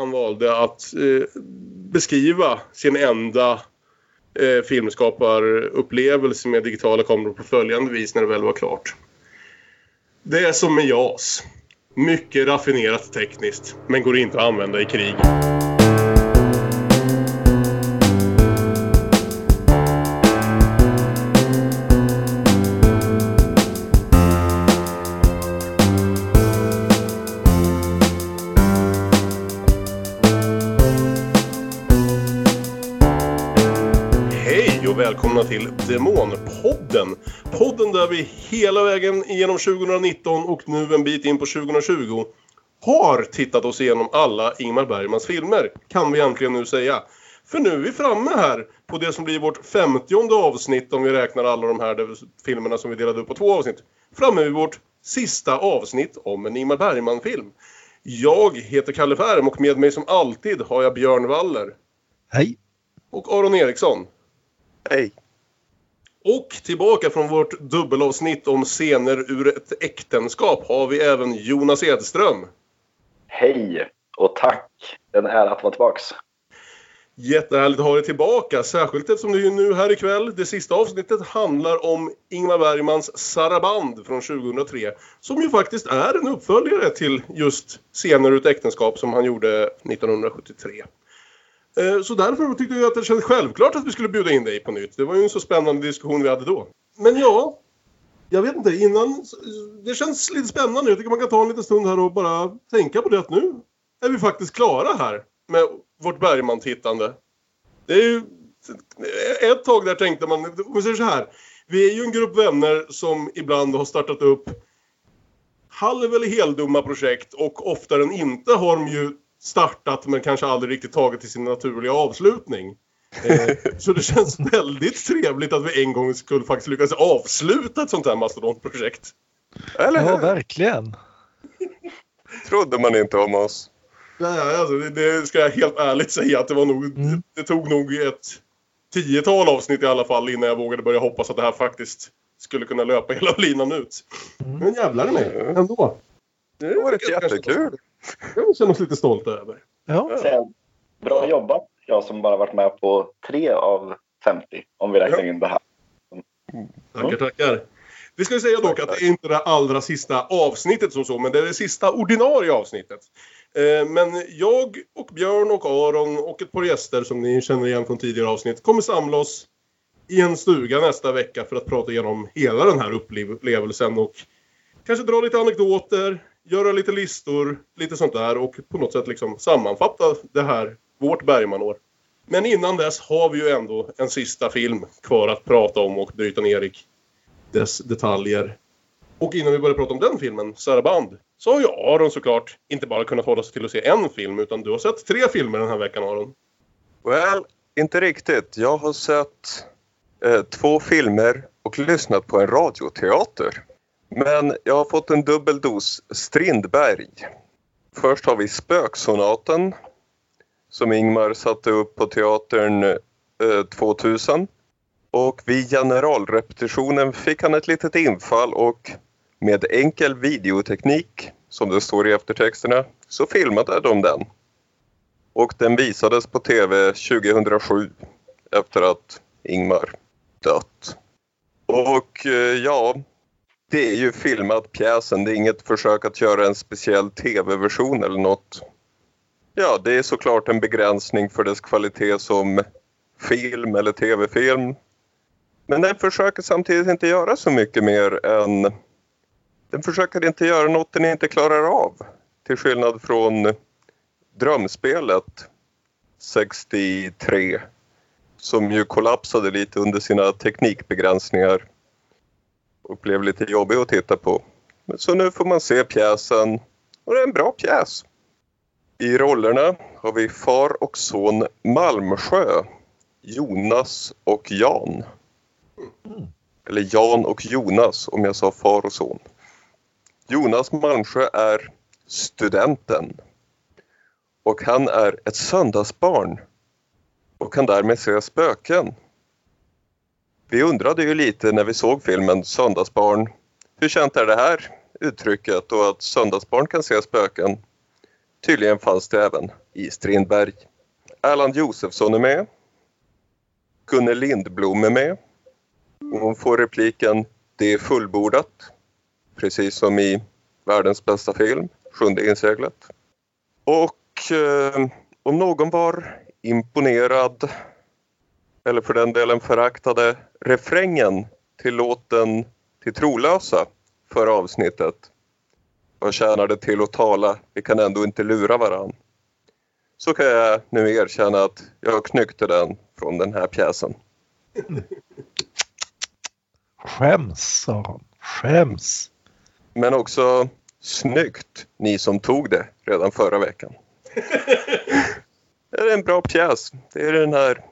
han valde att eh, beskriva sin enda eh, filmskaparupplevelse med digitala kameror på följande vis när det väl var klart. Det är som med JAS. Mycket raffinerat tekniskt, men går inte att använda i krig. Demonpodden. Podden där vi hela vägen genom 2019 och nu en bit in på 2020 har tittat oss igenom alla Ingmar Bergmans filmer, kan vi äntligen nu säga. För nu är vi framme här på det som blir vårt femtionde avsnitt om vi räknar alla de här filmerna som vi delade upp på två avsnitt. Framme vid vårt sista avsnitt om en Ingmar Bergman-film. Jag heter Kalle Färm och med mig som alltid har jag Björn Waller. Hej. Och Aron Eriksson. Hej. Och tillbaka från vårt dubbelavsnitt om scener ur ett äktenskap har vi även Jonas Edström. Hej och tack. En ära att vara tillbaks. Jättehärligt att ha dig tillbaka, särskilt eftersom det är nu här ikväll. Det sista avsnittet handlar om Ingmar Bergmans Saraband från 2003. Som ju faktiskt är en uppföljare till just scener ur ett äktenskap som han gjorde 1973. Eh, så därför tyckte jag att det kändes självklart att vi skulle bjuda in dig på nytt. Det var ju en så spännande diskussion vi hade då. Men ja, jag vet inte, innan... Det känns lite spännande. Jag tycker man kan ta en liten stund här och bara tänka på det att nu är vi faktiskt klara här med vårt Bergman-tittande. Det är ju... Ett tag där tänkte man, om vi säger så här. Vi är ju en grupp vänner som ibland har startat upp halv eller heldumma projekt och oftare än inte har de ju startat men kanske aldrig riktigt tagit till sin naturliga avslutning. Eh, så det känns väldigt trevligt att vi en gång skulle faktiskt lyckas avsluta ett sånt här mastodontprojekt. Eller Ja, hur? verkligen. Trodde man inte om oss. Nej, alltså, det, det ska jag helt ärligt säga att det var nog, Mm. det, det tog nog ett tiotal avsnitt i alla fall innan jag vågade börja hoppas att det här faktiskt skulle kunna löpa hela linan ut. Mm. Men jävlar i mig, ändå. Det var tycker jag jättekul. Jag känner oss lite stolta över. Ja, Säga, bra jobbat, jag som bara varit med på tre av 50 om vi räknar in det här. Tackar, tackar. Vi ska ju säga dock att det är inte det allra sista avsnittet som så, men det är det sista ordinarie avsnittet. Eh, Men jag och Björn och Aron och ett par gäster som ni känner igen från tidigare avsnitt kommer samla oss i en stuga nästa vecka för att prata igenom hela den här upplevelsen och kanske dra lite anekdoter, göra lite listor, lite sånt där och på något sätt liksom sammanfatta det här, vårt Bergmanår. Men innan dess har vi ju ändå en sista film kvar att prata om och bryta ner i dess detaljer. Och innan vi börjar prata om den filmen, Saraband, så har ju Aron såklart inte bara kunnat hålla sig till att se en film utan du har sett tre filmer den här veckan Aron. Well, inte riktigt. Jag har sett eh, två filmer och lyssnat på en radioteater. Men jag har fått en dubbel dos Strindberg. Först har vi Spöksonaten som Ingmar satte upp på teatern eh, 2000. Och vid generalrepetitionen fick han ett litet infall och med enkel videoteknik, som det står i eftertexterna, så filmade de den. Och den visades på tv 2007 efter att Ingmar dött. Och eh, ja, det är ju filmat pjäsen. Det är inget försök att göra en speciell tv-version eller något. Ja, det är såklart en begränsning för dess kvalitet som film eller tv-film. Men den försöker samtidigt inte göra så mycket mer än... Den försöker inte göra något den inte klarar av. Till skillnad från Drömspelet 63 som ju kollapsade lite under sina teknikbegränsningar och blev lite jobbig att titta på. Men Så nu får man se pjäsen och det är en bra pjäs. I rollerna har vi far och son Malmsjö, Jonas och Jan. Eller Jan och Jonas om jag sa far och son. Jonas Malmsjö är studenten och han är ett söndagsbarn och kan därmed se spöken. Vi undrade ju lite när vi såg filmen Söndagsbarn. Hur känt är det här uttrycket och att söndagsbarn kan se spöken? Tydligen fanns det även i Strindberg. Erland Josefsson är med. Gunnel Lindblom är med. Hon får repliken Det är fullbordat. Precis som i världens bästa film, Sjunde inseglet. Och eh, om någon var imponerad eller för den delen föraktade refrängen till låten Till trolösa förra avsnittet. Vad tjänar det till att tala? Vi kan ändå inte lura varann. Så kan jag nu erkänna att jag knyckte den från den här pjäsen. Skäms, sa han. Skäms. Men också snyggt, ni som tog det redan förra veckan. Det är en bra pjäs. Det är den här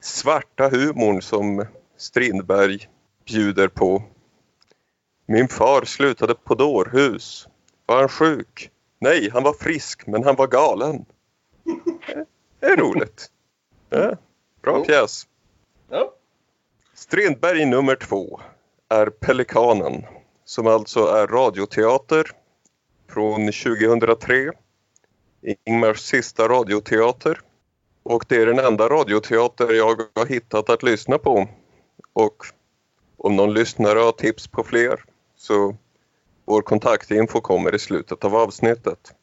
svarta humorn som Strindberg bjuder på. Min far slutade på dårhus. Var han sjuk? Nej, han var frisk, men han var galen. Det är roligt. Ja, bra pjäs. Strindberg nummer två är Pelikanen som alltså är radioteater från 2003. Ingmars sista radioteater. Och det är den enda radioteater jag har hittat att lyssna på. Och om någon lyssnare har tips på fler så vår kontaktinfo kommer i slutet av avsnittet.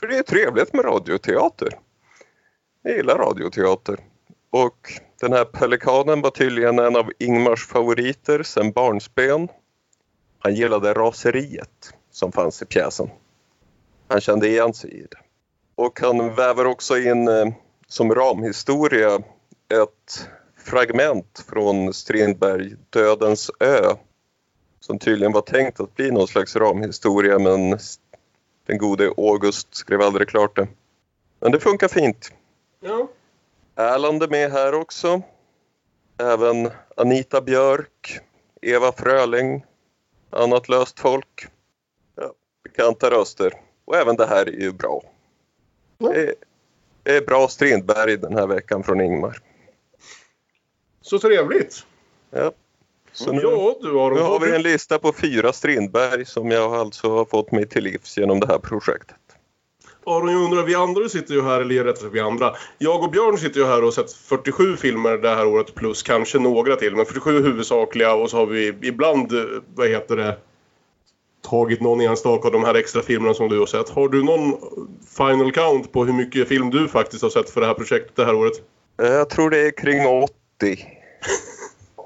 För det är trevligt med radioteater. Jag gillar radioteater. Och den här pelikanen var tydligen en av Ingmars favoriter sen barnsben. Han gillade raseriet som fanns i pjäsen. Han kände igen sig i det. Och han väver också in eh, som ramhistoria ett fragment från Strindberg, Dödens ö. Som tydligen var tänkt att bli någon slags ramhistoria men den gode August skrev aldrig klart det. Men det funkar fint. Ja. Erland är med här också. Även Anita Björk, Eva Fröling, annat löst folk. Ja, bekanta röster. Och även det här är ju bra. Ja. Det är, bra Strindberg den här veckan från Ingmar. Så trevligt. Ja. Så nu, ja, du Aron. nu har vi en lista på fyra Strindberg som jag alltså har fått mig till livs genom det här projektet. Aron, jag undrar, vi andra sitter ju här, eller rättare sagt vi andra. Jag och Björn sitter ju här och har sett 47 filmer det här året plus kanske några till. Men 47 huvudsakliga och så har vi ibland, vad heter det, tagit någon enstaka av de här extra filmerna som du har sett. Har du någon final count på hur mycket film du faktiskt har sett för det här projektet det här året? Eh, Jag tror det är kring 80.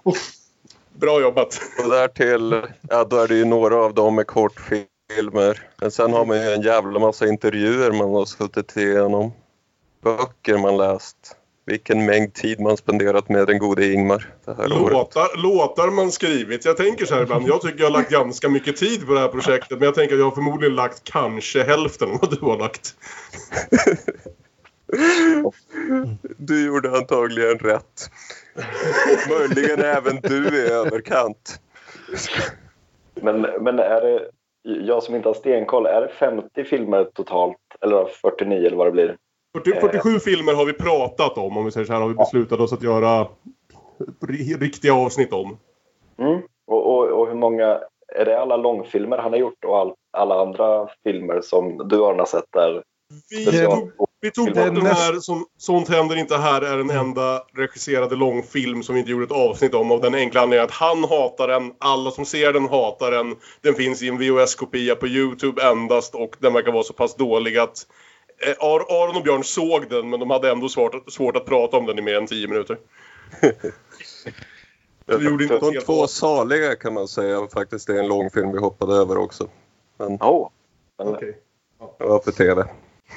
Bra jobbat! Och därtill, ja då är det ju några av dem med kortfilmer. Men sen har man ju en jävla massa intervjuer man har suttit igenom. Böcker man läst. Vilken mängd tid man spenderat med den gode Ingmar det här året. Låtar, låtar man skrivit. Jag tänker så här ibland. Jag tycker jag har lagt ganska mycket tid på det här projektet. Men jag tänker att jag har förmodligen lagt kanske hälften av vad du har lagt. Du gjorde antagligen rätt. Möjligen även du är överkant. Men, men är det, jag som inte har stenkoll, är det 50 filmer totalt? Eller 49 eller vad det blir? 40, 47 filmer har vi pratat om. Om vi säger så här har vi beslutat oss att göra ri- riktiga avsnitt om. Mm. Och, och, och hur många, är det alla långfilmer han har gjort och all, alla andra filmer som du har sett där? Vi tog, vi tog bort den här som Sånt händer inte här är den enda regisserade långfilm som vi inte gjorde ett avsnitt om. Av den enkla anledningen att han hatar den, alla som ser den hatar den. Den finns i en VHS-kopia på Youtube endast och den verkar vara så pass dålig att eh, Ar- Aron och Björn såg den men de hade ändå svårt, svårt att prata om den i mer än 10 minuter. Det gjorde inte ett De två saliga kan man säga faktiskt det är en långfilm vi hoppade över också. Men Oh. Men, Okej. det var för TV.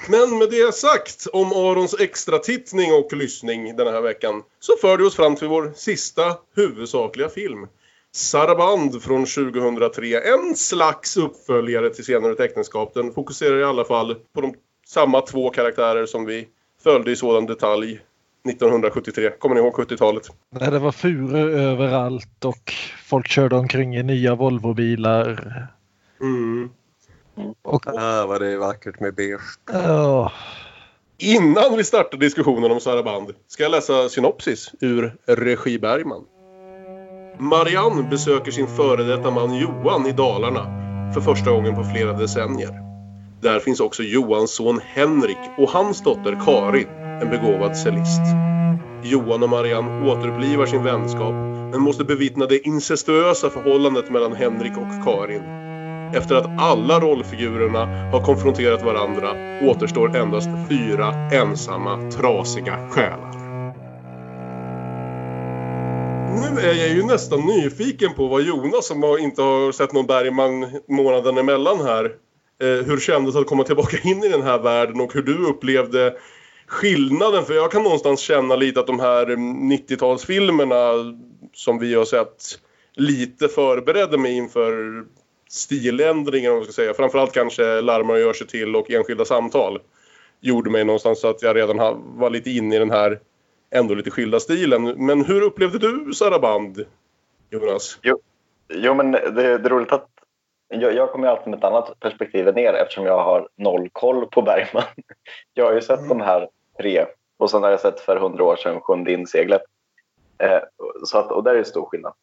Men med det sagt om Arons extra tittning och lyssning den här veckan så för det oss fram till vår sista huvudsakliga film. Saraband från 2003. En slags uppföljare till Senare ett äktenskap. Den fokuserar i alla fall på de samma två karaktärer som vi följde i sådan detalj 1973. Kommer ni ihåg 70-talet? När det var furor överallt och folk körde omkring i nya Volvobilar. Mm. Och, Ah, vad det är vackert med beige. ja, Innan vi startar diskussionen om Saraband ska jag läsa synopsis ur Regi Bergman. Marianne besöker sin före detta man Johan i Dalarna för första gången på flera decennier. Där finns också Johans son Henrik och hans dotter Karin, en begåvad cellist. Johan och Marianne återupplivar sin vänskap men måste bevittna det incestuösa förhållandet mellan Henrik och Karin. Efter att alla rollfigurerna har konfronterat varandra återstår endast fyra ensamma, trasiga själar. Nu är jag ju nästan nyfiken på vad Jonas, som inte har sett någon Bergman månaden emellan här, eh, hur kändes att komma tillbaka in i den här världen och hur du upplevde skillnaden. För jag kan någonstans känna lite att de här 90-talsfilmerna som vi har sett lite förberedde mig inför stiländringen om man ska säga. Framförallt kanske Larmar och gör sig till och enskilda samtal gjorde mig någonstans så att jag redan var lite inne i den här ändå lite skilda stilen. Men hur upplevde du Saraband, Jonas? Jo, jo men det, det är roligt att jag, jag kommer alltid med ett annat perspektiv än er eftersom jag har noll koll på Bergman. Jag har ju sett mm. de här tre och sen har jag sett för hundra år sedan Sjunde inseglet. Eh, så att, och där är det stor skillnad.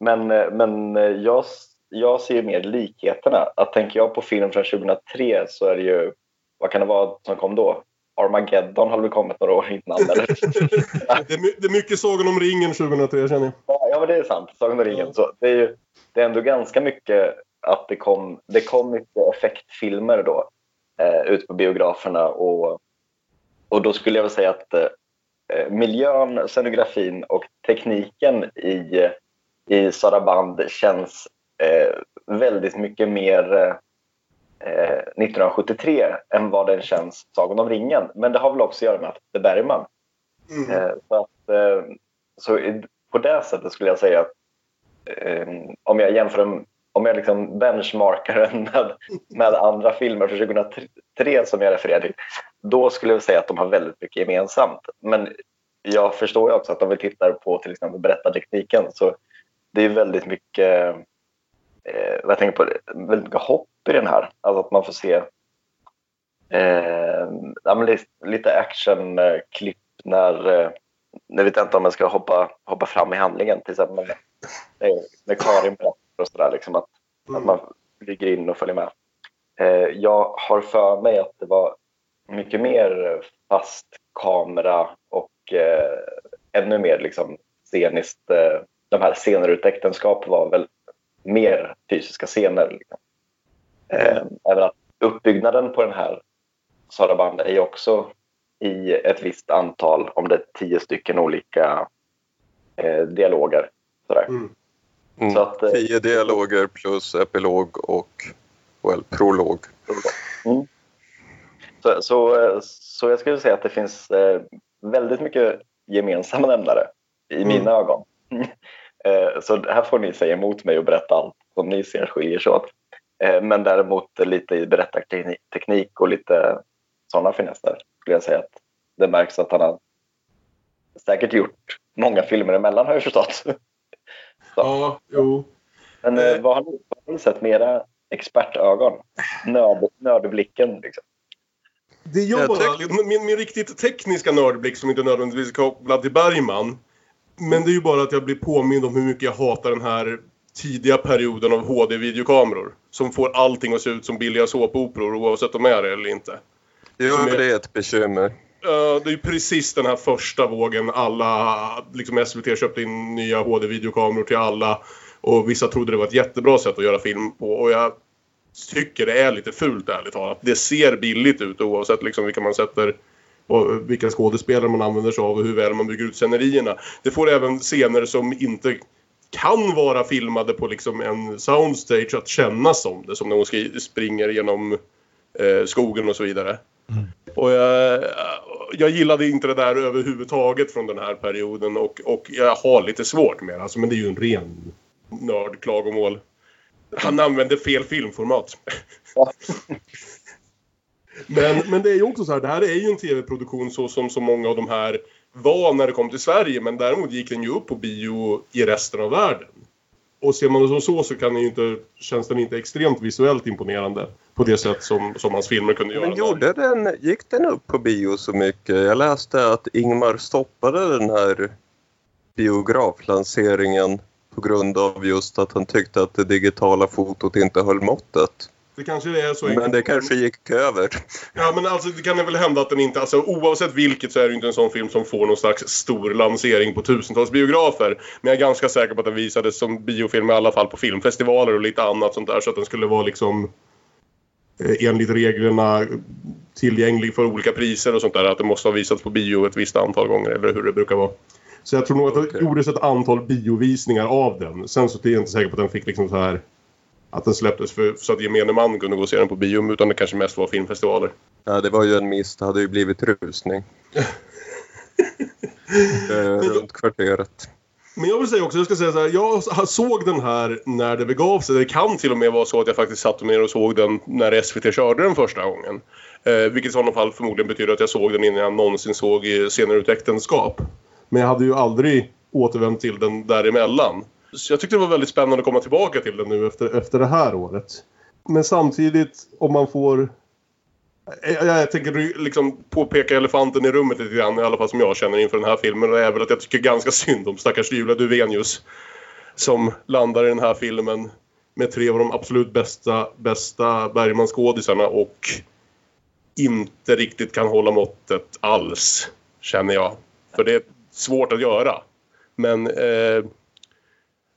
Men, eh, men eh, jag, jag ser mer likheterna. Att tänker jag på film från 2003 så är det ju, vad kan det vara som kom då? Armageddon har väl kommit några år innan eller? det, är, det är mycket Sagan om ringen 2003 känner jag. Ja, men det är sant. Sagan om ringen. Så det, är ju, det är ändå ganska mycket att det kom, det kom mycket effektfilmer då eh, ut på biograferna och, och då skulle jag väl säga att eh, miljön, scenografin och tekniken i, i Saraband känns eh, väldigt mycket mer 1973 eh, än vad den känns Sagan om ringen. Men det har väl också att göra med att det är Bergman. Mm. Eh, så, att, eh, så på det sättet skulle jag säga att om jag jämför om jag liksom benchmarkar den med, med andra filmer från 2003 som jag refererar till, då skulle jag säga att de har väldigt mycket gemensamt. Men jag förstår ju också att om vi tittar på till exempel berättartekniken så det är väldigt mycket, eh, jag tänker på, väldigt mycket hopp i den här. Alltså att man får se eh, ja, lite actionklipp när, eh, när vi vet inte om man ska hoppa, hoppa fram i handlingen. Till exempel med, med Karin berättar och sådär. Liksom, att, mm. att man ligger in och följer med. Eh, jag har för mig att det var mycket mer fast kamera och eh, ännu mer liksom, sceniskt. Eh, de här scener ett äktenskap var väl mer fysiska scener. Liksom. Eh, även att uppbyggnaden på den här Saraband är ju också i ett visst antal, om det är tio stycken olika eh, dialoger. Sådär. Mm. Mm. Så att, eh, tio dialoger plus epilog och well, prolog. Mm. Så, så, så jag skulle säga att det finns eh, väldigt mycket gemensamma nämnare i mm. mina ögon. så här får ni säga emot mig och berätta allt som ni ser skiljer sig åt. Eh, men däremot lite i berättarteknik och lite sådana finesser skulle jag säga att det märks att han har säkert gjort många filmer emellan har jag förstått. Ja, jo. Men eh, vad, har ni, vad har ni sett med era expertögon? Nörd, nördblicken liksom. Det jag bara, min, min riktigt tekniska nördblick som inte nödvändigtvis är kopplad till Bergman. Men det är ju bara att jag blir påmind om hur mycket jag hatar den här tidiga perioden av HD-videokameror. Som får allting att se ut som billiga såpoperor oavsett om de är det eller inte. Jo, är, det är ett bekymmer. Uh, det är precis den här första vågen. Alla, liksom SVT köpte in nya HD-videokameror till alla. Och vissa trodde det var ett jättebra sätt att göra film på. Och jag tycker det är lite fult ärligt talat. Det ser billigt ut oavsett liksom vilka man sätter och vilka skådespelare man använder sig av och hur väl man bygger ut scenerierna. Det får även scener som inte kan vara filmade på liksom en soundstage att kännas som det. Som när hon springer genom eh, skogen och så vidare. Mm. Och jag, jag gillade inte det där överhuvudtaget från den här perioden och, och jag har lite svårt med det. Alltså, men det är ju en ren nördklagomål. Han använde fel filmformat. men, men det är ju också så här, det här är ju en tv-produktion så som så många av de här var när det kom till Sverige men däremot gick den ju upp på bio i resten av världen. Och ser man det som så så kan den inte, känns den inte extremt visuellt imponerande på det sätt som, som hans filmer kunde göra. Men gjorde den, gick den upp på bio så mycket? Jag läste att Ingmar stoppade den här biograflanseringen på grund av just att han tyckte att det digitala fotot inte höll måttet. Det kanske är så Men det kanske gick över. Ja, men alltså det kan väl hända att den inte... Alltså oavsett vilket så är det inte en sån film som får någon slags stor lansering på tusentals biografer. Men jag är ganska säker på att den visades som biofilm i alla fall på filmfestivaler och lite annat sånt där. Så att den skulle vara liksom eh, enligt reglerna tillgänglig för olika priser och sånt där. Att det måste ha visats på bio ett visst antal gånger eller hur det brukar vara. Så jag tror nog att det Okej. gjordes ett antal biovisningar av den. Sen så är jag inte säker på att den fick liksom så här... Att den släpptes för, så att gemene man kunde gå och se den på bio. Utan det kanske mest var filmfestivaler. Ja, det var ju en miss. Det hade ju blivit rusning. eh, runt kvarteret. Men jag vill säga också, jag ska säga så här, jag såg den här när det begav sig. Det kan till och med vara så att jag faktiskt satt ner och såg den när SVT körde den första gången. Eh, vilket i sådana fall förmodligen betyder att jag såg den innan jag någonsin såg eh, Senare ut äktenskap. Men jag hade ju aldrig återvänt till den däremellan. Så jag tyckte det var väldigt spännande att komma tillbaka till den nu efter, efter det här året. Men samtidigt, om man får... Eh, jag, jag tänker liksom påpeka elefanten i rummet lite grann, i alla fall som jag känner inför den här filmen. Och det är väl att jag tycker ganska synd om stackars Julia Duvenius. Som landar i den här filmen med tre av de absolut bästa, bästa Bergman-skådisarna och inte riktigt kan hålla måttet alls, känner jag. För det är svårt att göra. Men eh,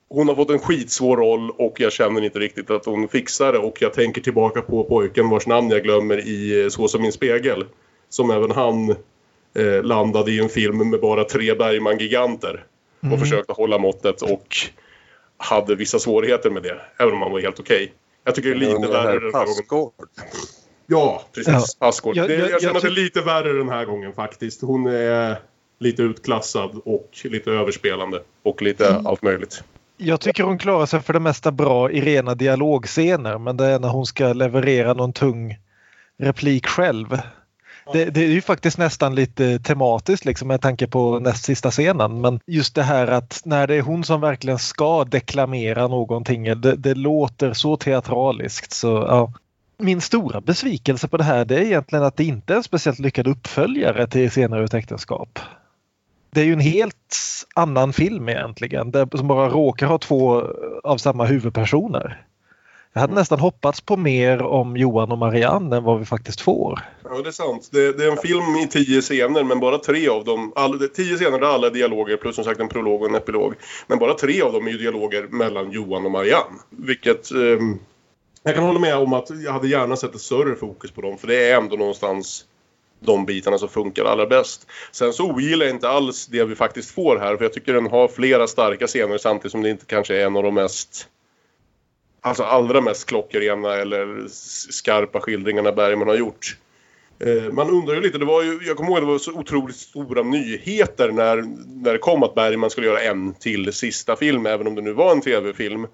hon har fått en skitsvår roll och jag känner inte riktigt att hon fixar det. Och jag tänker tillbaka på pojken vars namn jag glömmer i eh, Så som min spegel. Som även han eh, landade i en film med bara tre Bergman-giganter. Och försökte hålla måttet och hade vissa svårigheter med det. Även om han var helt okej. Jag tycker det är lite värre den här gången. Ja, precis. Ja. Passgård. Jag- jag- jag, jag känner att det är lite värre den här gången faktiskt. Hon är lite utklassad och lite överspelande. Och lite Mm. allt möjligt. Jag tycker hon klarar sig för det mesta bra i rena dialogscener men det är när hon ska leverera någon tung replik själv. Det, det är ju faktiskt nästan lite tematiskt liksom med tanke på näst sista scenen men just det här att när det är hon som verkligen ska deklamera någonting det, det låter så teatraliskt så ja. Min stora besvikelse på det här det är egentligen att det inte är en speciellt lyckad uppföljare till Senare ut äktenskap. Det är ju en helt annan film egentligen där, som bara råkar ha två av samma huvudpersoner. Jag hade nästan hoppats på mer om Johan och Marianne än vad vi faktiskt får. Ja, det är sant. Det, det är en film i tio scener men bara tre av dem... All, tio scener där alla är dialoger plus som sagt en prolog och en epilog. Men bara tre av dem är ju dialoger mellan Johan och Marianne. Vilket... ehm, jag kan hålla med om att jag hade gärna sett ett större fokus på dem för det är ändå någonstans de bitarna som funkar allra bäst. Sen så ogillar jag inte alls det vi faktiskt får här för jag tycker den har flera starka scener samtidigt som det inte kanske är en av de mest alltså allra mest klockrena eller skarpa skildringarna Bergman har gjort. Eh, man undrar ju lite, det var ju, jag kommer ihåg att det var så otroligt stora nyheter när, när det kom att Bergman skulle göra en till sista film, även om det nu var en tv-film.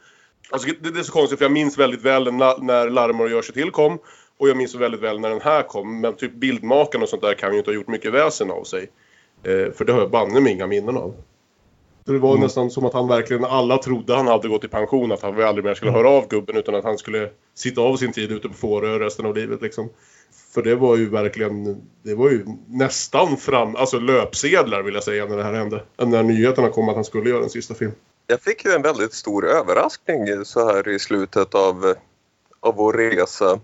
Alltså, det, det är så konstigt för jag minns väldigt väl när, när Larmor gör sig till kom och jag minns så väldigt väl när den här kom. Men typ bildmakarna och sånt där kan ju inte ha gjort mycket väsen av sig. Eh, för det har jag banne mig inga minnen av. Så Det var nästan som att han verkligen, alla trodde han hade gått i pension, att han aldrig mer skulle höra av gubben utan att han skulle sitta av sin tid ute på Fårö resten av livet liksom. För det var ju verkligen, det var ju nästan fram, alltså löpsedlar vill jag säga när det här hände. När nyheterna kom att han skulle göra en sista film. Jag fick ju en väldigt stor överraskning så här i slutet av, av vår resa.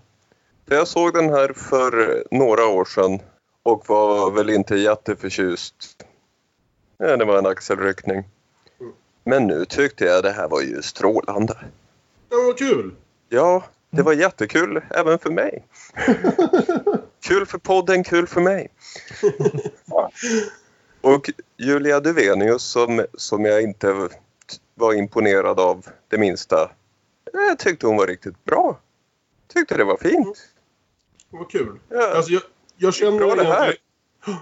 Jag såg den här för några år sedan och var väl inte jätteförtjust. Ja, det var en axelryckning. Men nu tyckte jag det här var ju strålande. Ja, vad kul! Ja, det var jättekul även för mig. kul för podden, kul för mig. Och Julia Duvenius som, som jag inte var imponerad av det minsta. Jag tyckte hon var riktigt bra. Tyckte det var fint. Vad kul. Ja. Alltså jag, jag känner Bra det här.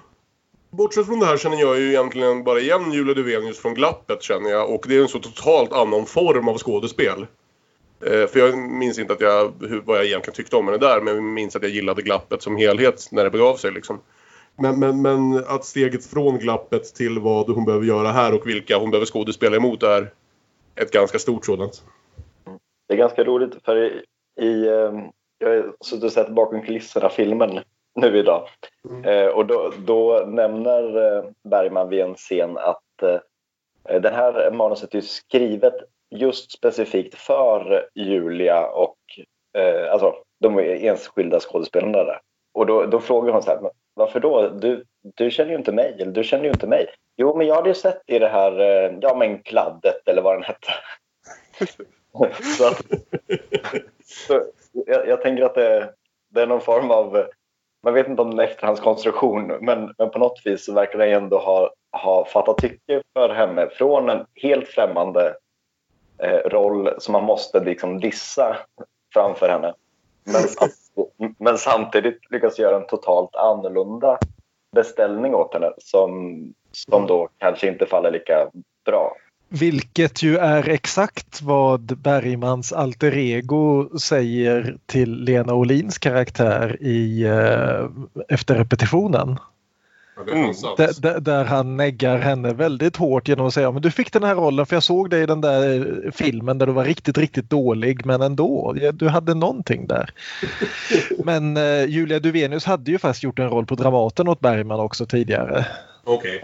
Bortsett från det här känner jag ju egentligen bara igen Julia Duvenius från Glappet känner jag. Och det är en så totalt annan form av skådespel. Eh, för jag minns inte att jag, hur, vad jag egentligen tyckte om henne där. Men jag minns att jag gillade Glappet som helhet när det begav sig liksom. Men, men, men att steget från Glappet till vad hon behöver göra här och vilka hon behöver skådespela emot är ett ganska stort sådant. Det är ganska roligt för i, i eh, jag har suttit och sett bakom kulisserna-filmen nu idag. Eh, och då, då nämner eh, Bergman vid en scen att eh, den här manuset är skrivet just specifikt för Julia och eh, alltså de enskilda skådespelarna där. Och då, då frågar hon så här, varför då? Du, du känner ju inte mig, eller du känner ju inte mig. Jo, men jag hade ju sett i det här, eh, ja men kladdet eller vad den hette. så, att, så jag, jag, tänker att det, det, är någon form av, man vet inte om det är efterhandskonstruktion, men, men på något vis så verkar det ändå ha, ha fattat tycke för henne från en helt främmande eh, roll som man måste liksom dissa framför henne. Men, men samtidigt lyckas göra en totalt annorlunda beställning åt henne som, som då kanske inte faller lika bra. Vilket ju är exakt vad Bergmans alter ego säger till Lena Olins karaktär i uh, efter repetitionen. Mm. Där, där, han neggar henne väldigt hårt genom att säga men du fick den här rollen för jag såg dig i den där filmen där du var riktigt, riktigt dålig men ändå, du hade någonting där. men uh, Julia Duvenius hade ju faktiskt gjort en roll på Dramaten åt Bergman också tidigare. Okej. Okay.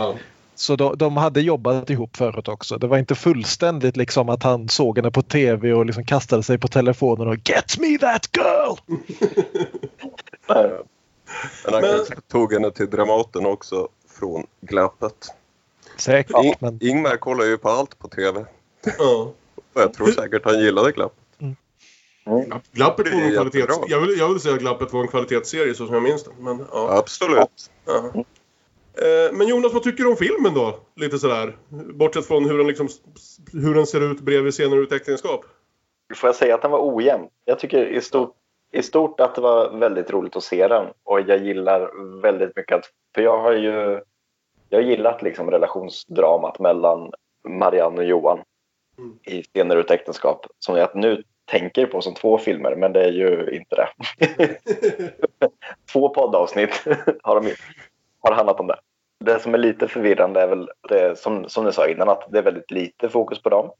Ja. Så de, de, hade jobbat ihop förut också. Det var inte fullständigt liksom att han såg henne på tv och liksom kastade sig på telefonen och “Get me that girl!” Men han men... tog henne till Dramaten också från glappet. Säkert. In, men... Ingmar kollar ju på allt på tv. Ja. jag tror säkert han gillade glappet. Mm. Mm. Glappet var en kvalitets... Jag vill, jag vill säga att Glappet var en kvalitetsserie så som jag minns den. Men, ja. Absolut. Ja. Eh, men Jonas, vad tycker du om filmen då? Lite sådär. Bortsett från hur den, liksom, hur den ser ut bredvid scener ur ett äktenskap. Får jag säga att den var ojämn? Jag tycker i stort, i stort att det var väldigt roligt att se den. Och jag gillar väldigt mycket att... För jag har ju... Jag har gillat liksom relationsdramat mellan Marianne och Johan mm. i Scener ur ett äktenskap. Som jag nu tänker på som två filmer, men det är ju inte det. två poddavsnitt har de gjort har handlat om det. Det som är lite förvirrande är väl det som, som ni sa innan att det är väldigt lite fokus på dem.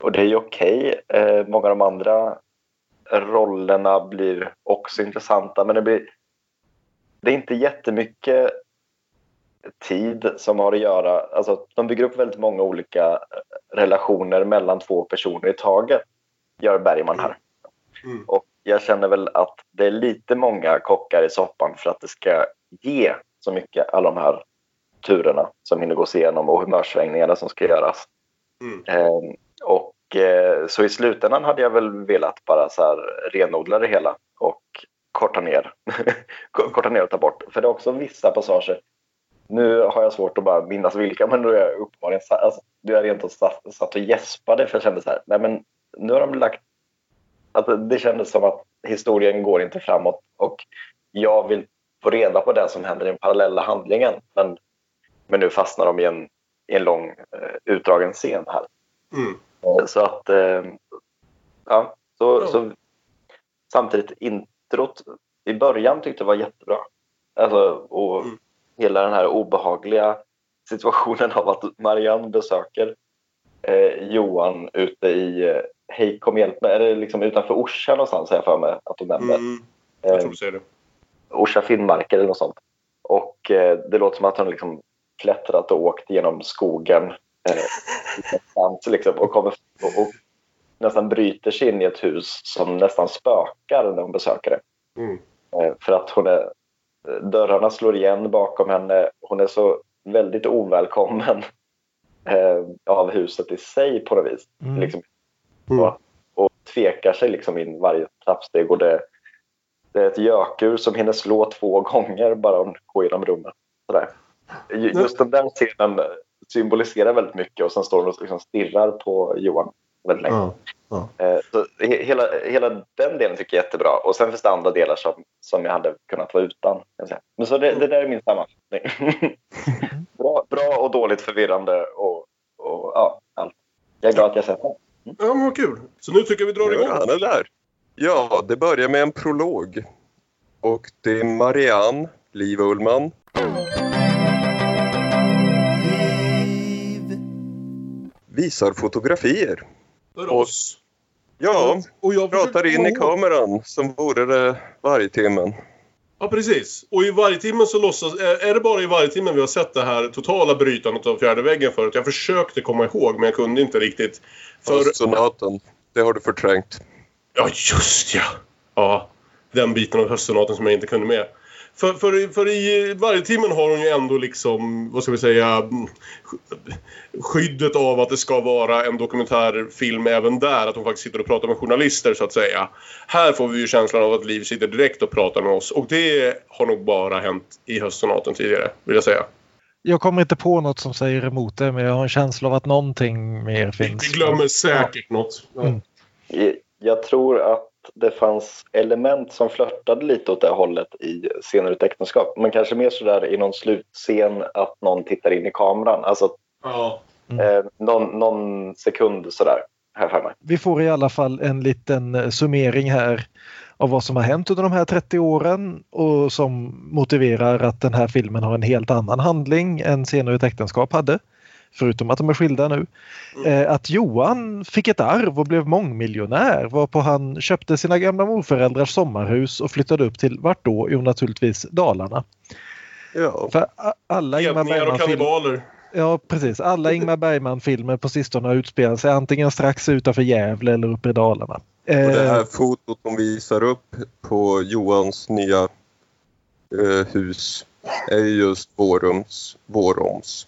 Och det är ju okej. Okay. Eh, många av de andra rollerna blir också intressanta men det blir det är inte jättemycket tid som har att göra. Alltså, de bygger upp väldigt många olika relationer mellan två personer i taget, gör Bergman här. Mm. Och jag känner väl att det är lite många kockar i soppan för att det ska ge så mycket, alla de här turerna som hinner gås igenom och humörsvängningarna som ska göras. Mm. Eh, och eh, så i slutändan hade jag väl velat bara så här renodla det hela och korta ner. korta ner och ta bort. För det är också vissa passager. Nu har jag svårt att bara minnas vilka, men då är jag uppenbarligen alltså, du är rent och satt, satt och gäspade för jag kände så här, nej men nu har de lagt alltså, det kändes som att historien går inte framåt och jag vill få reda på det som händer i den parallella handlingen. Men, men nu fastnar de i en, i en lång eh, utdragen scen här. Mm. Så att, eh, ja, så, mm. så, samtidigt introt i början tyckte jag var jättebra. Alltså, och mm. hela den här obehagliga situationen av att Marianne besöker eh, Johan ute i eh, Hej kom hjälp mig, är det liksom utanför Orsa någonstans har jag för mig att de nämnde. Mm. Jag tror du säger det. Orsa Finnmark eller något sånt. Och eh, det låter som att han liksom klättrat och åkt genom skogen eh, liksom, och, kommer, och, och, nästan bryter sig in i ett hus som nästan spökar när hon besöker det. Mm. Eh, för att hon är, dörrarna slår igen bakom henne. Hon är så väldigt ovälkommen eh, av huset i sig på något vis. Mm. Liksom, mm. och, och tvekar sig liksom in varje trappsteg. Och det, det är ett gökur som hinner slå två gånger bara hon går genom rummet. Sådär. Just den där scenen symboliserar väldigt mycket och sen står hon och liksom stirrar på Johan väldigt länge. Ja, ja. Eh, så hela, hela den delen tycker jag är jättebra och sen finns det andra delar som, som jag hade kunnat vara utan. Men så det, det där är min sammanfattning. bra, bra och dåligt förvirrande och, och ja, allt. Jag är glad att jag sett den. Mm. Ja, men vad kul. Så nu tycker jag vi drar igång. Ja, det där. Ja, det börjar med en prolog. Och det är Marianne, Liv Ullman. Visar fotografier. För oss? Ja, och jag pratar in i kameran som vore det vargtimmen. Ja, precis. Och i vargtimmen så låtsas... Är det bara i vargtimmen vi har sett det här totala brytandet av fjärde väggen förut? Jag försökte komma ihåg, men jag kunde inte riktigt. För... Sonaten, det har du förträngt. Ja, just ja! ja, den biten av höstsonaten som jag inte kunde med. För, för, för i varje timmen har hon ju ändå liksom, vad ska vi säga, skyddet av att det ska vara en dokumentärfilm även där. Att hon faktiskt sitter och pratar med journalister så att säga. Här får vi ju känslan av att Liv sitter direkt och pratar med oss. Och det har nog bara hänt i höstsonaten tidigare, vill jag säga. Jag kommer inte på något som säger emot det, men jag har en känsla av att någonting mer finns. Vi glömmer säkert ja. något. Ja. Mm. Jag tror att det fanns element som flörtade lite åt det hållet i scener ut äktenskap. Men kanske mer sådär i någon slutscen att någon tittar in i kameran. Alltså ja. mm. eh, någon, någon, sekund sådär. Här för mig. Vi får i alla fall en liten eh, summering här av vad som har hänt under de här 30 åren och som motiverar att den här filmen har en helt annan handling än Scener ett äktenskap hade förutom att de är skilda nu, mm. eh, att Johan fick ett arv och blev mångmiljonär varpå han köpte sina gamla morföräldrars sommarhus och flyttade upp till vart då? Jo naturligtvis Dalarna. Ja. För alla Ingmar Bergman Ja precis. Alla Ingmar Bergman-filmer på sistone har utspelat sig antingen strax utanför Gävle eller uppe i Dalarna. Och det här eh, fotot de visar upp på Johans nya eh, hus är just Vårums, Våroms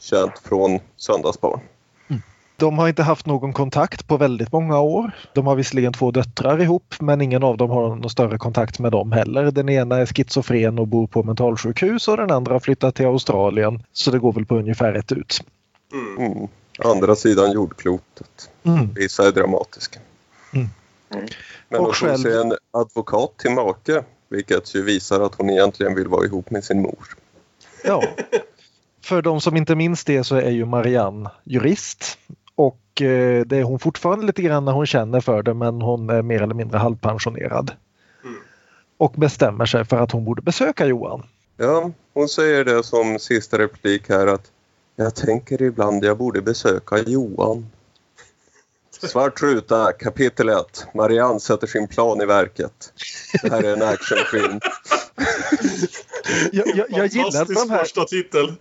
känt från Söndagsbarn. Mm. De har inte haft någon kontakt på väldigt många år. De har visserligen två döttrar ihop men ingen av dem har någon större kontakt med dem heller. Den ena är schizofren och bor på mentalsjukhus och den andra har flyttat till Australien. Så det går väl på ungefär ett ut. Mm. Mm. Andra sidan jordklotet. Mm. Vissa är dramatiska. Mm. mm. Men hon själv... är en advokat till make vilket ju visar att hon egentligen vill vara ihop med sin mor. Ja, för de som inte minns det så är ju Marianne jurist och eh, det är hon fortfarande lite grann när hon känner för det men hon är mer eller mindre halvpensionerad. Mm. Och bestämmer sig för att hon borde besöka Johan. Ja, hon säger det som sista replik här att jag tänker ibland jag borde besöka Johan. Svart ruta, kapitel 1. Marianne sätter sin plan i verket. Det här är en actionfilm. jag, jag, jag gillar de här... första titel.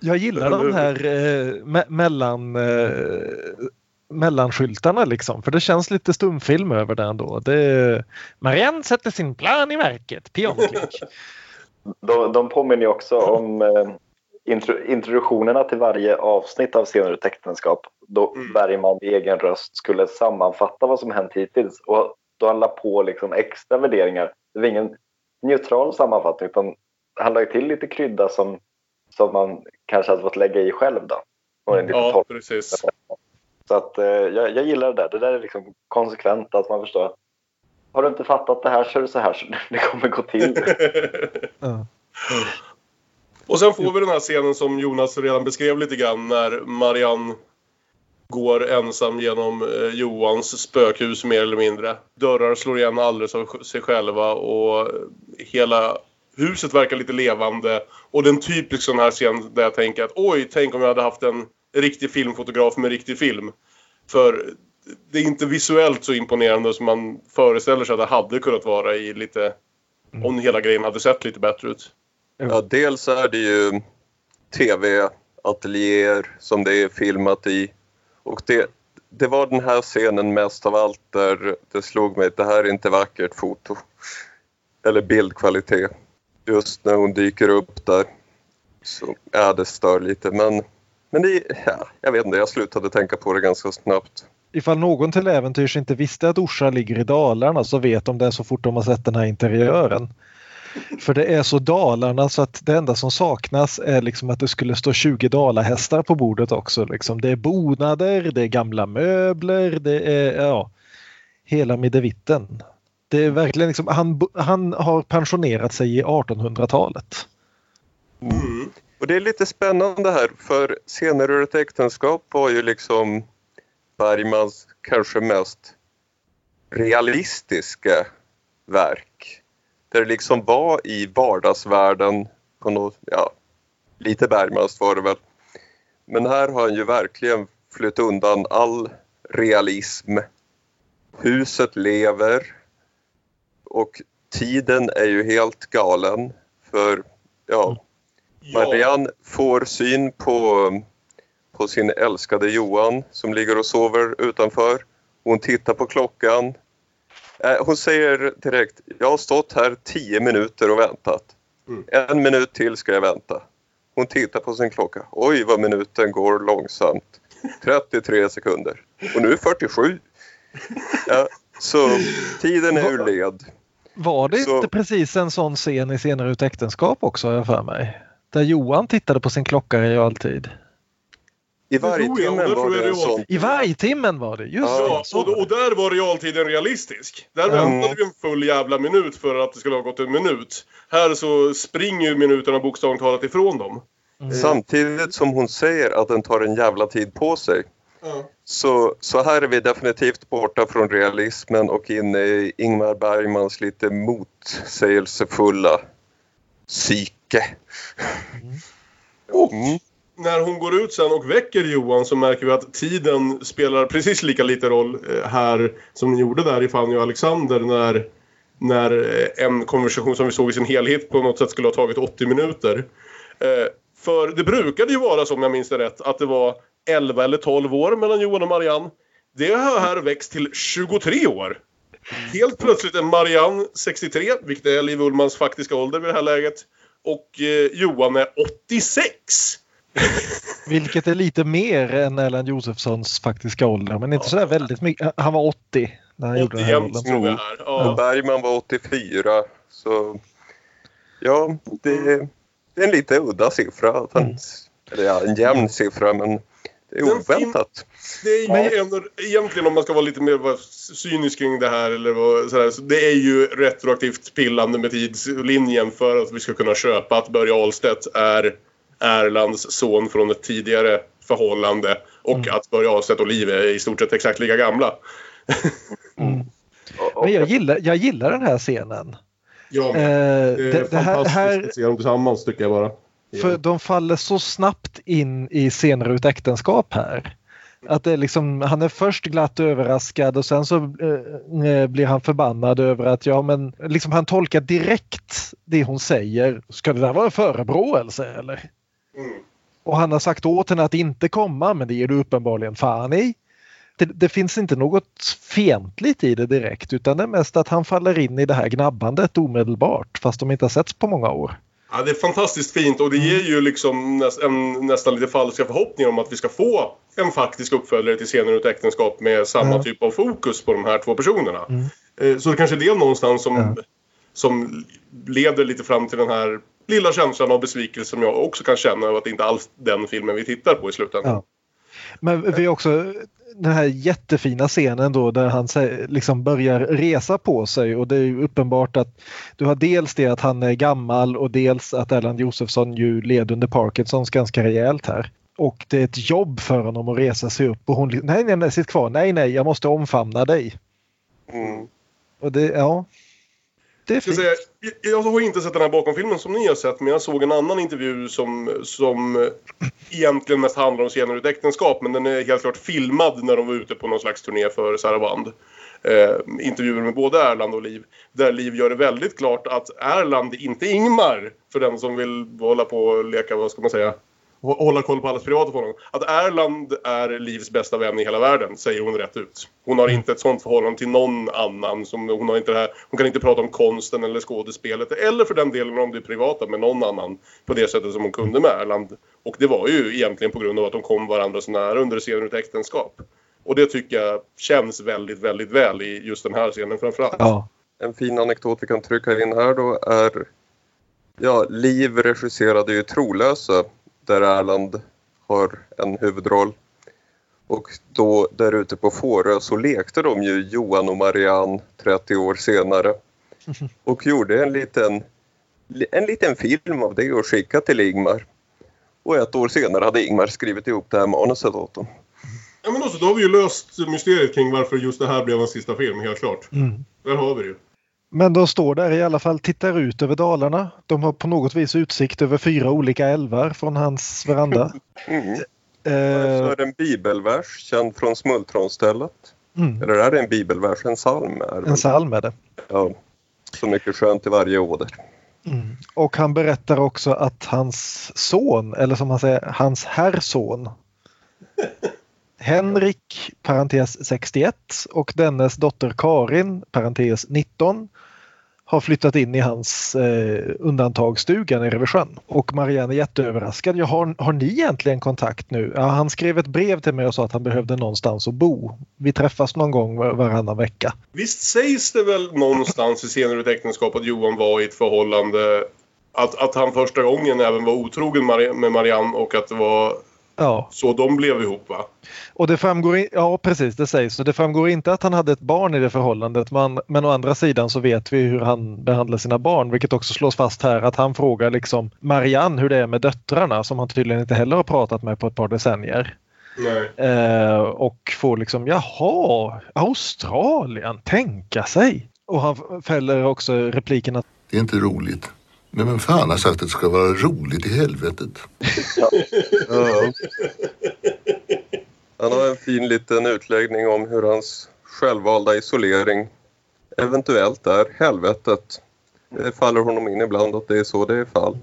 Jag gillar de här eh, me mellan eh, mellanskyltarna liksom för det känns lite stumfilm över det ändå. Det, Marianne sätter sin plan i verket, pianklick. de, de påminner också om eh, intro, introduktionerna till varje avsnitt av Scener och äktenskap då mm. Bergman i egen röst skulle sammanfatta vad som hänt hittills och då han la på liksom extra värderingar. Det var ingen neutral sammanfattning utan han la till lite krydda som som man kanske hade fått lägga i själv då. Och en ja, precis. Så att eh, jag, jag, gillar det där. Det där är liksom konsekvent att man förstår. Har du inte fattat det här så är det så här så det kommer gå till. mm. Och sen får vi den här scenen som Jonas redan beskrev lite grann när Marianne går ensam genom eh, Johans spökhus mer eller mindre. Dörrar slår igen alldeles av sig själva och hela huset verkar lite levande. Och den typisk sån här scen där jag tänker att oj, tänk om jag hade haft en riktig filmfotograf med riktig film. För det är inte visuellt så imponerande som man föreställer sig att det hade kunnat vara i lite... Mm. Om hela grejen hade sett lite bättre ut. Ja, dels är det ju tv-ateljéer som det är filmat i. Och det, det var den här scenen mest av allt där det slog mig att det här är inte vackert foto. Eller bildkvalitet just när hon dyker upp där. Så ja, det stör lite men, men det, ja, jag vet inte, jag slutade tänka på det ganska snabbt. Ifall någon till äventyrs inte visste att Orsa ligger i Dalarna så vet de det så fort de har sett den här interiören. För det är så Dalarna så att det enda som saknas är liksom att det skulle stå 20 dalahästar på bordet också. Liksom. Det är bonader, det är gamla möbler, det är ja, hela middevitten. Det är verkligen liksom, han, han har pensionerat sig i 1800-talet. Mm. Och det är lite spännande här för Scener ur ett äktenskap var ju liksom Bergmans kanske mest realistiska verk. Där det liksom var i vardagsvärlden på något, ja, lite Bergmans var det väl. Men här har han ju verkligen flytt undan all realism. Huset lever, och tiden är ju helt galen för ja, Marianne får syn på, på sin älskade Johan som ligger och sover utanför. Hon tittar på klockan. Eh, Hon säger direkt, jag har stått här tio minuter och väntat. Mm. En minut till ska jag vänta. Hon tittar på sin klocka. Oj, vad minuten går långsamt. 33 sekunder. Och nu är 47. Ja, så tiden är ur led. Var det Så- inte precis en sån scen i Scener ut äktenskap också har jag för mig? Där Johan tittade på sin klocka i realtid. I vargtimmen var det en sån. I vargtimmen var det, just Ja, det. och, var det. och där var realtiden realistisk. Där Mm. väntade vi en full jävla minut för att det skulle ha gått en minut. Här så springer ju minuterna bokstavligt talat ifrån dem. Samtidigt som hon säger att den tar en jävla tid på sig. Så, så här är vi definitivt borta från realismen och inne i Ingmar Bergmans lite motsägelsefulla psyke. Och Mm. när hon går ut sen och väcker Johan så märker vi att tiden spelar precis lika lite roll eh, här som den gjorde där i Fanny och Alexander när, när eh, en konversation som vi såg i sin helhet på något sätt skulle ha tagit 80 minuter. Eh, För det brukade ju vara, som jag minns det rätt, att det var 11 eller 12 år mellan Johan och Marianne. Det har här växt till 23 år. Helt plötsligt är Marianne 63, vilket är Liv Ullmans faktiska ålder vid det här läget. Och eh, Johan är 86! Vilket är lite mer än Erland Josefssons faktiska ålder, men inte sådär väldigt mycket. Han var 80 när han gjorde den här 81 rollen. tror jag Ja. Bergman var 84. Så ja, det, det är en lite udda siffra. Att han, Mm. Eller ja, en jämn siffra men det är oväntat. Det är ju ändå, egentligen om man ska vara lite mer cynisk kring det här eller vad, sådär, så det är ju retroaktivt pillande med tidslinjen för att vi ska kunna köpa att Börje Ahlstedt är Erlands son från ett tidigare förhållande och Mm. att Börje Ahlstedt och Liv är i stort sett exakt lika gamla. Och, Men jag gillar, jag gillar den här scenen. Ja, Eh, det är det, det här, fantastiskt här, att se dem tillsammans tycker jag bara. För de faller så snabbt in i scener ut äktenskap här. Att det är liksom, han är först glatt överraskad och sen så eh, blir han förbannad över att ja men liksom han tolkar direkt det hon säger. Ska det där vara en förebråelse eller? Mm. Och han har sagt åt henne att inte komma men det ger du uppenbarligen fan i. Det, det finns inte något fientligt i det direkt utan det är mest att han faller in i det här gnabbandet omedelbart fast de inte har setts på många år. Ja, det är fantastiskt fint och det ger ju liksom näst, en, nästan lite falska förhoppningar om att vi ska få en faktisk uppföljare till scener ut äktenskap med samma Ja. typ av fokus på de här två personerna. Mm. Eh, Så det kanske är det någonstans som, Ja. som leder lite fram till den här lilla känslan av besvikelse som jag också kan känna över att det inte alls den filmen vi tittar på i slutändan. Ja. Men vi har också den här jättefina scenen då där han liksom börjar resa på sig och det är ju uppenbart att du har dels det att han är gammal och dels att Erland Josefsson ju led under Parkinsons ganska rejält här. Och det är ett jobb för honom att resa sig upp och hon nej, nej, nej, sitt kvar, nej, nej, jag måste omfamna dig. mm. Och det, ja. Det är fint. säga, jag- har inte sett den här bakomfilmen som ni har sett men jag såg en annan intervju som, som egentligen mest handlar om scener ut äktenskap men den är helt klart filmad när de var ute på någon slags turné för Saraband. Eh, intervjuer med både Erland och Liv. Där Liv gör det väldigt klart att Erland inte är Ingmar för den som vill hålla på och leka, vad ska man säga, hålla koll på allas privata förhållanden. Att Erland är Livs bästa vän i hela världen, säger hon rätt ut. Hon har inte ett sånt förhållande till någon annan. Som, hon, har inte det här, hon kan inte prata om konsten eller skådespelet eller för den delen om det privata med någon annan på det sättet som hon kunde med Erland. Och det var ju egentligen på grund av att de kom varandra så nära under scenen ett äktenskap. Och det tycker jag känns väldigt, väldigt väl i just den här scenen framförallt. Ja. En fin anekdot vi kan trycka in här då är Ja, Liv regisserade ju Trolösa där Erland har en huvudroll. Och då där ute på Fårö så lekte de ju Johan och Marianne 30 år senare. Och gjorde en liten, en liten film av det och skickade till Ingmar. Och ett år senare hade Ingmar skrivit ihop det här manuset åt dem. Ja men också, då har vi ju löst mysteriet kring varför just det här blev en sista film, helt klart. Mm. Där har vi det ju. Men de står där i alla fall, tittar ut över Dalarna. De har på något vis utsikt över fyra olika älvar från hans veranda. Mm. Så Eh, är det en bibelvers känd från Smultronstället. mm, Eller är det en bibelvers? En psalm? Är det en psalm är det. Ja. Så mycket skönt i varje åder. Mm. Och han berättar också att hans son, eller som han säger, hans herrson Henrik, parentes 61 och dennes dotter Karin, parentes 19 har flyttat in i hans eh, undantagsstuga nere vid sjön. Och Marianne är jätteöverraskad. Ja, har, har ni egentligen kontakt nu? Ja, han skrev ett brev till mig och sa att han behövde någonstans att bo. Vi träffas någon gång var, varannan vecka. Visst sägs det väl någonstans i senare äktenskap att Johan var i ett förhållande att, att han första gången även var otrogen med Marianne och att det var Ja. Så de blev ihop va? Och det framgår, ja precis det sägs, så det framgår inte att han hade ett barn i det förhållandet men, men å andra sidan så vet vi hur han behandlar sina barn vilket också slås fast här att han frågar liksom Marianne hur det är med döttrarna som han tydligen inte heller har pratat med på ett par decennier. Eh, och får liksom jaha, Australien, tänka sig. Och han fäller också repliken att Det är inte roligt. Men vem fan har sagt att det ska vara roligt i helvetet? Ja. Han har en fin liten utläggning om hur hans självvalda isolering eventuellt är helvetet. Det faller honom in ibland att det är så det är fall.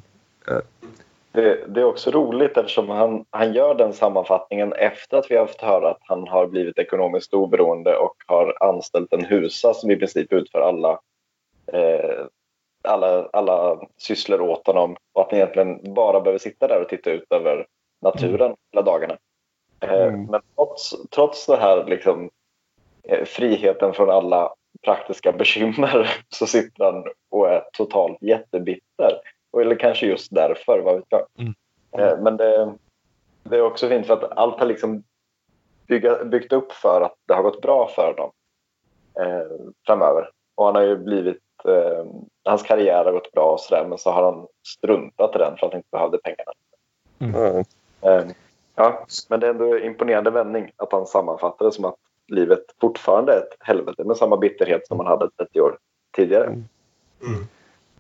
Det, det, är också roligt eftersom han, han gör den sammanfattningen efter att vi har fått höra att han har blivit ekonomiskt oberoende och har anställt en husa som i princip utför alla eh, alla, alla sysslor åt honom och att han egentligen bara behöver sitta där och titta ut över naturen mm. hela dagarna. Eh, mm. Men trots, trots det här liksom, eh, friheten från alla praktiska bekymmer så sitter han och är totalt jättebitter. Eller kanske just därför, vad vet jag. Mm. Eh, men det, det, är också fint för att allt har liksom bygga, byggt upp för att det har gått bra för dem eh, framöver. Och han har ju blivit eh, hans karriär har gått bra och sådär men så har han struntat i den för att han inte behövde pengarna. Mm. Eh, ja, men det är ändå en imponerande vändning att han sammanfattar det som att livet fortfarande är ett helvete med samma bitterhet som man hade 30 år tidigare. Mm. Mm.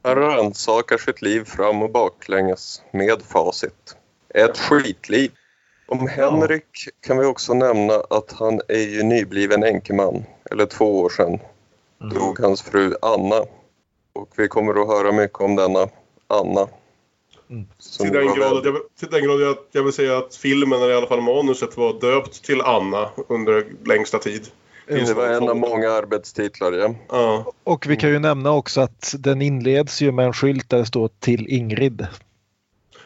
Han rannsakar sitt liv fram och baklänges med facit. Ett skitliv. Om Henrik kan vi också nämna att han är ju nybliven enkeman, eller två år sedan mm. Dog hans fru Anna. Och vi kommer att höra mycket om denna Anna. Mm. Till, den grad att jag, till den grad att jag vill säga att filmen, eller i alla fall manuset, var döpt till Anna under längsta tid. Det var en av många arbetstitlar, ja. ja. Och vi kan ju nämna också att den inleds ju med en skylt där det står till Ingrid.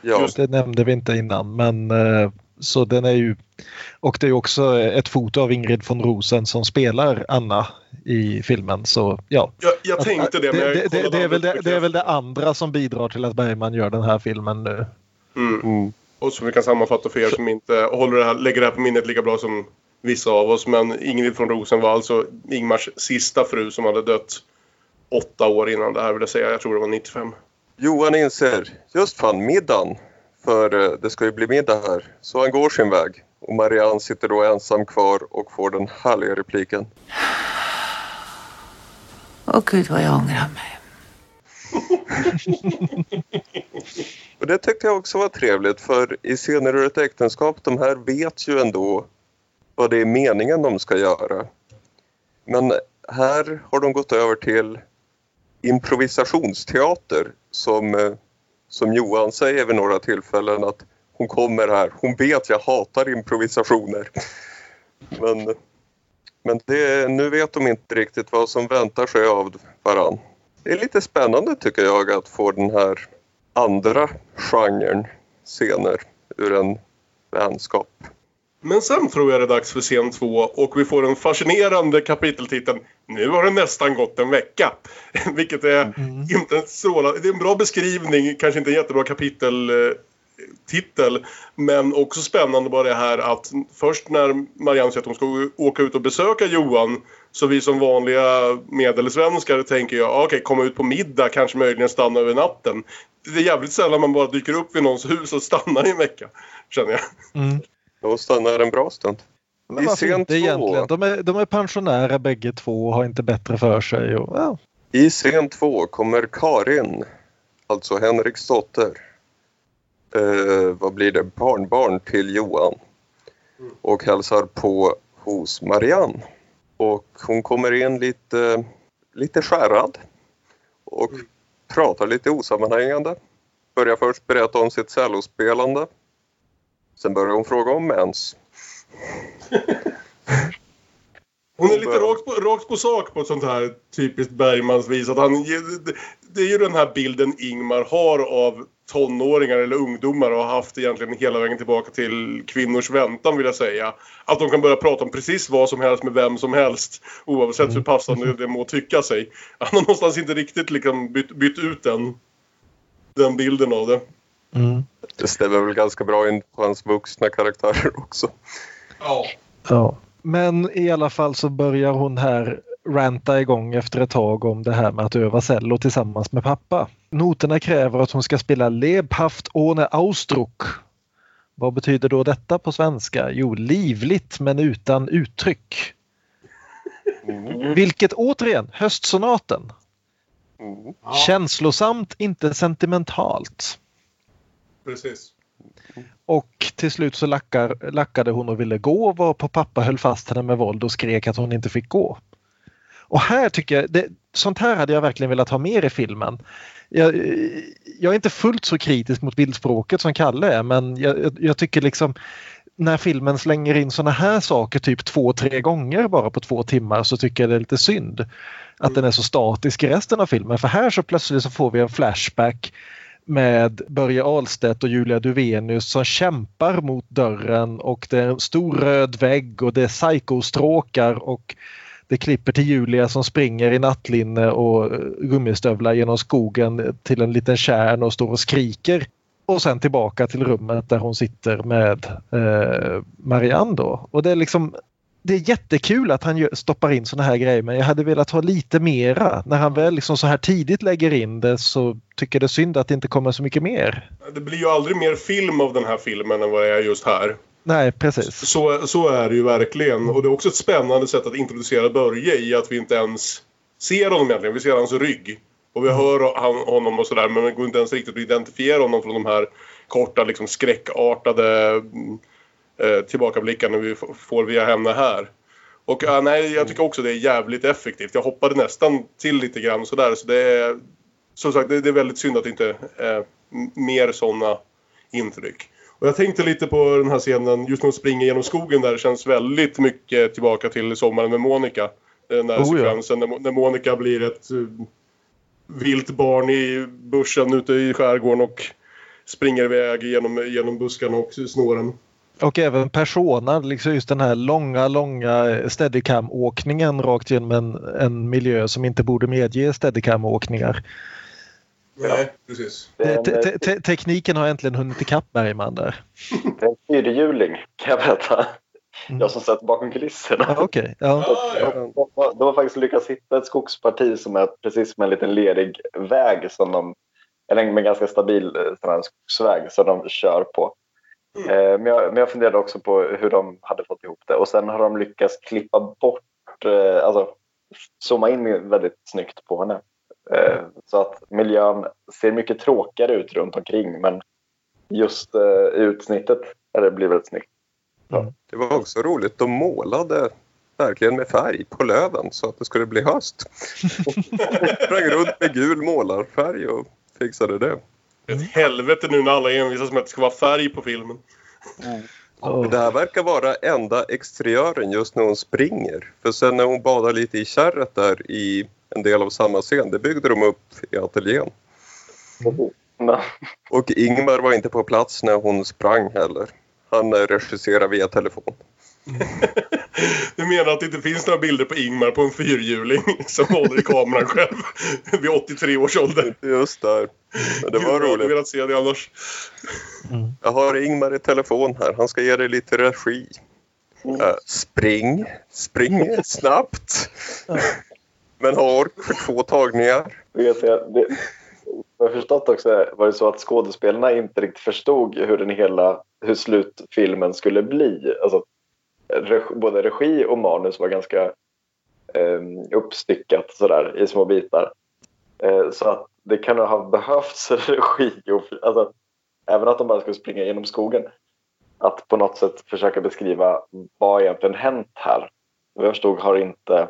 Ja. Det nämnde vi inte innan, men eh, så den är ju och det är också ett foto av Ingrid von Rosen som spelar Anna i filmen. Så, ja. Jag, jag tänkte det, men det, det, det, det, är väl det, det är väl det andra som bidrar till att Bergman gör den här filmen nu. Mm. Mm. Och som vi kan sammanfatta för er som inte håller det här, lägger det här på minnet lika bra som vissa av oss. Men Ingrid von Rosen var alltså Ingmars sista fru som hade dött åtta år innan det här vill jag säga. Jag tror det var 95. Johan inser, just fan middagen. För eh, det ska ju bli middag här. Så han går sin väg. Och Marianne sitter då ensam kvar och får den härliga repliken. Åh gud vad jag ångrar mig. och det tyckte jag också var trevligt för i Scener ur ett äktenskap, de här vet ju ändå vad det är meningen de ska göra. Men här har de gått över till improvisationsteater som, eh, som Johan säger vid några tillfällen att hon kommer här. Hon vet jag hatar improvisationer. Men, men det, nu vet de inte riktigt vad som väntar sig av varann. Det är lite spännande tycker jag att få den här andra genren scener ur en vänskap. Men sen tror jag det är dags för scen två och vi får den fascinerande kapiteltiteln Nu har det nästan gått en vecka. Vilket är mm. inte en strålande... Det är en bra beskrivning, kanske inte en jättebra kapitel titel. Men också spännande bara det här att först när Marianne säger att hon ska åka ut och besöka Johan så vi som vanliga medelsvenskar tänker jag, okej, okay, komma ut på middag, kanske möjligen stanna över natten. Det är jävligt sällan man bara dyker upp vid någons hus och stannar i en vecka, känner jag. Mm. Då stannar en bra stund. Men I varför inte två... egentligen? De är, de är pensionärer bägge två och har inte bättre för sig. Och, ja. I scen två kommer Karin, alltså Henriks dotter, eh, vad blir det, barnbarn till Johan och hälsar på hos Marianne. Och hon kommer in lite, lite skärrad och mm. pratar lite osammanhängande. Börjar först berätta om sitt cellospelande. Sen börjar hon fråga om mens. Hon är lite rakt på, rakt på sak på ett sånt här typiskt Bergmans vis. Att han, det, det är ju den här bilden Ingmar har av tonåringar eller ungdomar och har haft egentligen hela vägen tillbaka till kvinnors väntan vill jag säga. Att de kan börja prata om precis vad som helst med vem som helst oavsett hur passande det må tycka sig. Han har någonstans inte riktigt liksom bytt, bytt ut den, den bilden av det. Mm. Det stämmer väl ganska bra in på hans vuxna karaktärer också. Ja. Ja. Men i alla fall så börjar hon här ranta igång efter ett tag om det här med att öva cello tillsammans med pappa. Noterna kräver att hon ska spela Lebhaft ohne Ausdruck. Vad betyder då detta på svenska? Jo, livligt men utan uttryck. Vilket återigen, höstsonaten. Mm. Känslosamt, inte sentimentalt. Precis. Och till slut så lackar, lackade hon och ville gå varpå pappa höll fast henne med våld och skrek att hon inte fick gå. Och här tycker jag, det, sånt här hade jag verkligen velat ha mer i filmen. Jag, jag är inte fullt så kritisk mot bildspråket som Kalle är men jag, jag tycker liksom när filmen slänger in såna här saker typ två, tre gånger bara på två timmar så tycker jag det är lite synd att den är så statisk i resten av filmen. För här så plötsligt så får vi en flashback med Börje Ahlstedt och Julia Duvenius som kämpar mot dörren och det är en stor röd vägg och det är psykostråkar och det klipper till Julia som springer i nattlinne och eh, gummistövlar genom skogen till en liten kärn och står och skriker. Och sen tillbaka till rummet där hon sitter med eh, Marianne då. Och det är liksom det är jättekul att han stoppar in såna här grejer men jag hade velat ha lite mera. När han väl liksom så här tidigt lägger in det så tycker jag det är synd att det inte kommer så mycket mer. Det blir ju aldrig mer film av den här filmen än vad det är just här. Nej, precis. Så, så är det ju verkligen. Och det är också ett spännande sätt att introducera Börje i att vi inte ens ser honom egentligen. Vi ser hans rygg. Och vi hör han, honom och sådär men det går inte ens riktigt att identifiera honom från de här korta liksom skräckartade eh, vi får via henne här. Och ja, nej, jag tycker också det är jävligt effektivt. Jag hoppade nästan till lite grann sådär. Så det är, som sagt, det, är väldigt synd att det inte är mer sådana intryck. Och jag tänkte lite på den här scenen, just när hon springer genom skogen där, det känns väldigt mycket tillbaka till Sommaren med Monica. Den där Oh, ja. sekvensen när, Mo- när Monica blir ett uh, vilt barn i bussen ute i skärgården och springer iväg genom, genom buskarna och snåren. Och även Persona, liksom just den här långa, långa steadicam-åkningen rakt genom en, en miljö som inte borde medge steadicam-åkningar. Nej, precis. Te- te- te- tekniken har äntligen hunnit ikapp Bergman där. det är en fyrhjuling kan jag berätta. Mm. Jag som sett bakom kulisserna. Ja, Okej, ja. Ah, ja. De, de, de har faktiskt lyckats hitta ett skogsparti som är precis med en liten lerig väg som de, eller med en ganska stabil eh, sån skogsväg som de kör på. Eh, men, jag, men jag funderade också på hur de hade fått ihop det och sen har de lyckats klippa bort, eh, alltså zooma in väldigt snyggt på henne. Eh, så att miljön ser mycket tråkigare ut runt omkring men just eh, utsnittet är det blir väldigt snyggt. Det var också roligt. De målade verkligen med färg på löven så att det skulle bli höst. Sprang runt med gul målarfärg och fixade det. Ett helvete nu när alla envisas med att det ska vara färg på filmen. Ja. Det här verkar vara enda exteriören just när hon springer. För sen när hon badar lite i kärret där i en del av samma scen, det byggde de upp i ateljén. Men, Och Ingmar var inte på plats när hon sprang heller. Han regisserar via telefon. Du menar att det inte finns några bilder på Ingmar på en fyrhjuling som håller i kameran själv vid 83 års ålder? Just där. Men det Gud, var jag hade roligt. velat se det annars. Jag har Ingmar i telefon här. Han ska ge dig lite regi. Eh, spring, spring snabbt. Men ha ork för två tagningar. vill jag det, jag har förstått också var det så att skådespelarna inte riktigt förstod hur den hela hur slutfilmen skulle bli. Alltså, både regi och manus var ganska eh, uppstyckat sådär i små bitar. Eh, så att det kan ha behövts regi. Och, alltså, även att de bara skulle springa genom skogen. Att på något sätt försöka beskriva vad egentligen hänt här. Vad jag förstod har inte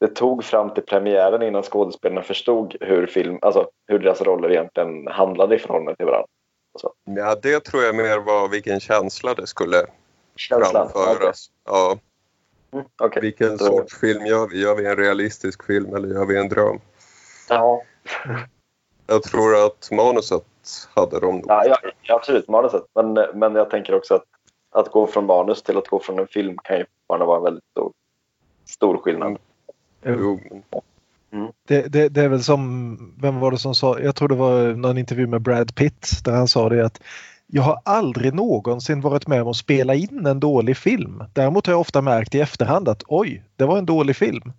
det tog fram till premiären innan skådespelarna förstod hur, film, alltså, hur deras roller egentligen handlade i förhållande till varandra. Ja, det tror jag mer var vilken känsla det skulle Känslan. framföras. Ja, Mm, Okej. vilken Då- sorts film gör vi? Gör vi en realistisk film eller gör vi en dröm? Ja, Jag tror att manuset hade de nog. ja, ja, absolut manuset. Men, men jag tänker också att att gå från manus till att gå från en film kan ju fortfarande vara en väldigt stor, stor skillnad. Jo, Det, det, det är väl som, vem var det som sa, jag tror det var någon intervju med Brad Pitt där han sa det att jag har aldrig någonsin varit med om att spela in en dålig film. Däremot har jag ofta märkt i efterhand att oj, det var en dålig film.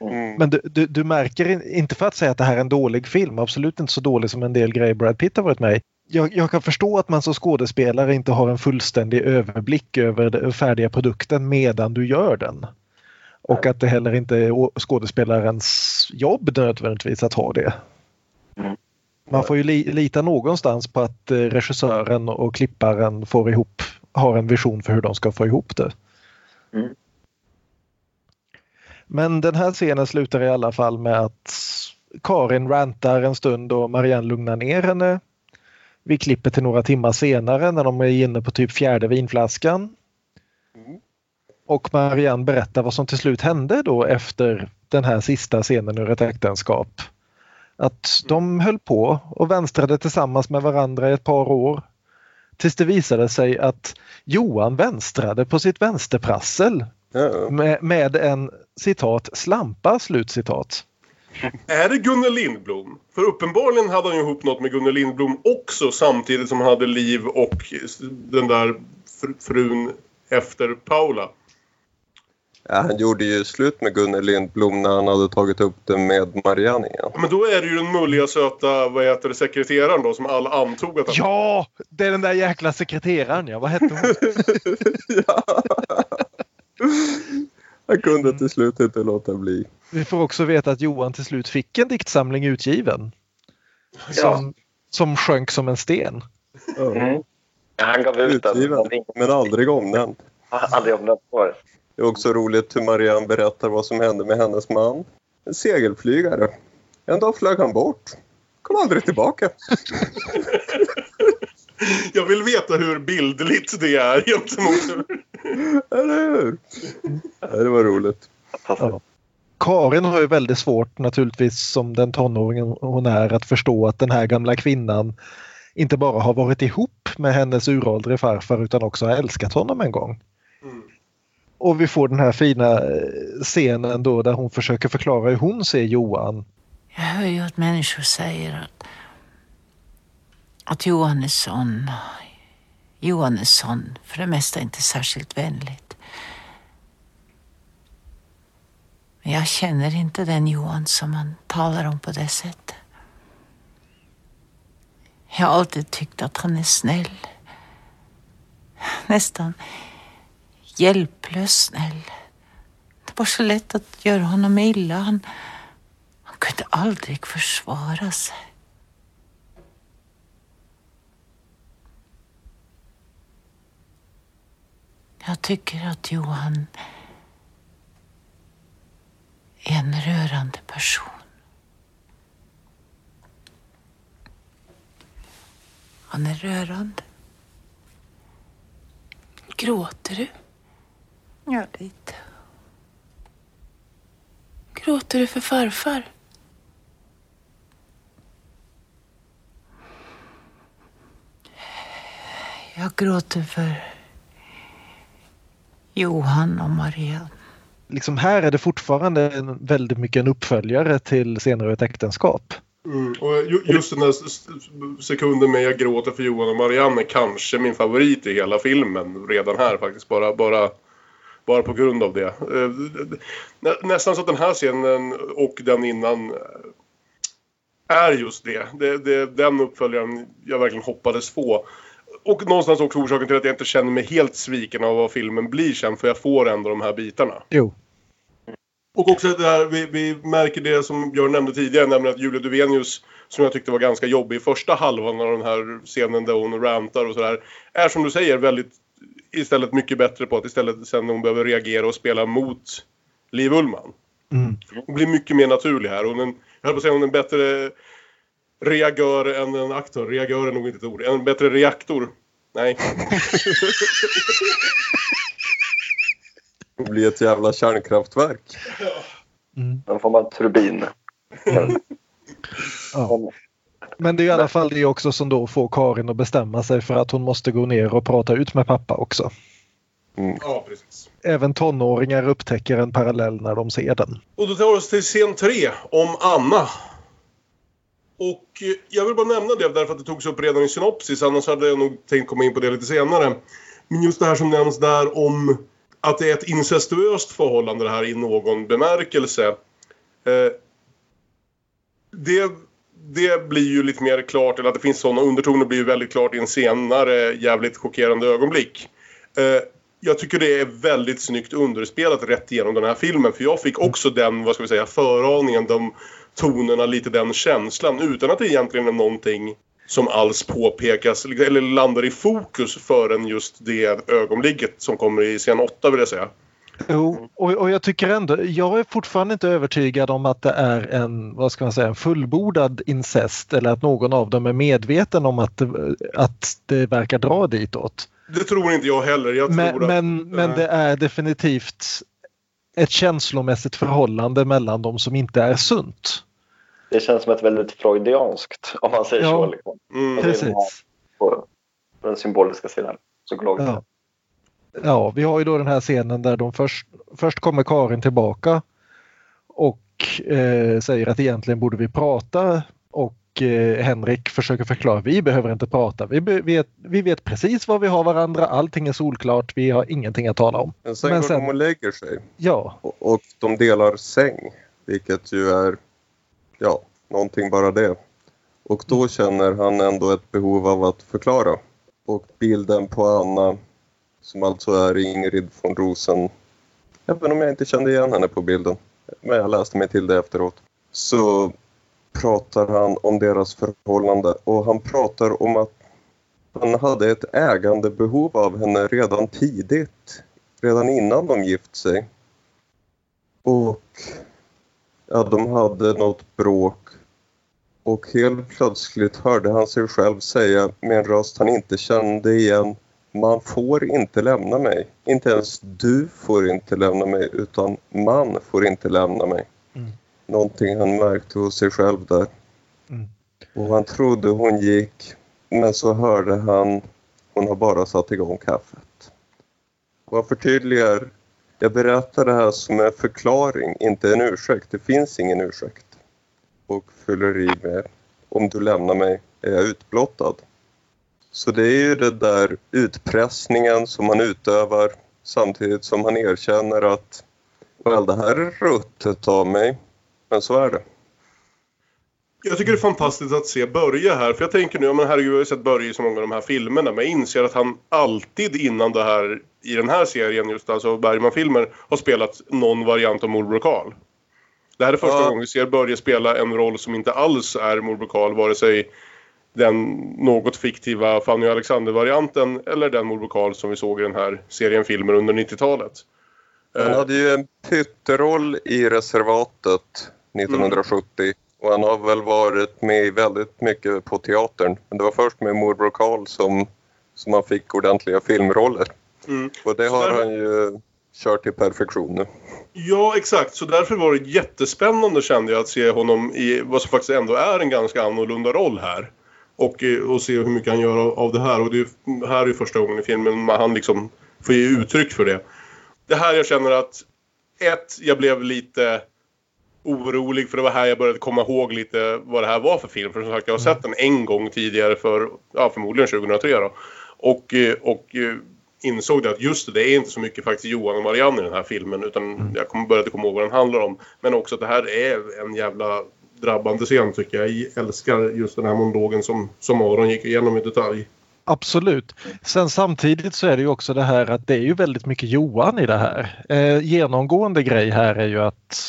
mm. Men du, du, du märker in- inte för att säga att det här är en dålig film, absolut inte så dålig som en del grejer Brad Pitt har varit med i. Jag, jag kan förstå att man som skådespelare inte har en fullständig överblick över den färdiga produkten medan du gör den. Och att det heller inte är skådespelarens jobb nödvändigtvis att ha det. Mm. Man får ju li, lita någonstans på att eh, regissören och klipparen får ihop, har en vision för hur de ska få ihop det. Mm. Men den här scenen slutar i alla fall med att Karin rantar en stund och Marianne lugnar ner henne. Vi klipper till några timmar senare när de är inne på typ fjärde vinflaskan. Och Marianne berättar vad som till slut hände då efter den här sista scenen ur ett äktenskap. Att de höll på och vänstrade tillsammans med varandra i ett par år. Tills det visade sig att Johan vänstrade på sitt vänsterprassel Ja. med, med en citat slampa slutcitat. Är det Gunnel Lindblom? För uppenbarligen hade han ju ihop något med Gunnel Lindblom också samtidigt som han hade Liv och den där fr- frun efter Paula. Ja, han gjorde ju slut med Gunnel Lindblom när han hade tagit upp det med Marianne igen. Men då är det ju den mulliga söta, vad heter det, sekreteraren då som alla antog att han... Ja, det är den där jäkla sekreteraren ja. Vad hette hon? Jag kunde till slut inte låta bli. Vi får också veta att Johan till slut fick en diktsamling utgiven. Som, som sjönk som en sten. Ja. Mm. Han gav ut den. Utgiven, men aldrig omnämnd. Aldrig om den var. Det är också roligt hur Marianne berättar vad som hände med hennes man. En segelflygare. En dag flög han bort. Kom aldrig tillbaka. Jag vill veta hur bildligt det är gentemot... Eller hur? Ja, det var roligt. Fantastiskt. Karin har ju väldigt svårt naturligtvis som den tonåringen hon är att förstå att den här gamla kvinnan inte bara har varit ihop med hennes uråldrige farfar utan också har älskat honom en gång. Mm. Och vi får den här fina eh, scenen då där hon försöker förklara hur hon ser Johan. Jag hör ju att människor säger att, att Johan är sån. Johan är sån, för det mesta inte särskilt vänligt. Men jag känner inte den Johan som man talar om på det sättet. Jag har alltid tyckt att han är snäll. Nästan hjälplös snäll. Det var så lätt att göra honom illa. Han, han kunde aldrig försvara sig. Jag tycker att Johan är en rörande person. Han är rörande. Gråter du? Ja, lite. Gråter du för farfar? Jag gråter för Johan och Marianne. Liksom här är det fortfarande en, väldigt mycket en uppföljare till senare ett äktenskap. Mm. Och ju- just den s- sekunden med jag gråter för Johan och Marianne är kanske min favorit i hela filmen redan här faktiskt. Bara, bara, bara på grund av det. Eh, nä- Nästan så att den här scenen och den innan eh, är just det. det, det den uppföljaren jag verkligen hoppades få. Och någonstans också orsaken till att jag inte känner mig helt sviken av vad filmen blir sen. För jag får ändå de här bitarna. Jo. Och också det här, vi, vi märker det som Björn nämnde tidigare, nämligen att Julia Duvenius, som jag tyckte var ganska jobbig i första halvan av den här scenen där hon rantar och sådär, är som du säger väldigt istället mycket bättre på att istället sen när hon behöver reagera och spela mot Liv Ullmann. Mm. Hon blir mycket mer naturlig här. Hon är en, jag höll på att säga hon är en bättre reagör än en aktör. Reagör är nog inte ett ord. En bättre reaktor Nej. Det blir ett jävla kärnkraftverk. Mm. Då får man turbin. Ja. Men det är i alla fall det också som då får Karin att bestämma sig för att hon måste gå ner och prata ut med pappa också. Ja, precis. Även tonåringar upptäcker en parallell när de ser den. Och då tar vi oss till scen 3 om Anna. Och eh, jag vill bara nämna det därför att det togs upp redan i synopsis. Annars hade jag nog tänkt komma in på det lite senare. Men just det här som nämns där om att det är ett incestuöst förhållande det här i någon bemärkelse. Eh, det, det blir ju lite mer klart, eller att det finns sådana undertoner blir ju väldigt klart i en senare jävligt chockerande ögonblick. Eh, jag tycker det är väldigt snyggt underspelat rätt igenom den här filmen. För jag fick också den, vad ska vi säga, föraningen, de tonerna, lite den känslan. Utan att det egentligen är någonting som alls påpekas eller landar i fokus förrän just det ögonblicket som kommer i scen 8 vill jag säga. Jo, och, och jag tycker ändå, jag är fortfarande inte övertygad om att det är en, vad ska man säga, en fullbordad incest eller att någon av dem är medveten om att, det- att det verkar dra ditåt. Det tror inte jag heller. Jag Men, att, men, men Nej. det är definitivt ett känslomässigt förhållande mellan dem som inte är sunt. Det känns som ett väldigt freudianskt, om man säger Ja. så. Liksom. Mm. Precis. På, på den symboliska sidan. Psykologiskt. Ja. Ja, vi har ju då den här scenen där de först, först kommer Karin tillbaka och eh, säger att egentligen borde vi prata och eh, Henrik försöker förklara vi behöver inte prata. Vi, be, vet, vi vet precis var vi har varandra, allting är solklart, vi har ingenting att tala om. Men sen Men går sen- de och lägger sig. Ja, Och, och de delar säng. Vilket ju är, ja, någonting bara det. Och då känner han ändå ett behov av att förklara. Och bilden på Anna, som alltså är Ingrid von Rosen, även om jag inte kände igen henne på bilden, men jag läste mig till det efteråt, så pratar han om deras förhållande och han pratar om att han hade ett ägandebehov av henne redan tidigt, redan innan de gift sig. Och ja, de hade något bråk. Och helt plötsligt hörde han sig själv säga med en röst han inte kände igen. Man får inte lämna mig. Inte ens du får inte lämna mig utan man får inte lämna mig. Mm. Någonting han märkte hos sig själv där. Mm. Och han trodde hon gick men så hörde han hon har bara satt igång kaffet. Och jag förtydligar jag berättar det här som en förklaring, inte en ursäkt. Det finns ingen ursäkt. Och fyller i med om du lämnar mig är jag utblottad. Så det är ju det där utpressningen som han utövar samtidigt som han erkänner att well, det här är ruttet av mig. Men så är det. Jag tycker det är fantastiskt att se Börje här. För jag tänker nu, ja, men herregud jag har ju sett Börje i så många av de här filmerna. Men jag inser att han alltid innan det här, i den här serien just alltså Bergman-filmer, har spelat någon variant av morbror Karl. Det här är första Ja. gången vi ser Börje spela en roll som inte alls är morbror Karl. Vare sig den något fiktiva Fanny och Alexander-varianten eller den Karl som vi såg i den här serien filmer under 90-talet. Han Eh, hade ju en pytteroll i Reservatet 1970 och han har väl varit med väldigt mycket på teatern. Men det var först med morbror Karl som, som han fick ordentliga filmroller. mm. Och det har där- han ju kört till perfektion nu. Ja, exakt. Så därför var det jättespännande kände jag att se honom i vad som faktiskt ändå är en ganska annorlunda roll här. Och, eh, och se hur mycket han gör av, av det här. Och det är, här är ju första gången i filmen han liksom får ge uttryck för det. Det här jag känner att ett, jag blev lite orolig för det var här jag började komma ihåg lite vad det här var för film. För som sagt jag har sett den en gång tidigare för, ja förmodligen 2003 då. Och, eh, och eh, insåg det att just det, det är inte så mycket faktiskt Johan och Marianne i den här filmen utan jag kom, började komma ihåg vad den handlar om. Men också att det här är en jävla drabbande scen tycker jag. Jag älskar just den här monologen som, som Aron gick igenom i detalj. Absolut. Sen samtidigt så är det ju också det här att det är ju väldigt mycket Johan i det här. Eh, genomgående grej här är ju att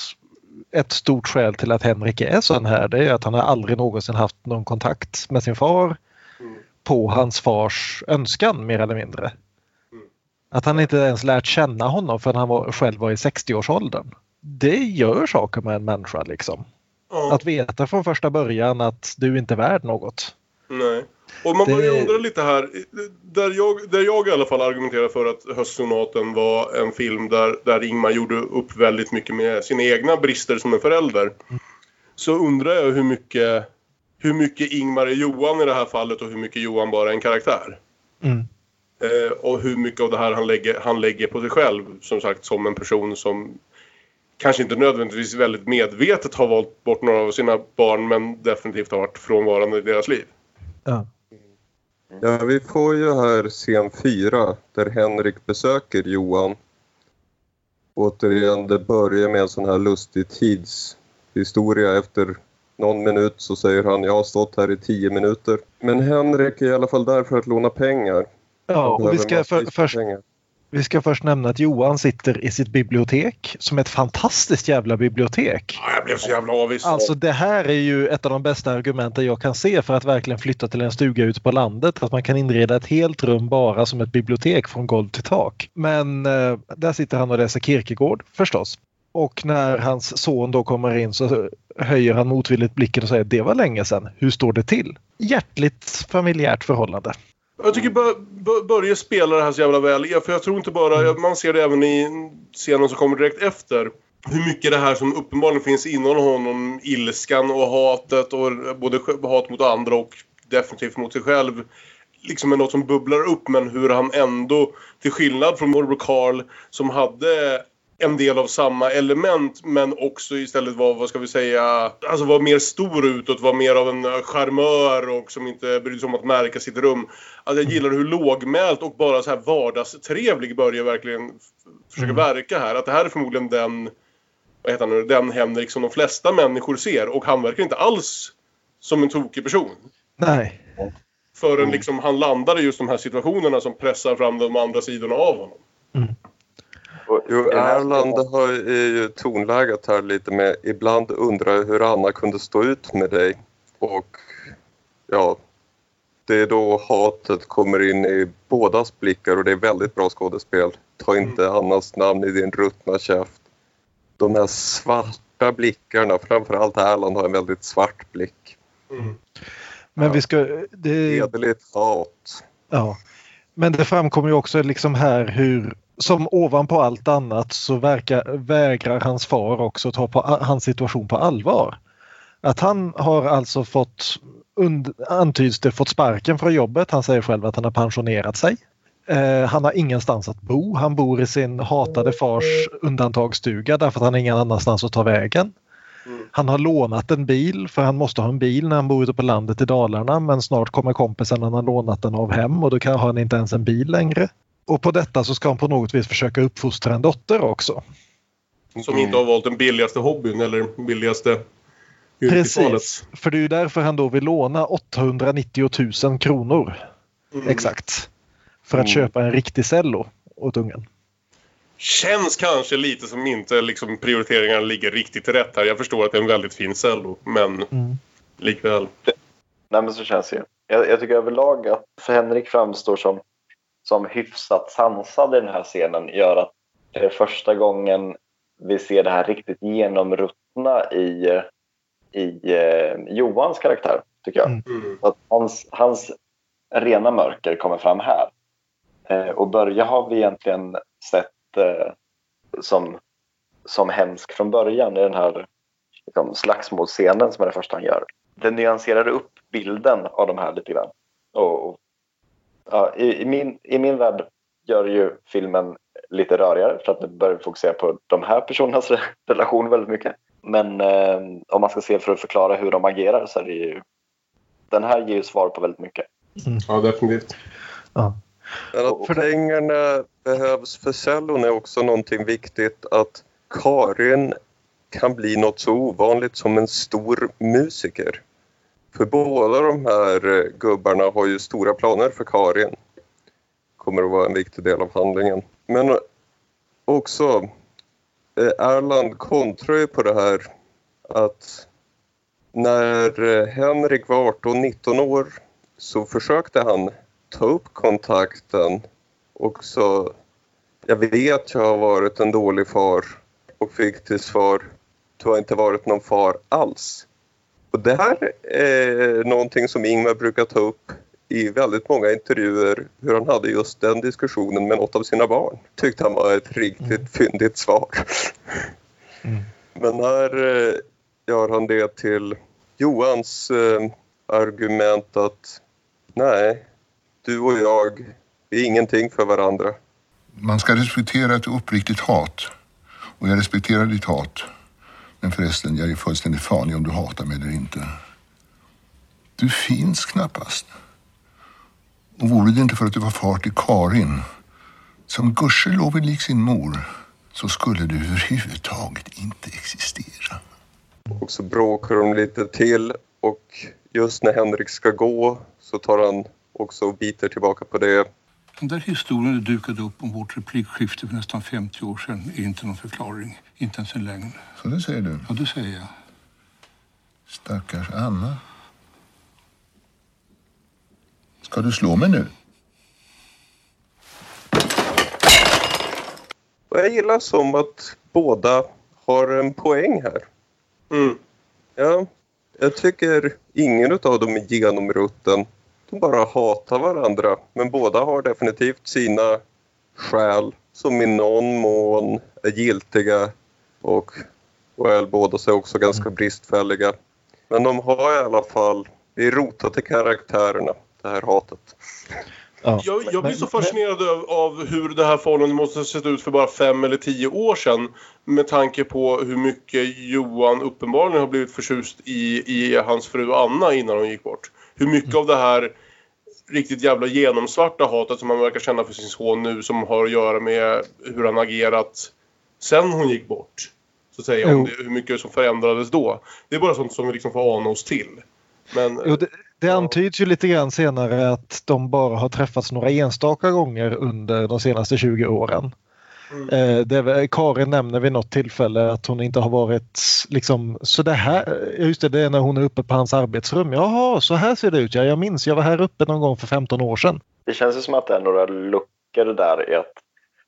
ett stort skäl till att Henrik är sån här det är att han har aldrig någonsin haft någon kontakt med sin far på hans fars önskan mer eller mindre. Att han inte ens lärt känna honom förrän han var, själv var i 60-årsåldern. Det gör saker med en människa liksom. Ja, Att veta från första början att du inte är värd något. nej. Och man börjar Det- undra lite här, där jag, där jag i alla fall argumenterar för att Höstsonaten var en film där, där Ingmar gjorde upp väldigt mycket med sina egna brister som en förälder. Så undrar jag hur mycket, hur mycket Ingmar är Johan i det här fallet och hur mycket Johan bara är en karaktär. Mm. Eh, och hur mycket av det här han lägger, han lägger på sig själv, som sagt, som en person som kanske inte nödvändigtvis väldigt medvetet har valt bort några av sina barn, men definitivt har varit frånvarande i deras liv. Ja. Ja, vi får ju här scen fyra där Henrik besöker Johan. Återigen, det börjar med en sån här lustig tidshistoria. Efter någon minut så säger han jag har stått här i tio minuter. Men Henrik är i alla fall där för att låna pengar. Ja, och vi ska, för, först, pengar. Vi ska först nämna att Johan sitter i sitt bibliotek som är ett fantastiskt jävla bibliotek. Ja, jag blev så jävla avis. Alltså det här är ju ett av de bästa argumenten jag kan se för att verkligen flytta till en stuga ute på landet. Att man kan inreda ett helt rum bara som ett bibliotek från golv till tak. Men eh, där sitter han och läser Kierkegaard förstås. Och när hans son då kommer in så höjer han motvilligt blicken och säger det var länge sedan. Hur står det till? Hjärtligt familjärt förhållande. Jag tycker Bö- Bö- Börje spelar det här så jävla väl. För jag tror inte bara, man ser det även i scenen som kommer direkt efter. Hur mycket det här som uppenbarligen finns inom honom, ilskan och hatet och både hat mot andra och definitivt mot sig själv. Liksom är något som bubblar upp men hur han ändå, till skillnad från morbror Karl som hade en del av samma element men också istället var, vad ska vi säga, alltså var mer stor utåt, var mer av en charmör och som inte brydde sig om att märka sitt rum. Alltså jag gillar hur lågmält och bara så här vardagstrevlig Börje verkligen försöker verka här. Att det här är förmodligen den, vad heter han nu, den Henrik som de flesta människor ser och han verkar inte alls som en tokig person. Nej. Förrän liksom han landar i just de här situationerna som pressar fram de andra sidorna av honom. Och Jo, Erland har är ju tonläget här lite med ibland undrar jag hur Anna kunde stå ut med dig. Och ja, det är då hatet kommer in i bådas blickar och det är väldigt bra skådespel. Ta inte Annas namn i din ruttna käft. De här svarta blickarna, framförallt Erland har en väldigt svart blick. Men vi ska... Det, Hederligt hat. Ja. Men det framkommer ju också liksom här hur som ovanpå allt annat så verkar, vägrar hans far också ta på, hans situation på allvar. Att han har alltså fått, und, antyds det, fått sparken från jobbet. Han säger själv att han har pensionerat sig. Eh, han har ingenstans att bo. Han bor i sin hatade fars undantagsstuga därför att han har ingen annanstans att ta vägen. Han har lånat en bil för han måste ha en bil när han bor ute på landet i Dalarna men snart kommer kompisen han har lånat den av hem och då kan han inte ens en bil längre. Och på detta så ska han på något vis försöka uppfostra en dotter också. Som inte har valt den billigaste hobbyn eller billigaste. Precis, för det är ju därför han då vill låna 890 000 kronor exakt. För att köpa en riktig cello åt ungen. Känns kanske lite som inte liksom, prioriteringarna ligger riktigt rätt här. Jag förstår att det är en väldigt fin cello, men Mm. likväl. Nej men så känns det ju. Jag, jag tycker överlag att för Henrik framstår som, som hyfsat sansad i den här scenen gör att det är första gången vi ser det här riktigt genomruttna i, i eh, Johans karaktär, tycker jag. Mm. Att hans, hans rena mörker kommer fram här. Eh, och Börje har vi egentligen sett eh, som, som hemsk från början i den här liksom, slagsmålscenen som är det första han gör. Den nyanserar upp bilden av de här lite grann. Och, och, ja, i, i, min, I min värld gör ju filmen lite rörigare för att nu börjar vi fokusera på de här personernas re- relation väldigt mycket. Men eh, om man ska se för att förklara hur de agerar så är det ju den här ger ju svar på väldigt mycket. Ja, definitivt. Ja. Men att För pengarna behövs för cellon är också någonting viktigt. Att Karin kan bli något så ovanligt som en stor musiker. För båda de här eh, gubbarna har ju stora planer för Karin. Kommer att vara en viktig del av handlingen. Men också eh, Erland kontrar ju på det här att när eh, Henrik var 18-19 år så försökte han ta upp kontakten och så jag vet jag har varit en dålig far och fick till svar du har inte varit någon far alls. Och det här är någonting som Ingmar brukar ta upp i väldigt många intervjuer hur han hade just den diskussionen med något av sina barn. Tyckte han var ett riktigt fyndigt svar. Mm. Men här eh, gör han det till Johans eh, argument att nej, du och jag är ingenting för varandra. Man ska respektera ett uppriktigt hat. Och jag respekterar ditt hat. Men förresten, jag är fullständigt fan i om du hatar mig eller inte. Du finns knappast. Och vore det inte för att du var far till Karin, som gudskelov är lik sin mor, så skulle du överhuvudtaget inte existera. Och så bråkar de lite till och just när Henrik ska gå så tar han också biter tillbaka på det. Den där historien du dukade upp om vårt replikskifte för nästan 50 år sedan är inte någon förklaring. Inte ens en lögn. Så det säger du. Ja, det säger jag. Stackars Anna. Ska du slå mig nu? Och jag gillar som att båda har en poäng här. Mm. Ja, jag tycker ingen av dem är genomrutten. De bara hatar varandra. Men båda har definitivt sina skäl som i någon mån är giltiga och well, båda är också ganska bristfälliga. Men de har i alla fall, det är rotat i karaktärerna, det här hatet. Ja. Jag, jag blir så fascinerad av, av hur det här förhållandet måste ha sett ut för bara fem eller tio år sedan. Med tanke på hur mycket Johan uppenbarligen har blivit förtjust i, i hans fru Anna innan hon gick bort. Hur mycket av det här riktigt jävla genomsvarta hatet som han verkar känna för sin son nu som har att göra med hur han agerat sen hon gick bort. Så att säga, om det, hur mycket som förändrades då. Det är bara sånt som vi liksom får ana oss till. Men Jo, det, det antyds ju lite grann senare att de bara har träffats några enstaka gånger under de senaste 20 åren. Mm. Eh, det, Karin nämner vid något tillfälle att hon inte har varit liksom så det här, just det, det är när hon är uppe på hans arbetsrum. Jaha, så här ser det ut. Ja, jag minns, jag var här uppe någon gång för 15 år sedan. Det känns ju som att det är några luckor där i att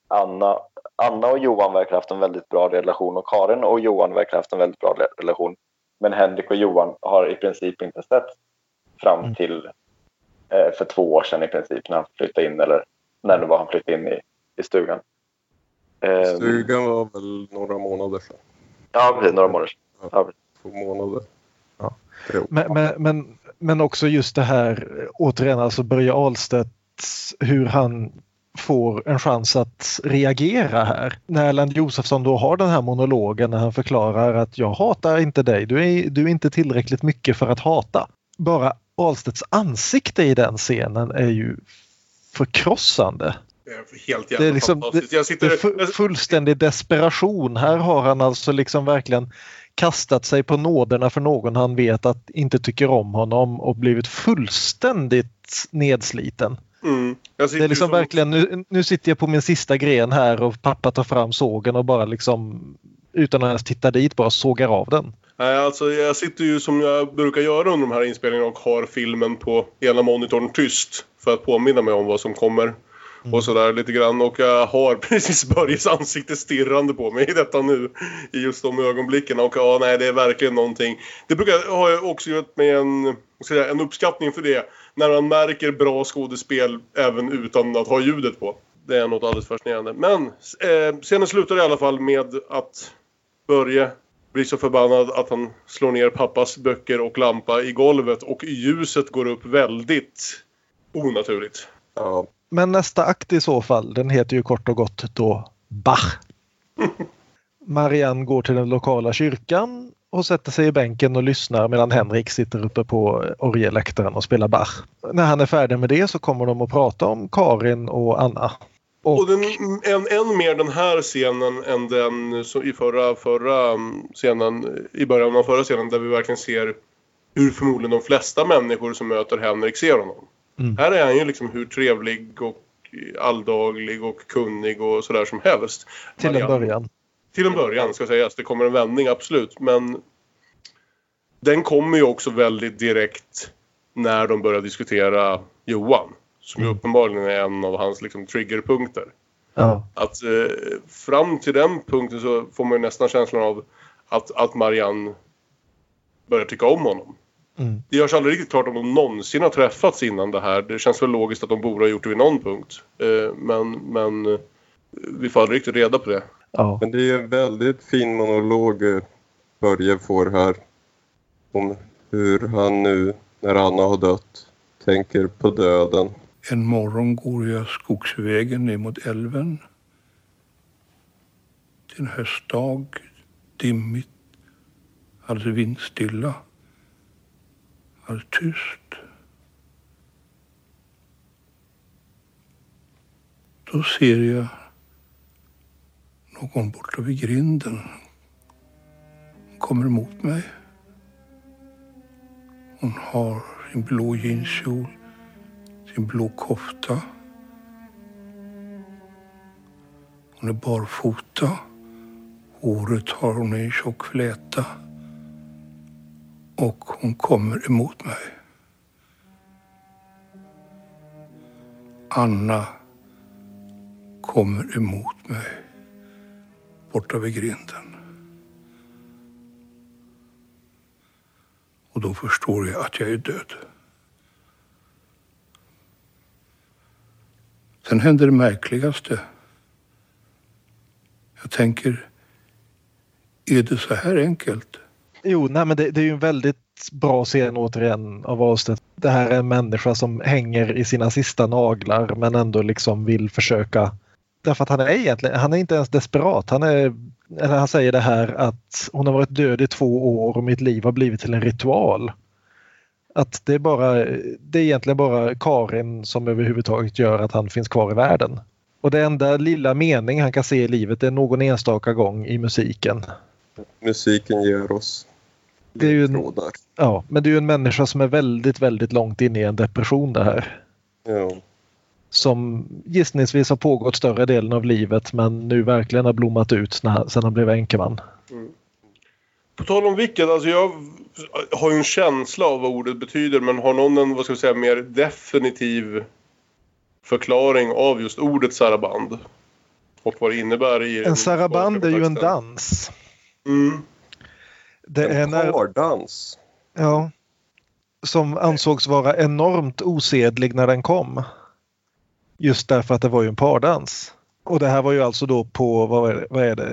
Anna, Anna och Johan verkar ha haft en väldigt bra relation och Karin och Johan verkar ha haft en väldigt bra relation. Men Henrik och Johan har i princip inte sett fram Mm. till eh, för två år sedan i princip när han flyttade in eller när det var han flyttade in i, i stugan. Eh, Stugan var väl några månader sedan. Ja, precis. Några månader sedan. Ja. Två månader. Ja. Men, men, men, men också just det här, återigen alltså Börje Ahlstedt, hur han får en chans att reagera här. När Erland Josefsson då har den här monologen när han förklarar att jag hatar inte dig, du är, du är inte tillräckligt mycket för att hata. Bara Ahlstedts ansikte i den scenen är ju förkrossande. Helt jävla Det är, liksom, fantastiskt. Jag sitter... det är fu- fullständig desperation. Här har han alltså liksom verkligen kastat sig på nåderna för någon han vet att inte tycker om honom och blivit fullständigt nedsliten. Mm. Det är liksom som- verkligen, nu, nu sitter jag på min sista gren här och pappa tar fram sågen och bara liksom utan att ens titta dit bara sågar av den. Nej, alltså jag sitter ju som jag brukar göra under de här inspelningarna och har filmen på ena monitorn tyst för att påminna mig om vad som kommer. Och sådär lite grann och jag har precis Börjes ansikte stirrande på mig i detta nu. I just de ögonblicken och ja, nej det är verkligen någonting. Det brukar ha jag också gjort mig en, säga, en uppskattning för det. När man märker bra skådespel även utan att ha ljudet på. Det är något alldeles fascinerande. Men eh, scenen slutar i alla fall med att Börje blir så förbannad att han slår ner pappas böcker och lampa i golvet och ljuset går upp väldigt onaturligt. Ja, Men nästa akt i så fall, den heter ju kort och gott då Bach. Marianne går till den lokala kyrkan och sätter sig i bänken och lyssnar medan Henrik sitter uppe på orgelläktaren och spelar Bach. När han är färdig med det så kommer de att prata om Karin och Anna. Och, Och den, en, än mer den här scenen än den i förra, förra scenen, i början av förra scenen där vi verkligen ser hur förmodligen de flesta människor som möter Henrik ser honom. Mm. Här är han ju liksom hur trevlig och alldaglig och kunnig och sådär som helst. till en början. Till en början ska sägas. Det kommer en vändning absolut. Men den kommer ju också väldigt direkt när de börjar diskutera Johan. Som ju Mm. uppenbarligen är en av hans liksom, triggerpunkter. Ja. Att eh, fram till den punkten så får man ju nästan känslan av att, att Marianne börjar tycka om honom. Mm. Det görs aldrig riktigt klart om de någonsin har träffats innan det här. Det känns väl logiskt att de borde ha gjort det vid någon punkt. Eh, men, men eh, vi får aldrig riktigt reda på det. Ja. Men det är en väldigt fin monolog eh, Börje får här. Om hur han nu, när Anna har dött, tänker på döden. En morgon går jag skogsvägen ner mot älven. Det är en höstdag, dimmigt, alldeles vindstilla, var tyst. Då ser jag någon borta vid grinden. Hon kommer emot mig. Hon har sin blå jeanskjol sin blå kofta. Hon är barfota. Håret har hon i en tjock fläta. Och hon kommer emot mig. Anna kommer emot mig borta vid grinden. Och då förstår jag att jag är död. Sen händer det märkligaste. Jag tänker, är det så här enkelt? Jo, nej, men det, det är ju en väldigt bra scen återigen av Ahlstedt. Det här är en människa som hänger i sina sista naglar men ändå liksom vill försöka. Därför att han är egentligen, han är inte ens desperat. Han, är, eller han säger det här att hon har varit död i två år och mitt liv har blivit till en ritual. Att det är bara, det är egentligen bara Karin som överhuvudtaget gör att han finns kvar i världen. Och det enda lilla mening han kan se i livet är någon enstaka gång i musiken. Musiken ger oss det är ju en, ja, men det är ju en människa som är väldigt, väldigt långt inne i en depression det här. Ja. Som gissningsvis har pågått större delen av livet men nu verkligen har blommat ut när, sen han blev änkeman. På tal om vilket, alltså jag har ju en känsla av vad ordet betyder men har någon en, vad ska vi säga, mer definitiv förklaring av just ordet saraband? Och vad det innebär i... En saraband är ju en dans. Mm. Det är En när, pardans. ja, som ansågs vara enormt osedlig när den kom. Just därför att det var ju en pardans. Och det här var ju alltså då på vad är vad är det,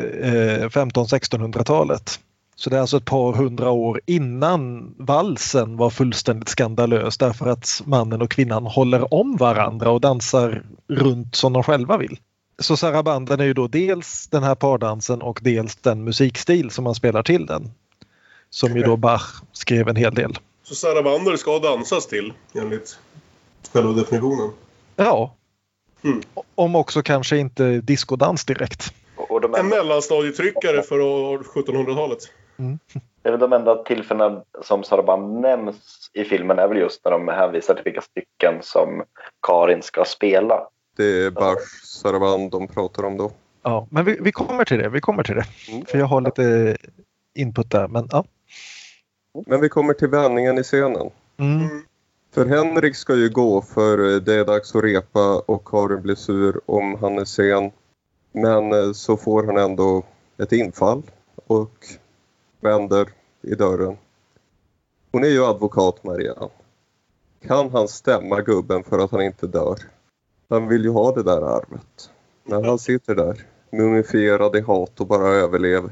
eh, 1500-1600-talet. Så det är alltså ett par hundra år innan valsen var fullständigt skandalös därför att mannen och kvinnan håller om varandra och dansar runt som de själva vill. Så sarabanden är ju då dels den här pardansen och dels den musikstil som man spelar till den. Som ju då Bach skrev en hel del. Så sarabander ska dansas till enligt själva definitionen. Ja. Mm. Om också kanske inte diskodans direkt. Och de En enda, mellanstadietryckare för år 1700-talet. det är väl de enda tillfällena som Saraband nämns i filmen är väl just när de hänvisar till vilka stycken som Karin ska spela. Det är Bachs saraband de pratar om då. Ja, men vi, vi kommer till det. Vi kommer till det. Mm. För jag har lite input där. Men ja. Men vi kommer till vändningen i scenen. Mm. För Henrik ska ju gå för eh, det är dags att repa och Karin blir sur om han är sen. Men eh, så får han ändå ett infall och vänder i dörren. Hon är ju advokat Marianne. Kan han stämma gubben för att han inte dör? Han vill ju ha det där arvet. Men han sitter där mumifierad i hat och bara överlever.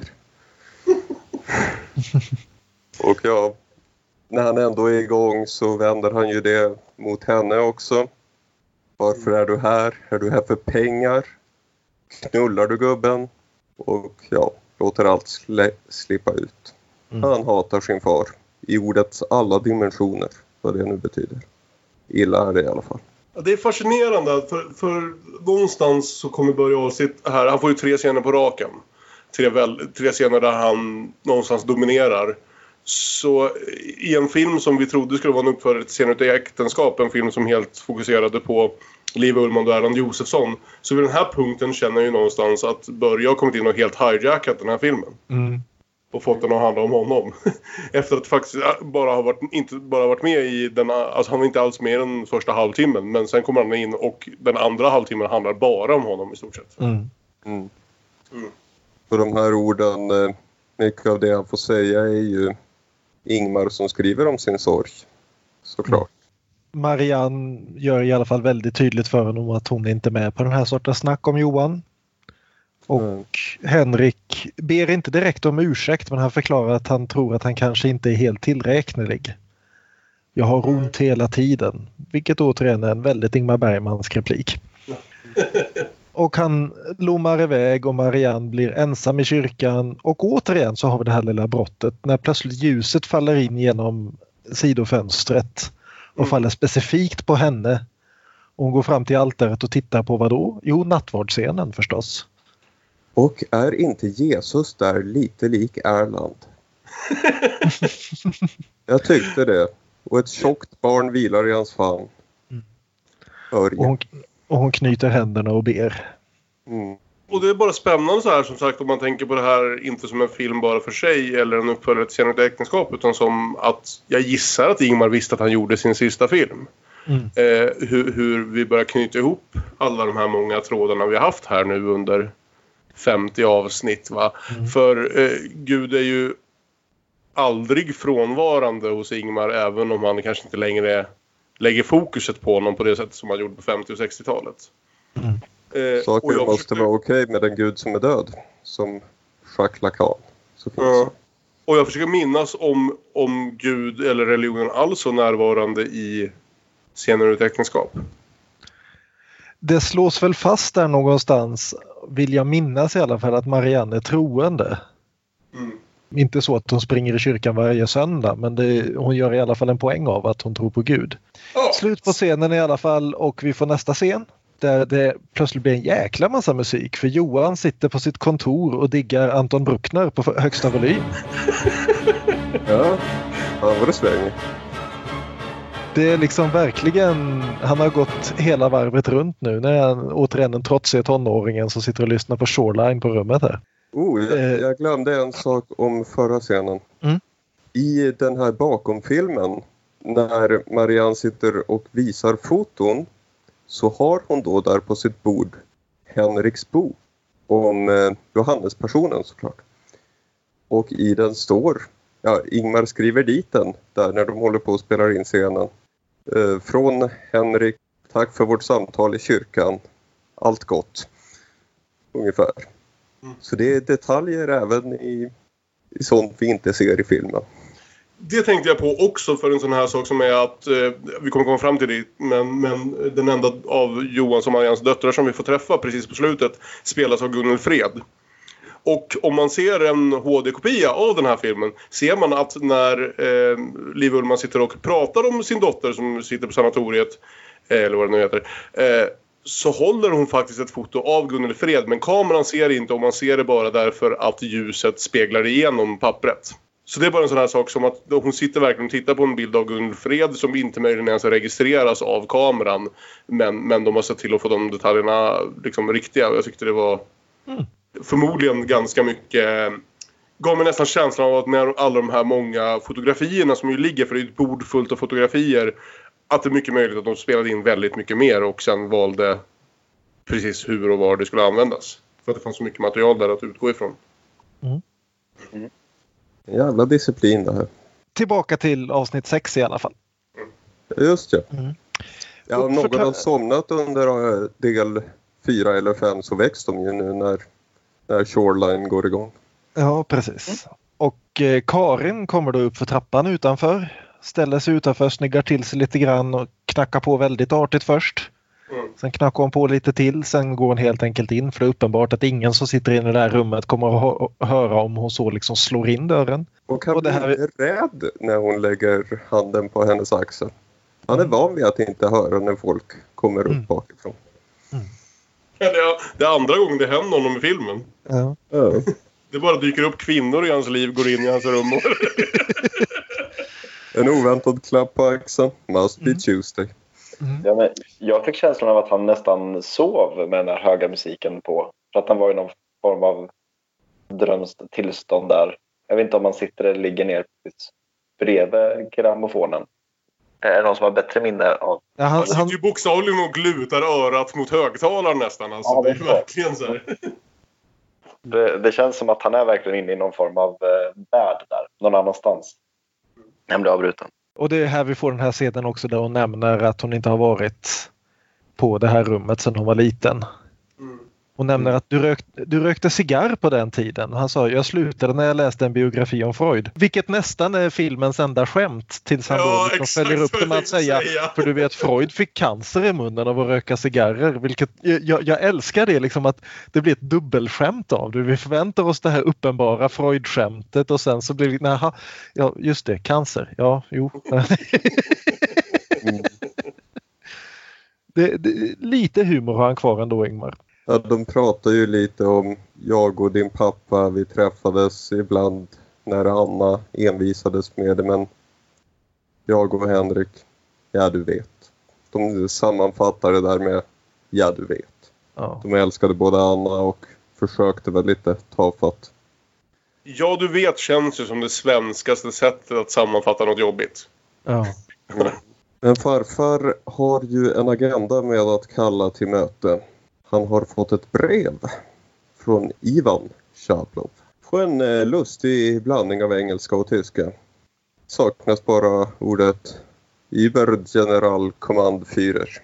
och ja, när han ändå är igång så vänder han ju det mot henne också. Varför är du här? Är du här för pengar? Knullar du gubben? Och ja, låter allt slä- slippa ut. Mm. Han hatar sin far i ordets alla dimensioner, vad det nu betyder. Illa är det i alla fall. Ja, det är fascinerande för, för någonstans så kommer Börje Ahlstedt här. Han får ju tre scener på raken. Tre, väl, tre scener där han någonstans dominerar. Så i en film som vi trodde skulle vara en uppföljare till Scener i äktenskap, en film som helt fokuserade på Liv Ullman och Erland Josefsson. Så vid den här punkten känner jag ju någonstans att Börje har kommit in och helt hijackat den här filmen. Mm. och fått den att handla om honom. Efter att faktiskt bara ha varit, inte bara varit med i den, alltså han var inte alls med i den första halvtimmen men sen kommer han in och den andra halvtimmen handlar bara om honom i stort sett. Mm. Mm. Mm. Och de här orden, eh, mycket av det han får säga är ju Ingmar som skriver om sin sorg. Såklart. Marianne gör i alla fall väldigt tydligt för honom att hon inte är med på den här sortens snack om Johan. Och Mm. Henrik ber inte direkt om ursäkt men han förklarar att han tror att han kanske inte är helt tillräknelig. Jag har ont hela tiden, vilket återigen är en väldigt Ingmar Bergmans replik. Och han lommar iväg och Marianne blir ensam i kyrkan och återigen så har vi det här lilla brottet när plötsligt ljuset faller in genom sidofönstret och Mm. faller specifikt på henne. Hon går fram till altaret och tittar på vad då? Jo, nattvardsscenen förstås. Och är inte Jesus där lite lik Erland? Jag tyckte det. Och ett tjockt barn vilar i hans famn. Mm. Örje. Och hon, knyter händerna och ber. Mm. Och det är bara spännande så här som sagt om man tänker på det här inte som en film bara för sig eller en uppföljare till Senare äktenskap utan som att jag gissar att Ingmar visste att han gjorde sin sista film. Mm. Eh, hur, hur vi börjar knyta ihop alla de här många trådarna vi har haft här nu under 50 avsnitt. Va? För eh, Gud är ju aldrig frånvarande hos Ingmar även om han kanske inte längre lägger fokuset på honom på det sättet som han gjorde på 50 och 60-talet. Mm. Eh, Saker jag måste försökte- vara okej med en gud som är död. Som Jacques Lacan. Så finns Ja. Och jag försöker minnas om, om Gud eller religionen alls var närvarande i senare ut äktenskap. Det slås väl fast där någonstans, vill jag minnas i alla fall, att Marianne är troende. Mm. Inte så att hon springer i kyrkan varje söndag men det, hon gör i alla fall en poäng av att hon tror på Gud. Ja. Slut på scenen i alla fall och vi får nästa scen. Där det plötsligt blir en jäkla massa musik för Johan sitter på sitt kontor och diggar Anton Bruckner på högsta volym. Ja, fan vad det svänger. Det är liksom verkligen, han har gått hela varvet runt nu. Nu är han återigen den trotsiga tonåringen som sitter och lyssnar på Shoreline på rummet här. Oh, Eh. jag, jag glömde en sak om förra scenen. Mm. I den här bakomfilmen när Marianne sitter och visar foton så har hon då där på sitt bord Henriks bok om eh, Johannespersonen såklart. Och i den står, ja Ingmar skriver dit den där när de håller på och spelar in scenen. Eh, från Henrik, tack för vårt samtal i kyrkan. Allt gott. Ungefär. Så det är detaljer även i, i sånt vi inte ser i filmen. Det tänkte jag på också för en sån här sak som är att, eh, vi kommer komma fram till det, men, men den enda av Johans och Marians döttrar som vi får träffa precis på slutet spelas av Gunnel Fred. Och om man ser en HD-kopia av den här filmen ser man att när eh, Liv Ullmann sitter och pratar om sin dotter som sitter på sanatoriet, eh, eller vad det nu heter, eh, så håller hon faktiskt ett foto av Gunnel Fred men kameran ser inte och man ser det bara därför att ljuset speglar igenom pappret. Så det är bara en sån här sak som att hon sitter verkligen och tittar på en bild av Gunnel Fred som inte möjligen ens registreras av kameran. Men, men de har sett till att få de detaljerna liksom riktiga. Jag tyckte det var förmodligen ganska mycket gav mig nästan känslan av att med alla de här många fotografierna som ju ligger, för det är ett bord fullt av fotografier, att det är mycket möjligt att de spelade in väldigt mycket mer och sen valde precis hur och var det skulle användas. För att det fanns så mycket material där att utgå ifrån. En jävla disciplin det här. Tillbaka till avsnitt 6 i alla fall. Just det. Mm. Ja, om någon har somnat under eh, del 4 eller 5 så väcks de ju nu när, när Shoreline går igång. Ja, precis. Och eh, Karin kommer då upp för trappan utanför. Ställer sig utanför, snyggar till sig lite grann och knackar på väldigt artigt först. Mm. Sen knackar hon på lite till, sen går hon helt enkelt in för det är uppenbart att ingen som sitter inne i det här rummet kommer att hö- höra om hon så liksom slår in dörren. Och han Och det här- blir rädd när hon lägger handen på hennes axel. Han är van vid att inte höra när folk kommer upp Mm. bakifrån. Det är, det är andra gången det händer honom i filmen. Ja. Det bara dyker upp kvinnor i hans liv, går in i hans rum och... En oväntad klapp på axeln. Must Mm. be Tuesday. Ja, men jag fick känslan av att han nästan sov med den här höga musiken på. För att han var i någon form av drömst tillstånd där. Jag vet inte om han sitter eller ligger ner precis bredvid grammofonen. Är det någon som har bättre minne av? Ja, han, Han sitter ju bokstavligen och glutar örat mot högtalaren nästan. Alltså, Ja, det är det är verkligen så här. Det, det känns som att han är verkligen inne i någon form av eh, värld där. Någon annanstans. Jag blev avbruten. Och det är här vi får den här scenen också där hon nämner att hon inte har varit på det här rummet sedan hon var liten. Hon nämner att du, rökt, du rökte cigarr på den tiden. Han sa jag slutade när jag läste en biografi om Freud. Vilket nästan är filmens enda skämt tills han Ja, då liksom följer upp det med att säga säga. för du vet Freud fick cancer i munnen av att röka cigarrer. Vilket, jag, jag älskar det liksom att det blir ett dubbelskämt av det. Vi förväntar oss det här uppenbara Freud-skämtet och sen så blir det, naha, ja just det, cancer, ja jo. det, det, lite humor har han kvar ändå Ingmar. Ja, de pratar ju lite om jag och din pappa. Vi träffades ibland när Anna envisades med det men jag och Henrik, ja du vet. De sammanfattar det där med ja du vet. Ja. De älskade både Anna och försökte väl lite tafatt. Ja, du vet känns ju som det svenskaste sättet att sammanfatta något jobbigt. Ja. Men farfar har ju en agenda med att kalla till möte. Han har fått ett brev från Ivan Shablov. På en eh, lustig blandning av engelska och tyska. Saknas bara ordet Über General Command Führer.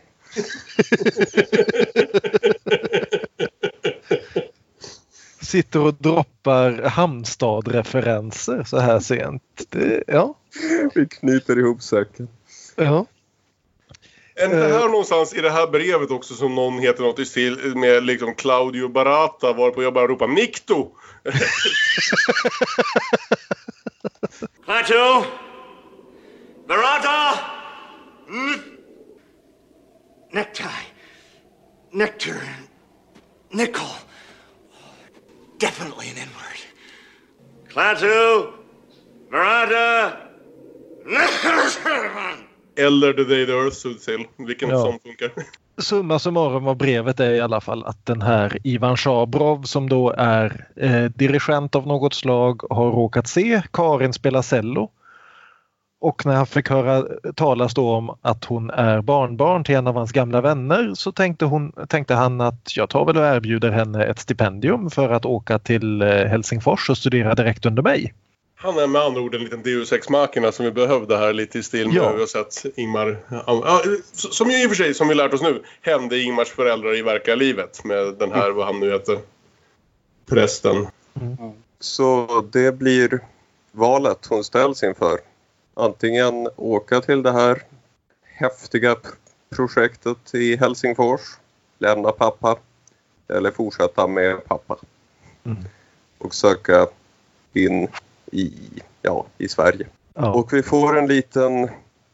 Sitter och droppar Halmstad-referenser så här sent. Det, ja. Vi knyter ihop säcken. ja. Är det här någonstans i det här brevet också som någon heter något i stil med liksom Claudio Barata varpå jag bara ropar Nikto! Plateau! Barata! N- necktie. Nectar. Nickel. Definitely an N-word. Klaatu! Barata! Eller The Day the Earth Stood Still. Vilken Ja. som funkar. Summa summarum av brevet är i alla fall att den här Ivan Shabrov som då är eh, dirigent av något slag har råkat se Karin spela cello. Och när han fick höra talas då om att hon är barnbarn till en av hans gamla vänner så tänkte, hon, tänkte han att jag tar väl och erbjuder henne ett stipendium för att åka till eh, Helsingfors och studera direkt under mig. Han är med andra ord en liten Deus Ex Machina som vi behövde här lite i stil med Ja. hur vi har sett Ingmar. Ja, som ju i och för sig, som vi lärt oss nu, hände Ingmars föräldrar i verkliga livet med den här, vad han nu heter, prästen. Så det blir valet hon ställs inför. Antingen åka till det här häftiga projektet i Helsingfors, lämna pappa eller fortsätta med pappa. Mm. Och söka in i, ja, i Sverige. Ja. Och vi får en liten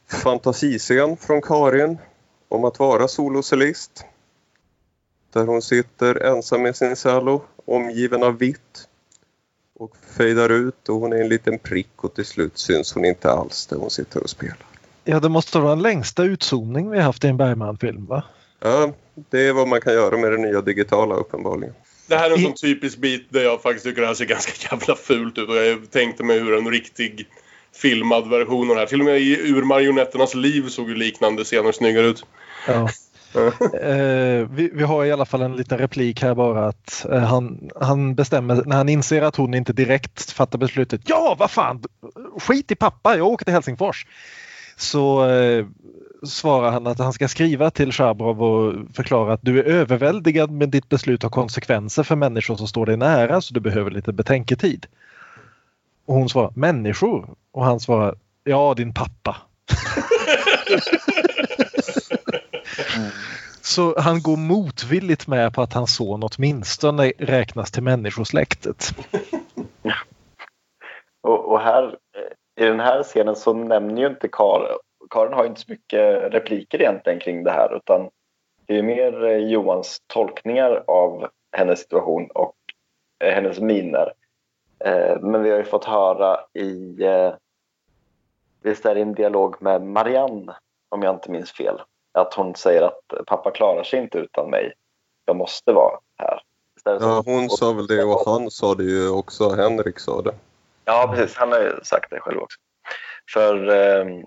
fantasiscen från Karin om att vara solocellist. Där hon sitter ensam med sin cello omgiven av vitt och fejdar ut och hon är en liten prick och till slut syns hon inte alls där hon sitter och spelar. ja, det måste vara den längsta utzoomning vi haft i en Bergman-film va? Ja, det är vad man kan göra med det nya digitala uppenbarligen. Det här är en sån typisk bit där jag faktiskt tycker det här ser ganska jävla fult ut och jag tänkte mig hur en riktig filmad version av det här. Till och med i Ur marionetternas liv såg ju liknande scener snyggare ut. Ja. Eh, vi, vi har i alla fall en liten replik här bara att eh, han, han bestämmer när han inser att hon inte direkt fattar beslutet. Ja, vad fan! Skit i pappa, jag åker till Helsingfors. Så eh, svarar han att han ska skriva till Shabrov och förklara att du är överväldigad men ditt beslut har konsekvenser för människor som står dig nära så du behöver lite betänketid. Och hon svarar människor och han svarar ja, din pappa. Så han går motvilligt med på att hans son åtminstone räknas till människosläktet. Och, och här, eh, i den här scenen så nämner ju inte Karl Karin har inte så mycket repliker egentligen kring det här utan det är mer eh, Johans tolkningar av hennes situation och eh, hennes miner. Eh, Men vi har ju fått höra i, eh, visst är det en dialog med Marianne om jag inte minns fel, att hon säger att pappa klarar sig inte utan mig. Jag måste vara här. Ja, hon sa väl det och han sa det ju också. Henrik sa det. Ja, precis. Han har ju sagt det själv också. För, ehm,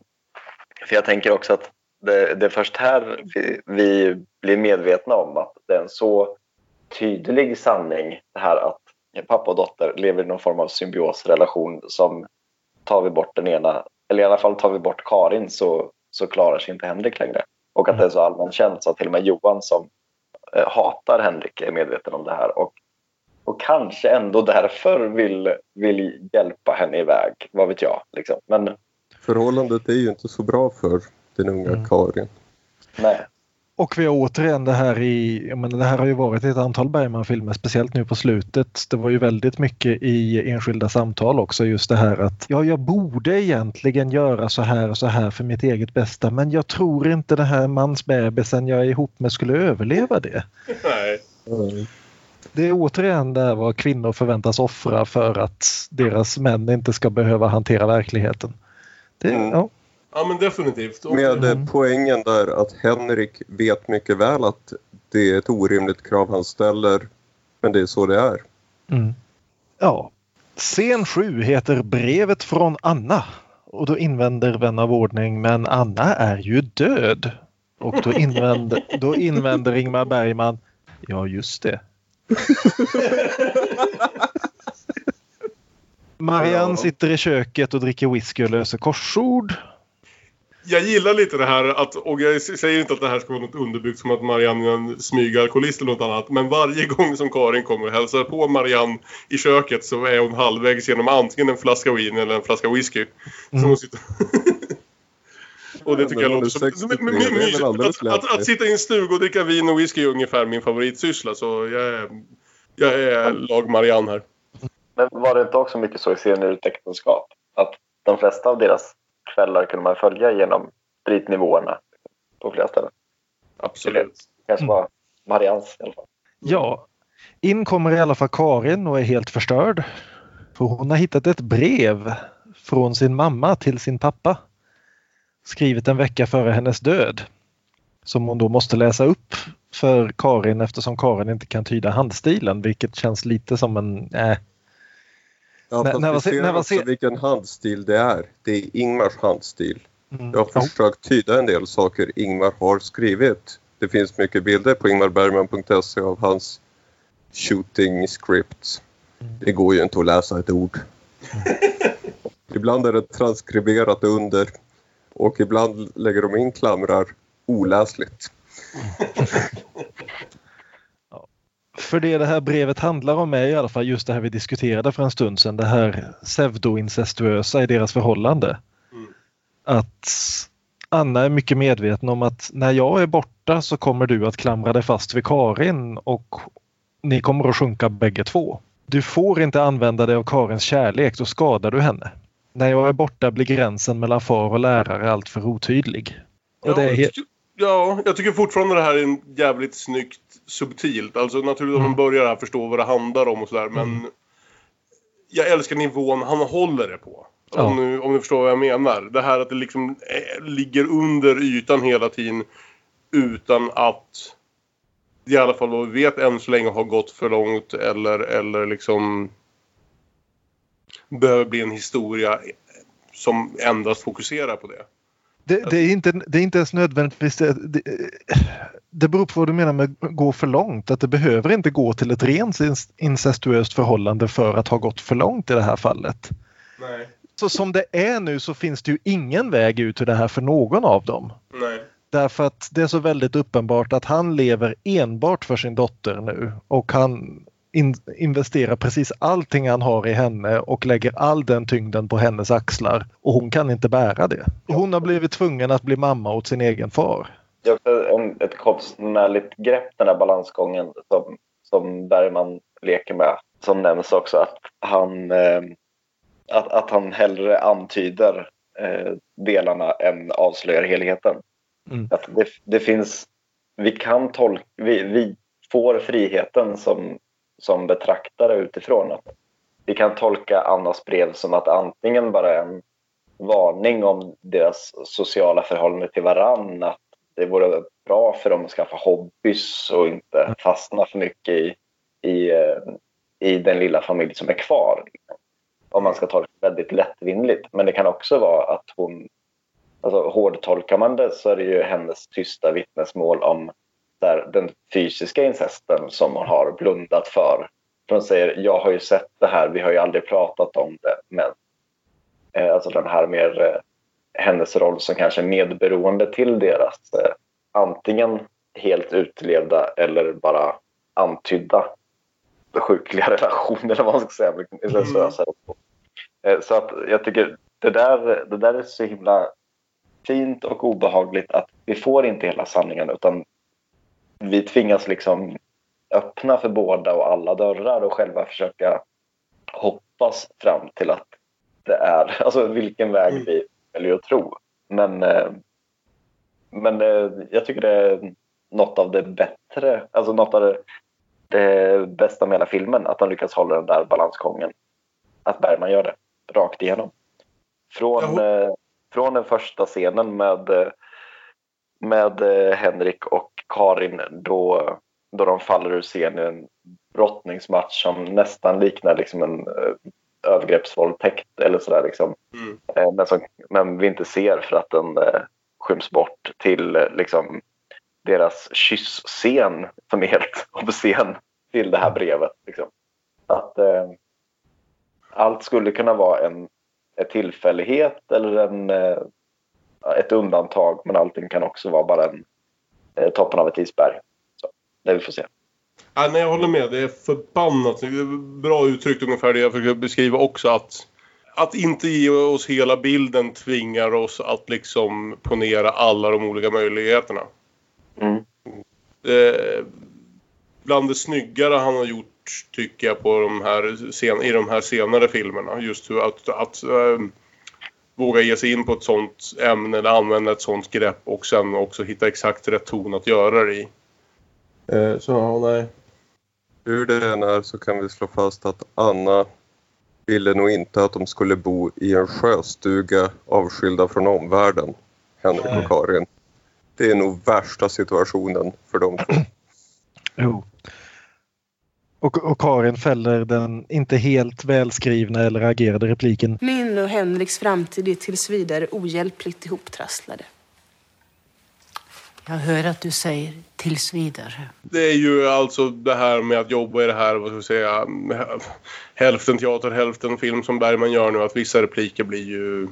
för jag tänker också att det, det är först här vi, vi blir medvetna om att det är en så tydlig sanning det här att pappa och dotter lever i någon form av symbiosrelation som tar vi bort den ena, eller i alla fall tar vi bort Karin så, så klarar sig inte Henrik längre. Och att det är så allmänt känt så att till och med Johan som eh, hatar Henrik är medveten om det här och, och kanske ändå därför vill, vill hjälpa henne iväg, vad vet jag. Liksom. Men Förhållandet är ju inte så bra för den unga Mm. Karin. nej, Och vi har återigen det här i, jag menar, det här har ju varit i ett antal Bergman-filmer, speciellt nu på slutet. Det var ju väldigt mycket i enskilda samtal också, just det här att ja, jag borde egentligen göra så här och så här för mitt eget bästa, men jag tror inte den här mansbebisen jag är ihop med skulle överleva det. Nej. Det är återigen det här vad kvinnor förväntas offra för att deras män inte ska behöva hantera verkligheten. Det, Mm. ja, Ja, men definitivt. Och, Med Mm. poängen där att Henrik vet mycket väl att det är ett orimligt krav han ställer. Men det är så det är. Mm. Ja. Scen 7 heter Brevet från Anna. Och då invänder vän av ordning, men Anna är ju död. Och då invänder, då invänder Ingmar Bergman, ja just det. Marianne sitter i köket och dricker whisky och löser korsord. Jag gillar lite det här att, och jag säger inte att det här ska vara något underbyggt som att Marianne är en smygalkoholist eller något annat. Men varje gång som Karin kommer och hälsar på Marianne i köket så är hon halvvägs genom antingen en flaska vin eller en flaska whisky. Som Mm. hon sitter... och det Ja, tycker jag men låter som, 63, som, mysigt. Att, att, att, sitta i en stuga och dricka vin och whisky är ungefär min favoritsyssla. Så jag är, jag är lag Marianne här. Men var det inte också mycket så i serien ur ett äktenskap? Att de flesta av deras kvällar kunde man följa genom spritnivåerna på flera ställen. Absolut. kanske var Marians i alla fall. Ja, in kommer i alla fall Karin och är helt förstörd. För hon har hittat ett brev från sin mamma till sin pappa. Skrivet en vecka före hennes död. Som hon då måste läsa upp för Karin eftersom Karin inte kan tyda handstilen vilket känns lite som en... Äh. Ja, När- fast när vi ser- när också vilken handstil det är. Det är Ingmars handstil. Mm. Jag har försökt tyda en del saker Ingmar har skrivit. Det finns mycket bilder på ingmarbergman.se av hans shooting scripts. Det går ju inte att läsa ett ord. ibland är det transkriberat under och ibland lägger de in klamrar oläsligt. För det det här brevet handlar om är i alla fall just det här vi diskuterade för en stund sedan. Det här pseudoincestuösa i deras förhållande. Mm. Att Anna är mycket medveten om att när jag är borta så kommer du att klamra dig fast vid Karin och ni kommer att sjunka bägge två. Du får inte använda dig av Karins kärlek, då skadar du henne. När jag är borta blir gränsen mellan far och lärare alltför otydlig. Och Ja, det är jag helt... tycker, ja, jag tycker fortfarande det här är en jävligt snyggt subtilt. Alltså naturligtvis om Mm. man börjar här förstå vad det handlar om och sådär men jag älskar nivån han håller det på. Ja. Om, nu, om ni förstår vad jag menar. Det här att det liksom eh, ligger under ytan hela tiden utan att i alla fall vad vi vet än så länge har gått för långt eller, eller liksom behöver bli en historia som endast fokuserar på det. Det, det, är inte, det är inte ens nödvändigtvis det, det, det beror på vad du menar med gå för långt. Att det behöver inte gå till ett rent inc- incestuöst förhållande för att ha gått för långt i det här fallet. Nej. Så som det är nu så finns det ju ingen väg ut ur det här för någon av dem. Nej. Därför att det är så väldigt uppenbart att han lever enbart för sin dotter nu och han in, investerar precis allting han har i henne och lägger all den tyngden på hennes axlar och hon kan inte bära det. Hon har blivit tvungen att bli mamma åt sin egen far. Det är också en, ett konstnärligt grepp, den här balansgången som, som Bergman leker med. Som nämns också att han, eh, att, att han hellre antyder eh, delarna än avslöjar helheten. Mm. Att det, det finns, vi kan tolka, vi, vi får friheten som, som betraktare utifrån. Att vi kan tolka Annas brev som att antingen bara en varning om deras sociala förhållande till varann. Att det vore bra för dem att skaffa hobbys och inte fastna för mycket i, i, eh, i den lilla familj som är kvar. Om man ska tolka det väldigt lättvindigt. Men det kan också vara att hon... Alltså hårdtolkar man det så är det ju hennes tysta vittnesmål om där, den fysiska incesten som hon har blundat för. För hon säger jag har ju sett det här, vi har ju aldrig pratat om det. Men Eh, alltså den här mer eh, hennes roll som kanske medberoende till deras eh, antingen helt utlevda eller bara antydda sjukliga relationer eller vad man ska säga. Incestuösa. Eh, Så att jag tycker det där, det där är så himla fint och obehagligt att vi får inte hela sanningen utan vi tvingas liksom öppna för båda och alla dörrar och själva försöka hoppas fram till att det är, alltså vilken väg Mm. vi väljer att tro. Men, eh, men eh, jag tycker det är något av det bättre, alltså något av det, det bästa med hela filmen, att han lyckas hålla den där balansgången. Att Bergman gör det rakt igenom. Från, eh, från den första scenen med, med Henrik och Karin då, då de faller ur scenen i en brottningsmatch som nästan liknar liksom en eh, övergreppsvåldtäkt eller sådär liksom. Mm. Eh, men, som, men vi inte ser för att den eh, skyms bort till eh, liksom deras kyssscen som är helt obscen till det här brevet. Liksom. Att eh, allt skulle kunna vara en, en tillfällighet eller en, eh, ett undantag men allting kan också vara bara en toppen av ett isberg. Så, det vi får se. Ja, nej, jag håller med. Det är förbannat det är Bra uttryckt ungefär det jag försöker beskriva också. Att, att inte ge oss hela bilden tvingar oss att liksom ponera alla de olika möjligheterna. Mm. Eh, bland det snyggare han har gjort tycker jag på de här sen, i de här senare filmerna. Just hur att, att eh, våga ge sig in på ett sånt ämne eller använda ett sånt grepp och sen också hitta exakt rätt ton att göra det i. Eh, så nej. Hur det än är så kan vi slå fast att Anna ville nog inte att de skulle bo i en sjöstuga avskilda från omvärlden, Henrik Nej. och Karin. Det är nog värsta situationen för dem två. Jo. Och, och Karin fäller den inte helt välskrivna eller agerade repliken. Min och Henriks framtid är tills vidare ohjälpligt ihoptrasslade. Jag hör att du säger tills vidare. Det är ju alltså det här med att jobba i det här, vad ska vi säga, hälften teater, hälften film som Bergman gör nu. Att vissa repliker blir ju,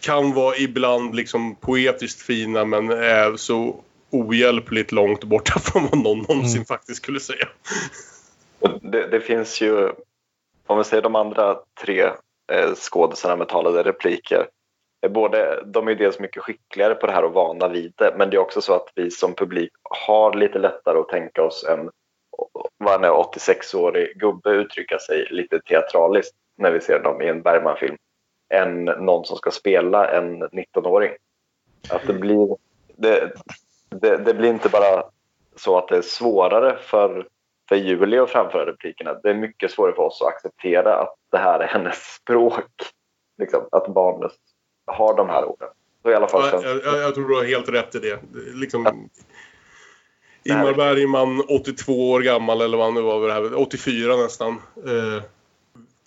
kan vara ibland liksom poetiskt fina men är så ohjälpligt långt borta från vad någon någonsin faktiskt skulle säga. Och det, det finns ju, om vi säger de andra tre eh, skådisarna med talade repliker. är Både, de är ju dels mycket skickligare på det här och vana vid det. Men det är också så att vi som publik har lite lättare att tänka oss en vad en 86-årig gubbe uttrycka sig lite teatraliskt när vi ser dem i en Bergman-film. Än någon som ska spela en 19-åring. Att det blir, det, det, det blir inte bara så att det är svårare för för Julie att framföra replikerna. Det är mycket svårare för oss att acceptera att det här är hennes språk. Liksom, att barnet har de här orden. Så i alla fall Jag, jag, jag tror du har helt rätt i det. Liksom, här Ingmar Bergman, 82 år gammal eller vad han nu var, det här, 84 nästan. Eh,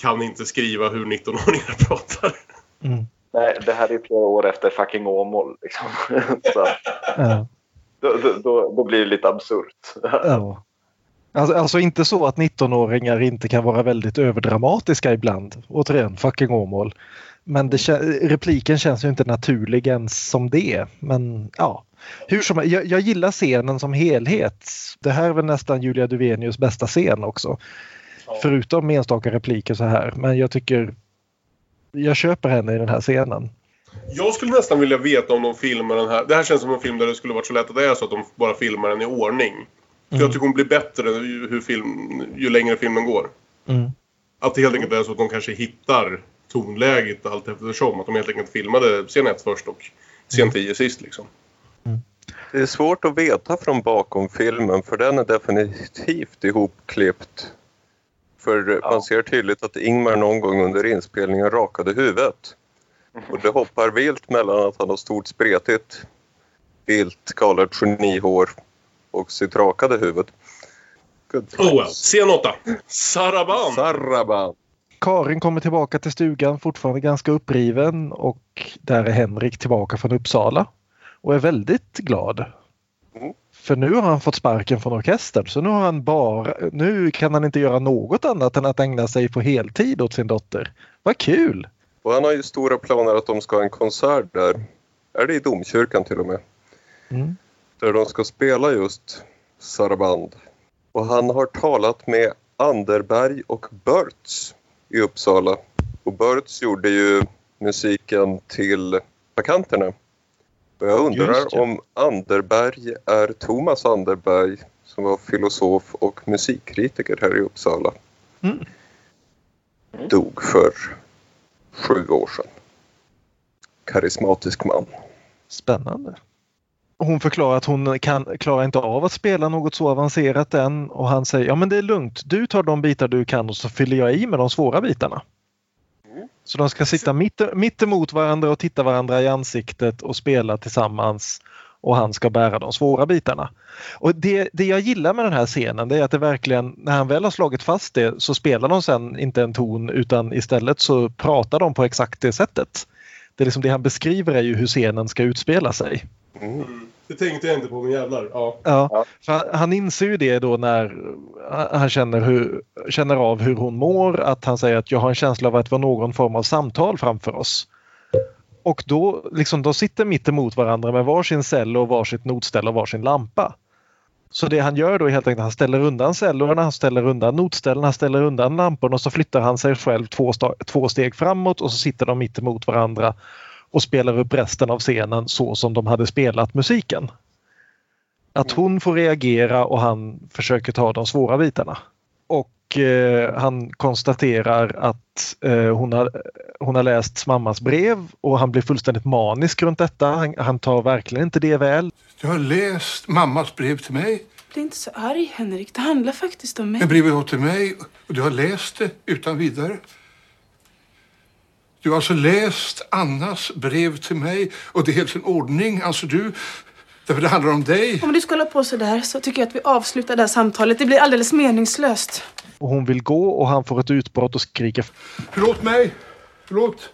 kan inte skriva hur 19-åringar pratar. Mm. Nej, det här är flera år efter fucking Åmål. Liksom. Så Ja. då, då, då, då blir det lite absurt. Ja. Alltså, alltså inte så att 19-åringar inte kan vara väldigt överdramatiska ibland. Återigen, fucking Åmål. Men det, repliken känns ju inte naturlig ens som det. Men ja, hur som jag, jag gillar scenen som helhet. Det här är väl nästan Julia Duvenius bästa scen också. Förutom enstaka repliker så här. Men jag tycker jag köper henne i den här scenen. Jag skulle nästan vilja veta om de filmar den här. Det här känns som en film där det skulle varit så lätt att det är så att de bara filmar den i ordning. För Mm. jag tycker hon blir bättre ju, hur film, ju längre filmen går. Mm. Att det helt enkelt är så att de kanske hittar tonläget allt eftersom. Att de helt enkelt filmade scen 1 först och scen 10 sist liksom. Det är svårt att veta från bakom filmen för den är definitivt ihopklippt. För man ser tydligt att Ingmar någon gång under inspelningen rakade huvudet. Och det hoppar vilt mellan att han har stort spretigt vilt galet genihår och sitt rakade huvud. Good Oh well. Scen 8. Saraban. Saraban. Karin kommer tillbaka till stugan fortfarande ganska uppriven och där är Henrik tillbaka från Uppsala och är väldigt glad. Mm. För nu har han fått sparken från orkestern så nu har han bara, nu kan han inte göra något annat än att ägna sig på heltid åt sin dotter. Vad kul! Och han har ju stora planer att de ska ha en konsert där. Är det i domkyrkan till och med? Mm. Där de ska spela just Saraband. Och han har talat med Anderberg och Börts i Uppsala. Och Börts gjorde ju musiken till Vakanterna. Och jag Just undrar det. om Anderberg är Thomas Anderberg som var filosof och musikkritiker här i Uppsala. Mm. Dog för sju år sedan. Karismatisk man. Spännande. Hon förklarar att hon kan, klarar inte av att spela något så avancerat än och han säger ja men det är lugnt. Du tar de bitar du kan och så fyller jag i med de svåra bitarna. Så de ska sitta mitt, mitt emot varandra och titta varandra i ansiktet och spela tillsammans och han ska bära de svåra bitarna. Och det, det jag gillar med den här scenen det är att det verkligen, när han väl har slagit fast det så spelar de sen inte en ton utan istället så pratar de på exakt det sättet. Det, är liksom det han beskriver är ju hur scenen ska utspela sig. Det tänkte jag inte på, men jävlar. Ja. Ja, för han- han inser ju det då när han känner, hur, känner av hur hon mår. Att han säger att jag har en känsla av att det var någon form av samtal framför oss. Och då liksom, de sitter mitt emot varandra med varsin cell och varsitt notställ och varsin lampa. Så det han gör då är helt enkelt att han ställer undan cellorna, han ställer undan notställen, han ställer undan lamporna och så flyttar han sig själv två, två steg framåt och så sitter de mitt emot varandra och spelar upp resten av scenen så som de hade spelat musiken. Att hon får reagera och han försöker ta de svåra bitarna. Och eh, han konstaterar att eh, hon, har, hon har läst mammas brev och han blir fullständigt manisk runt detta. Han, han tar verkligen inte det väl. Du har läst mammas brev till mig. Bli inte så arg, Henrik. Det handlar faktiskt om mig. Men brevet var till mig och du har läst det utan vidare. Du har alltså läst Annas brev till mig och det är helt sin ordning, alltså du. Därför det handlar om dig. Om du ska hålla på så där så tycker jag att vi avslutar det här samtalet. Det blir alldeles meningslöst. Och hon vill gå och han får ett utbrott och skriker Förlåt mig. Förlåt.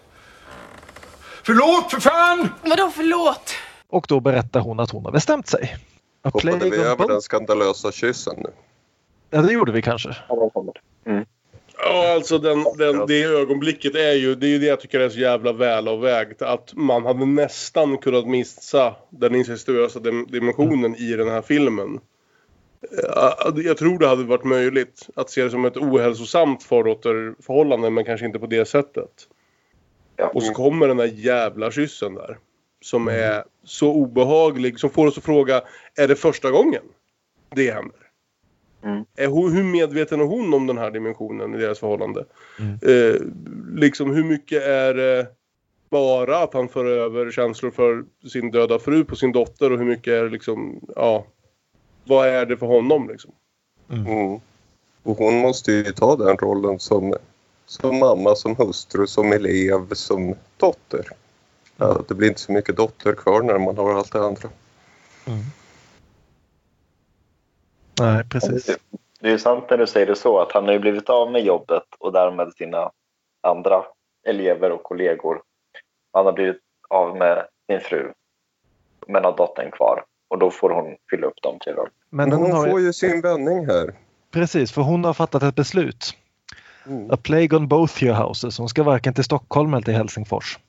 Förlåt för fan! Vadå förlåt? och då berättar hon att hon har bestämt sig. Hoppade vi över den skandalösa kyssen nu? Ja, det gjorde vi kanske. Kommer. Ja, alltså den, den, det ögonblicket är ju, det är ju det jag tycker är så jävla välavvägt. Att man hade nästan kunnat missa den incestuösa dim- dimensionen i den här filmen. Eh, Jag tror det hade varit möjligt att se det som ett ohälsosamt faråterförhållande men kanske inte på det sättet. Ja. Och så kommer den där jävla kyssen där. Som är så obehaglig, som får oss att fråga, är det första gången det händer? Mm. Är hon, hur medveten är hon om den här dimensionen i deras förhållande? Mm. Eh, liksom hur mycket är det bara att han för över känslor för sin döda fru på sin dotter och hur mycket är det liksom, ja, vad är det för honom liksom? Mm. Och hon måste ju ta den rollen som, som mamma, som hustru, som elev, som dotter. Ja, det blir inte så mycket dotter kvar när man har allt det andra. Nej, precis. Det är ju sant när du säger det så att han har ju blivit av med jobbet och därmed sina andra elever och kollegor. Han har blivit av med sin fru men har dottern kvar och då får hon fylla upp de tre rollerna. Men hon hon har får ju, ju sin vändning här. precis, för hon har fattat ett beslut. Mm. A plague on both your houses. Hon ska varken till Stockholm eller till Helsingfors.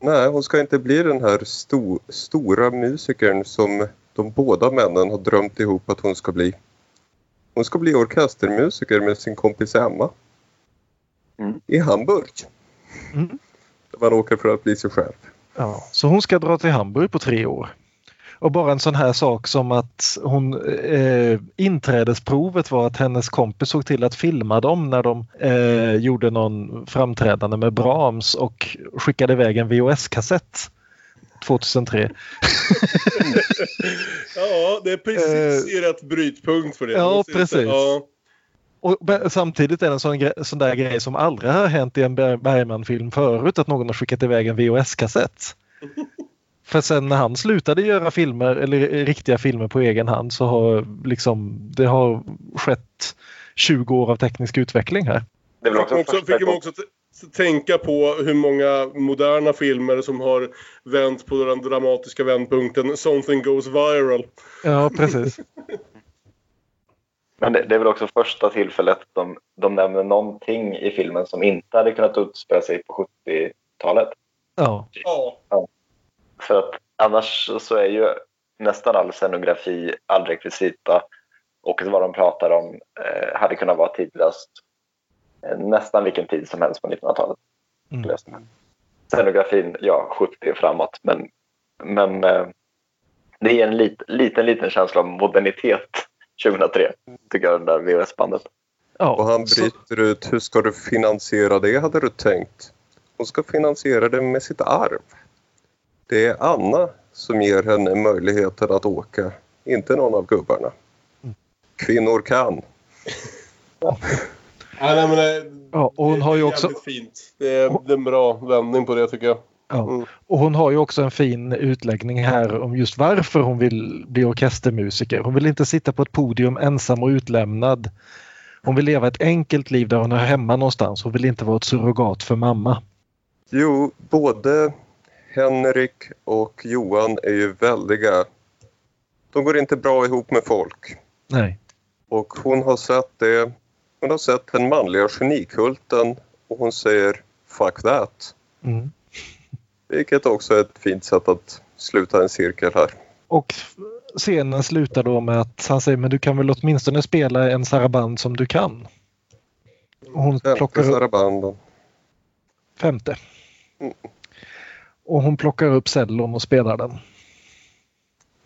Nej, hon ska inte bli den här sto, stora musikern som de båda männen har drömt ihop att hon ska bli. Hon ska bli orkestermusiker med sin kompis Emma. Mm. I Hamburg. Mm. Där man åker för att bli sig själv. Ja, så hon ska dra till Hamburg på tre år. Och bara en sån här sak som att hon eh, inträdesprovet var att hennes kompis såg till att filma dem när de eh, gjorde någon framträdande med Brahms och skickade iväg en VHS-kassett 2003. Ja, det är precis i rätt brytpunkt för det. ja, precis. Ja. Och samtidigt är det en sån, gre- sån där grej som aldrig har hänt i en Ber- Bergman-film förut att någon har skickat iväg en VHS-kassett. För sen när han slutade göra filmer eller riktiga filmer på egen hand så har liksom det har skett 20 år av teknisk utveckling här. Det Fick också också, fick man också tänka på hur många moderna filmer som har vänt på den dramatiska vändpunkten Something goes viral. Ja, precis. Men det, det är väl också första tillfället de, de nämner någonting i filmen som inte hade kunnat utspela sig på 70-talet. Ja. Ja. För att annars så är ju nästan all scenografi, all rekvisita och vad de pratar om eh, hade kunnat vara tidlöst nästan vilken tid som helst på 1900-talet. Mm. Scenografin, ja, 70 och framåt. Men, men eh, det är en lit, liten, liten känsla av modernitet 2003, tycker jag, det där VHS-bandet. Ja, Och han så- bryter ut, hur ska du finansiera det hade du tänkt? Hon ska finansiera det med sitt arv. Det är Anna som ger henne möjligheten att åka, inte någon av gubbarna. Kvinnor kan. Ja, nej, men det, Ja, och hon har ju det är också, fint. Det är, det är en bra vändning på det tycker jag. ja, Mm. och hon har ju också en fin utläggning här om just varför hon vill bli orkestermusiker. Hon vill inte sitta på ett podium ensam och utlämnad. Hon vill leva ett enkelt liv där hon är hemma någonstans. Hon vill inte vara ett surrogat för mamma. Jo, både Henrik och Johan är ju väldiga... De går inte bra ihop med folk. Nej. Och hon har sett det. Hon har sett den manliga genikulten och hon säger “fuck that”. Mm. Vilket också är ett fint sätt att sluta en cirkel här. Och scenen slutar då med att han säger men du kan väl åtminstone spela en saraband som du kan. Och hon Femte plockar upp sarabanden. femte. Mm. Och hon plockar upp cellon och spelar den.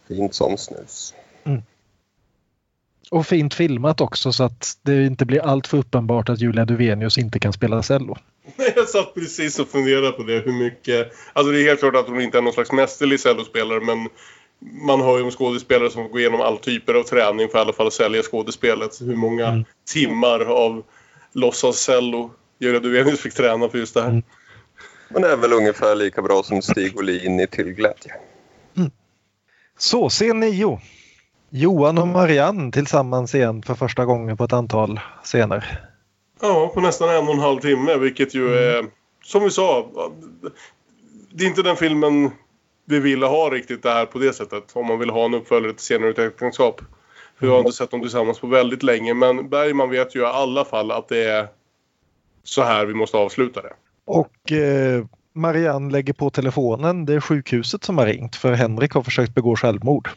Fint som snus. Och fint filmat också så att det inte blir allt för uppenbart att Julia Duvenius inte kan spela cello. Jag satt precis och funderade på det. Hur mycket... Alltså det är helt klart att hon inte är någon slags mästerlig cellospelare men man har ju om skådespelare som går igenom all typer av träning för att i alla fall sälja skådespelet. Hur många Mm. timmar av låtsas-cello Julia Duvenius fick träna för just det här. Mm. Men är väl ungefär lika bra som Stig Olin i Till glädje. Så, scen 9. Johan och Marianne tillsammans igen för första gången på ett antal scener. Ja, på nästan en och en halv timme vilket ju är... Som vi sa. Det är inte den filmen vi ville ha riktigt det här på det sättet. Om man vill ha en uppföljare till senare äktenskap. För jag har inte sett dem tillsammans på väldigt länge. Men Bergman vet ju i alla fall att det är så här vi måste avsluta det. Och eh, Marianne lägger på telefonen. Det är sjukhuset som har ringt för Henrik har försökt begå självmord.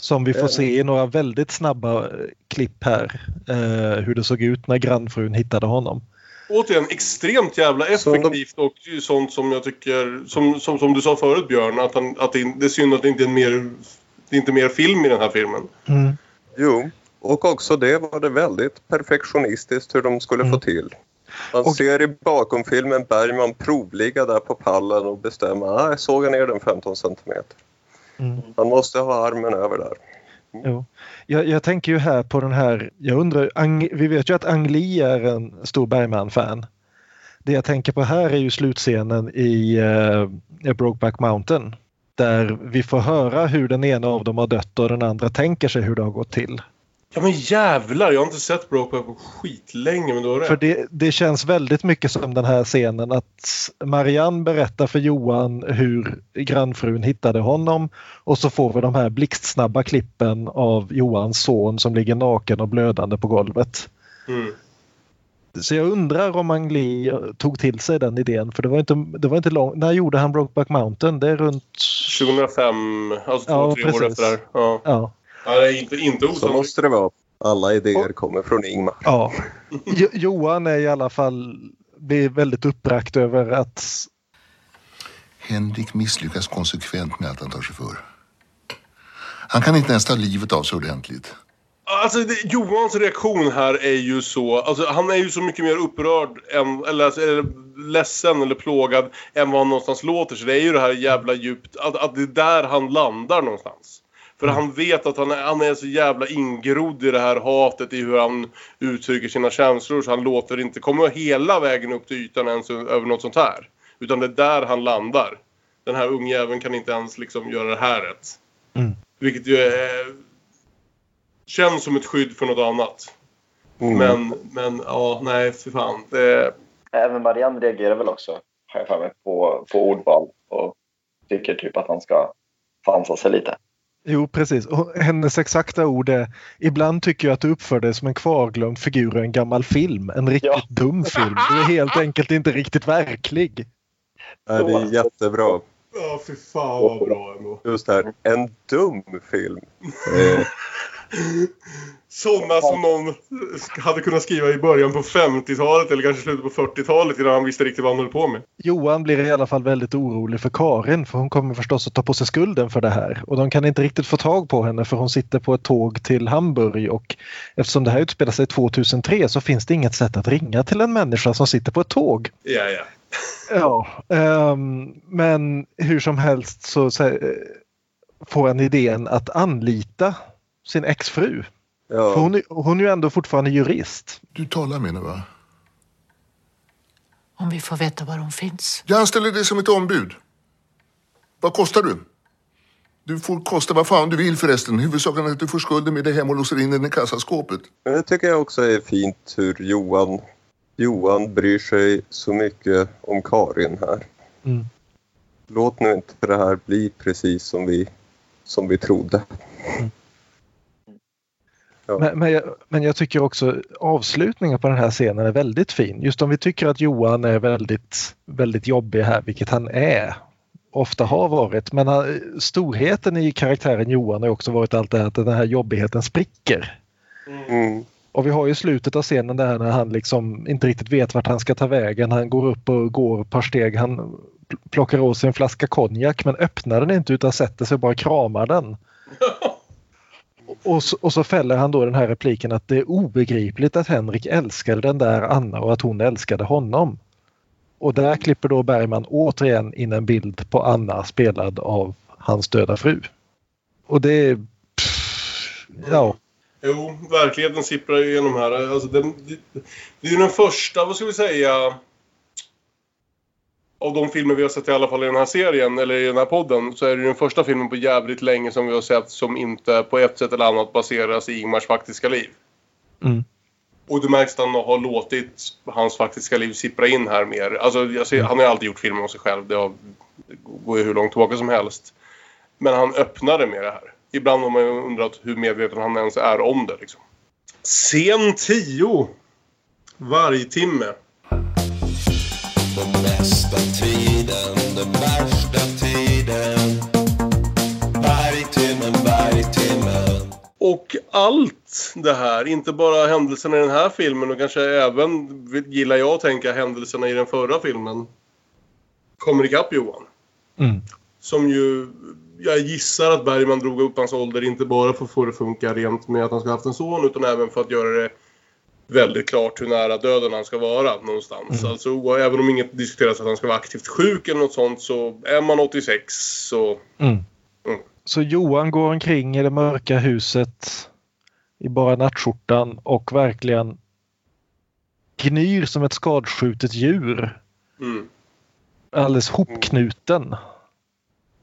Som vi får se i några väldigt snabba eh, klipp här. Eh, hur det såg ut när grannfrun hittade honom. Återigen, extremt jävla effektivt och sånt som jag tycker... Som, som, som du sa förut Björn, att, han, att det, det är synd att det inte är mer... Det är inte mer film i den här filmen. Mm. Jo, och också det var det väldigt perfektionistiskt hur de skulle Mm. få till. Man Och- ser i bakomfilmen Bergman provligga där på pallen och bestämma ah, jag sågar ner den 15 centimeter. Mm. Han måste ha armen över där. Jo. Jag, jag tänker ju här på den här, jag undrar, Ang, vi vet ju att Ang Lee är en stor Bergman-fan. Det jag tänker på här är ju slutscenen i uh, Brokeback Mountain. Där vi får höra hur den ena av dem har dött och den andra tänker sig hur det har gått till. Ja men jävlar, jag har inte sett Brokeback på skitlänge men du har rätt. För det, det känns väldigt mycket som den här scenen att Marianne berättar för Johan hur grannfrun hittade honom och så får vi de här blixtsnabba klippen av Johans son som ligger naken och blödande på golvet. Mm. Så jag undrar om Ang Lee tog till sig den idén för det var inte, det var inte långt. När gjorde han Brokeback Mountain? Det är runt... 2005, alltså två, Ja, tre år precis. efter det här. Ja. Ja. Ja, det är inte, inte Så måste det vara. Alla idéer kommer från Ingmar. ja. Jo- Johan är i alla fall blir väldigt uppbragt över att Henrik misslyckas konsekvent med allt han tar sig för. Han kan inte ens ta livet av sig ordentligt. Alltså det, Johans reaktion här är ju så, alltså han är ju så mycket mer upprörd än, eller, alltså, eller ledsen eller plågad än vad han någonstans låter. Så det är ju det här jävla djupt, att, att det är där han landar någonstans. För han vet att han är, han är så jävla ingrodd i det här hatet, i hur han uttrycker sina känslor. Så han låter det inte komma hela vägen upp till ytan ens över något sånt här. Utan det är där han landar. Den här ungjäveln kan inte ens liksom göra det här rätt. Mm. Vilket ju är, känns som ett skydd för något annat. Mm. Men, men ja, nej för fan. Det, Även Marianne reagerar väl också, har jag för mig, på, på ordval och tycker typ att han ska fansa sig lite. Jo, precis. Och hennes exakta ord är ibland tycker jag att du uppför dig som en kvarglömd figur i en gammal film. En riktigt Ja. dum film. Du är helt enkelt inte riktigt verklig. Ja, det är jättebra. Ja, fy fan vad bra ändå. Just det här, en dum film. Sådana som någon hade kunnat skriva i början på 50-talet eller kanske slutet på 40-talet innan han visste riktigt vad han höll på med. Johan blir i alla fall väldigt orolig för Karin för hon kommer förstås att ta på sig skulden för det här. Och de kan inte riktigt få tag på henne för hon sitter på ett tåg till Hamburg och eftersom det här utspelar sig 2003 så finns det inget sätt att ringa till en människa som sitter på ett tåg. Ja, ja. Ja, ehm, men hur som helst så eh, får han idén att anlita sin exfru. För ja, hon, är- hon är ju ändå fortfarande jurist. Du talar med henne, va? Om vi får veta var hon finns. Jag anställer dig som ett ombud. Vad kostar du? Du får kosta vad fan du vill förresten. Huvudsaken är att du får skulden med dig hem och låser in den i kassaskåpet. det tycker jag också är fint hur Johan, Johan bryr sig så mycket om Karin här. Mm. Låt nu inte det här bli precis som vi, som vi trodde. Ja. Men, men, jag, men jag tycker också avslutningen på den här scenen är väldigt fin. Just om vi tycker att Johan är väldigt, väldigt jobbig här, vilket han är. Ofta har varit. Men han, storheten i karaktären Johan har också varit allt det här att den här jobbigheten spricker. Mm. Och vi har ju slutet av scenen där när han liksom inte riktigt vet vart han ska ta vägen. Han går upp och går ett par steg. Han plockar åt sig en flaska konjak men öppnar den inte utan sätter sig och bara kramar den. Och så, och så fäller han då den här repliken att det är obegripligt att Henrik älskade den där Anna och att hon älskade honom. Och där klipper då Bergman återigen in en bild på Anna spelad av hans döda fru. Och det är... Pff, ja, Jo, verkligheten sipprar ju igenom här. Alltså, det, det, det är ju den första, vad ska vi säga, av de filmer vi har sett i alla fall i den här serien, eller i den här podden, så är det den första filmen på jävligt länge som vi har sett som inte på ett sätt eller annat baseras i Ingmars faktiska liv. Mm. Och det märks att han har låtit hans faktiska liv sippra in här mer. Alltså, ser, han har ju alltid gjort filmer om sig själv. Det, har, det går ju hur långt tillbaka som helst. Men han öppnade med det här. Ibland har man ju undrat hur medveten han ens är om det. Liksom. Scen 10. Vargtimme. Den bästa tiden, den värsta tiden Vargtimmen, vargtimmen Och allt det här, inte bara händelserna i den här filmen och kanske även, gillar jag att tänka, händelserna i den förra filmen. Kommer ikapp Johan. Mm. Som ju, jag gissar att Bergman drog upp hans ålder inte bara för att få det att funka rent med att han ska ha haft en son utan även för att göra det väldigt klart hur nära döden han ska vara någonstans. Mm. Alltså även om inget diskuteras att han ska vara aktivt sjuk eller något sånt så är man 86 så... Mm. Mm. Så Johan går omkring i det mörka huset i bara nattskjortan och verkligen gnyr som ett skadskjutet djur. Mm. Alldeles hopknuten.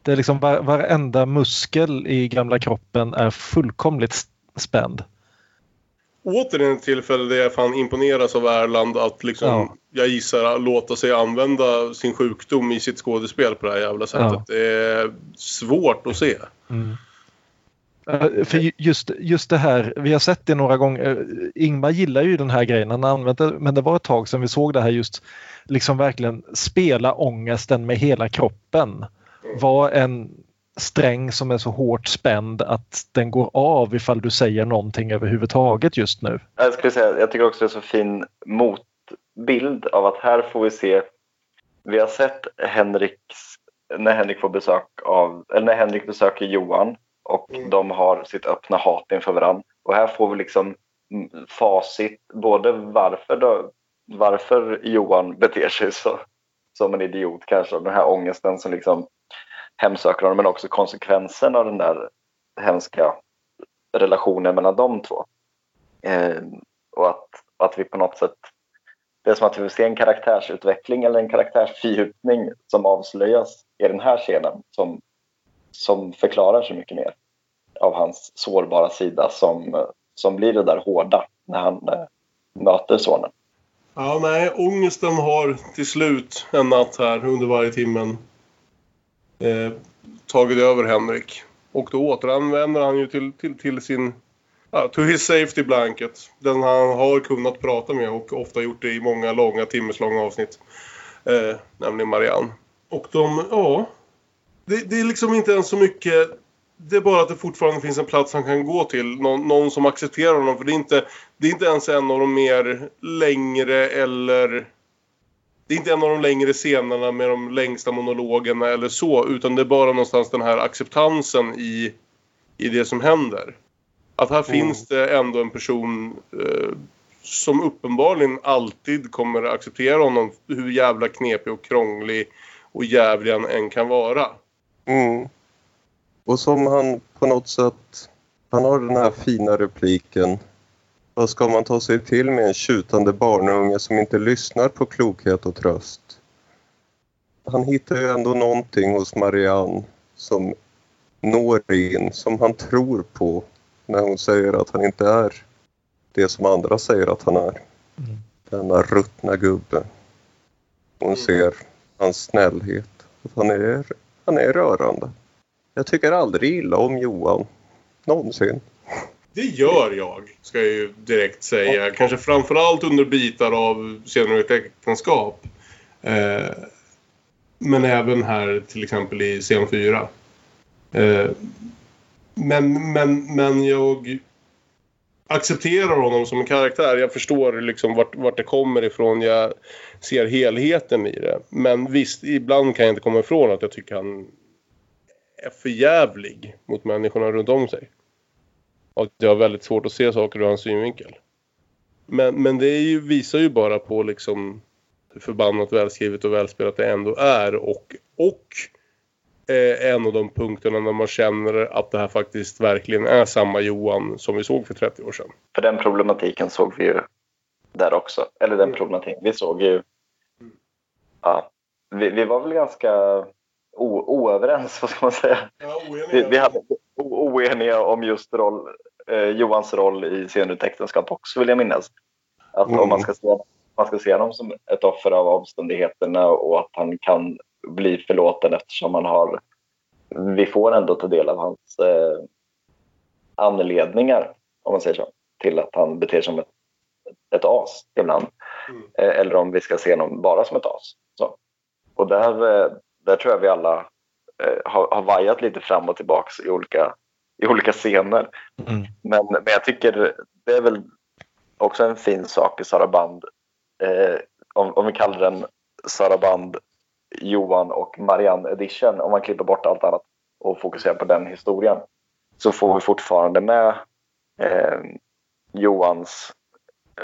Det är liksom var, varenda muskel i gamla kroppen är fullkomligt spänd. Återigen ett tillfälle där jag fan imponeras av Erland att liksom, Ja. jag gissar, låta sig använda sin sjukdom i sitt skådespel på det här jävla sättet. Ja. Det är svårt att se. Eh, För ju- just, just det här, vi har sett det några gånger. Eh, Ingmar gillar ju den här grejen, han använt det, men det var ett tag sedan vi såg det här just liksom verkligen spela ångesten med hela kroppen. Var en sträng som är så hårt spänd att den går av ifall du säger någonting överhuvudtaget just nu. Jag, skulle säga, jag tycker också det är så fin motbild av att här får vi se vi har sett Henriks, när Henrik får besök av, eller när Henrik besöker Johan och de har sitt öppna hat inför varandra. Och här får vi liksom mm, facit, både varför, då, varför Johan beter sig så, som en idiot kanske, och den här ångesten som liksom hemsöker honom, men också konsekvensen av den där hemska relationen mellan de två. Eh, och att, att vi på något sätt det är som att vi får se en karaktärsutveckling eller en karaktärsfördjupning som avslöjas i den här scenen som, som förklarar så mycket mer av hans sårbara sida som, som blir det där hårda när han eh, möter sonen. Ja, nej, ångesten har till slut en natt här under varje timmen eh, tagit över Henrik. Och då återanvänder han ju till, till, till sin... Ja, to his safety blanket. Den han har kunnat prata med och ofta gjort det i många långa, timmeslånga avsnitt. Eh, nämligen Marianne. Och de, ja... Det, det är liksom inte ens så mycket... Det är bara att det fortfarande finns en plats han kan gå till. Någon, någon som accepterar honom. För det är, inte, det är inte ens en av de mer längre eller... Det är inte en av de längre scenerna med de längsta monologerna eller så. Utan det är bara någonstans den här acceptansen i, i det som händer. Att här finns det ändå en person eh, som uppenbarligen alltid kommer att acceptera honom. Hur jävla knepig och krånglig och jävlig han än kan vara. Mm. Och som han på något sätt... Han har den här fina repliken. Vad ska man ta sig till med en tjutande barnunge som inte lyssnar på klokhet och tröst? Han hittar ju ändå någonting hos Marianne som når in, som han tror på när hon säger att han inte är det som andra säger att han är. Denna ruttna gubbe. Hon ser hans snällhet. Att han, är, han är rörande. Jag tycker aldrig illa om Johan. Någonsin. Det gör jag, ska jag ju direkt säga. Kanske framförallt under bitar av senare äktenskap. Eh, men även här till exempel i scen 4. Eh, men, men, men jag accepterar honom som en karaktär. Jag förstår liksom vart, vart det kommer ifrån. Jag ser helheten i det. Men visst, ibland kan jag inte komma ifrån att jag tycker han är för jävlig mot människorna runt om sig. Och att jag har väldigt svårt att se saker ur hans synvinkel. Men, men det ju, visar ju bara på liksom hur förbannat välskrivet och välspelat det ändå är. Och, och eh, en av de punkterna när man känner att det här faktiskt verkligen är samma Johan som vi såg för 30 år sedan. För den problematiken såg vi ju där också. Eller den problematiken. Vi såg ju... Ja, vi, vi var väl ganska o, oöverens, vad ska man säga. Ja, Vi, vi hade o, oeniga om just roll, eh, Johans roll i Senut äktenskap också, vill jag minnas. Att om man ska, se, man ska se honom som ett offer av omständigheterna och att han kan bli förlåten eftersom han har... Vi får ändå ta del av hans eh, anledningar, om man säger så, till att han beter sig som ett, ett as ibland. Eh, eller om vi ska se honom bara som ett as. Så. Och där, eh, där tror jag vi alla eh, har, har vajat lite fram och tillbaks i olika, i olika scener. Men, men jag tycker det är väl också en fin sak i Saraband. Eh, om, om vi kallar den Saraband, Johan och Marianne edition. Om man klipper bort allt annat och fokuserar på den historien. Så får vi fortfarande med eh, Johans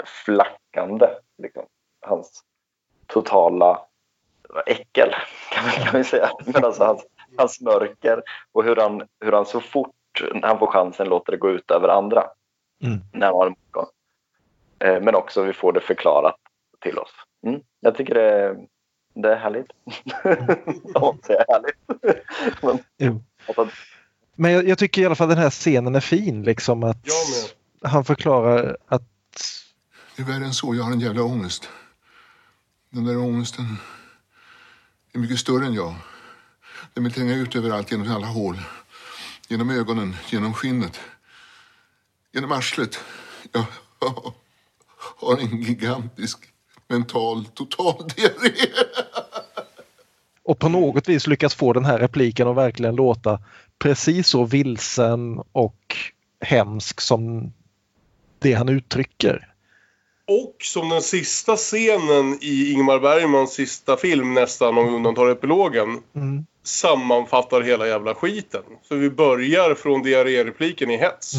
flackande. Liksom. Hans totala äckel kan man, kan vi säga. Men alltså hans, hans mörker och hur han, hur han så fort han får chansen låter det gå ut över andra. Mm. När han har en motgång. Eh, Men också vi får det förklarat till oss. Mm. Jag tycker det, det är härligt. Jag måste säga härligt. Men, alltså, Men jag, jag tycker i alla fall den här scenen är fin. Liksom att han förklarar att Det är värre än så. Jag har en jävla ångest. Den där ångesten är mycket större än jag. Den vill tränga ut överallt genom alla hål. Genom ögonen, genom skinnet. Genom arslet. Jag har en gigantisk mental total diarré. och på något vis lyckas få den här repliken att verkligen låta precis så vilsen och hemsk som det han uttrycker. Och som den sista scenen i Ingmar Bergmans sista film nästan, om vi undantar epilogen, Mm. sammanfattar hela jävla skiten. Så vi börjar från diarrérepliken i hets.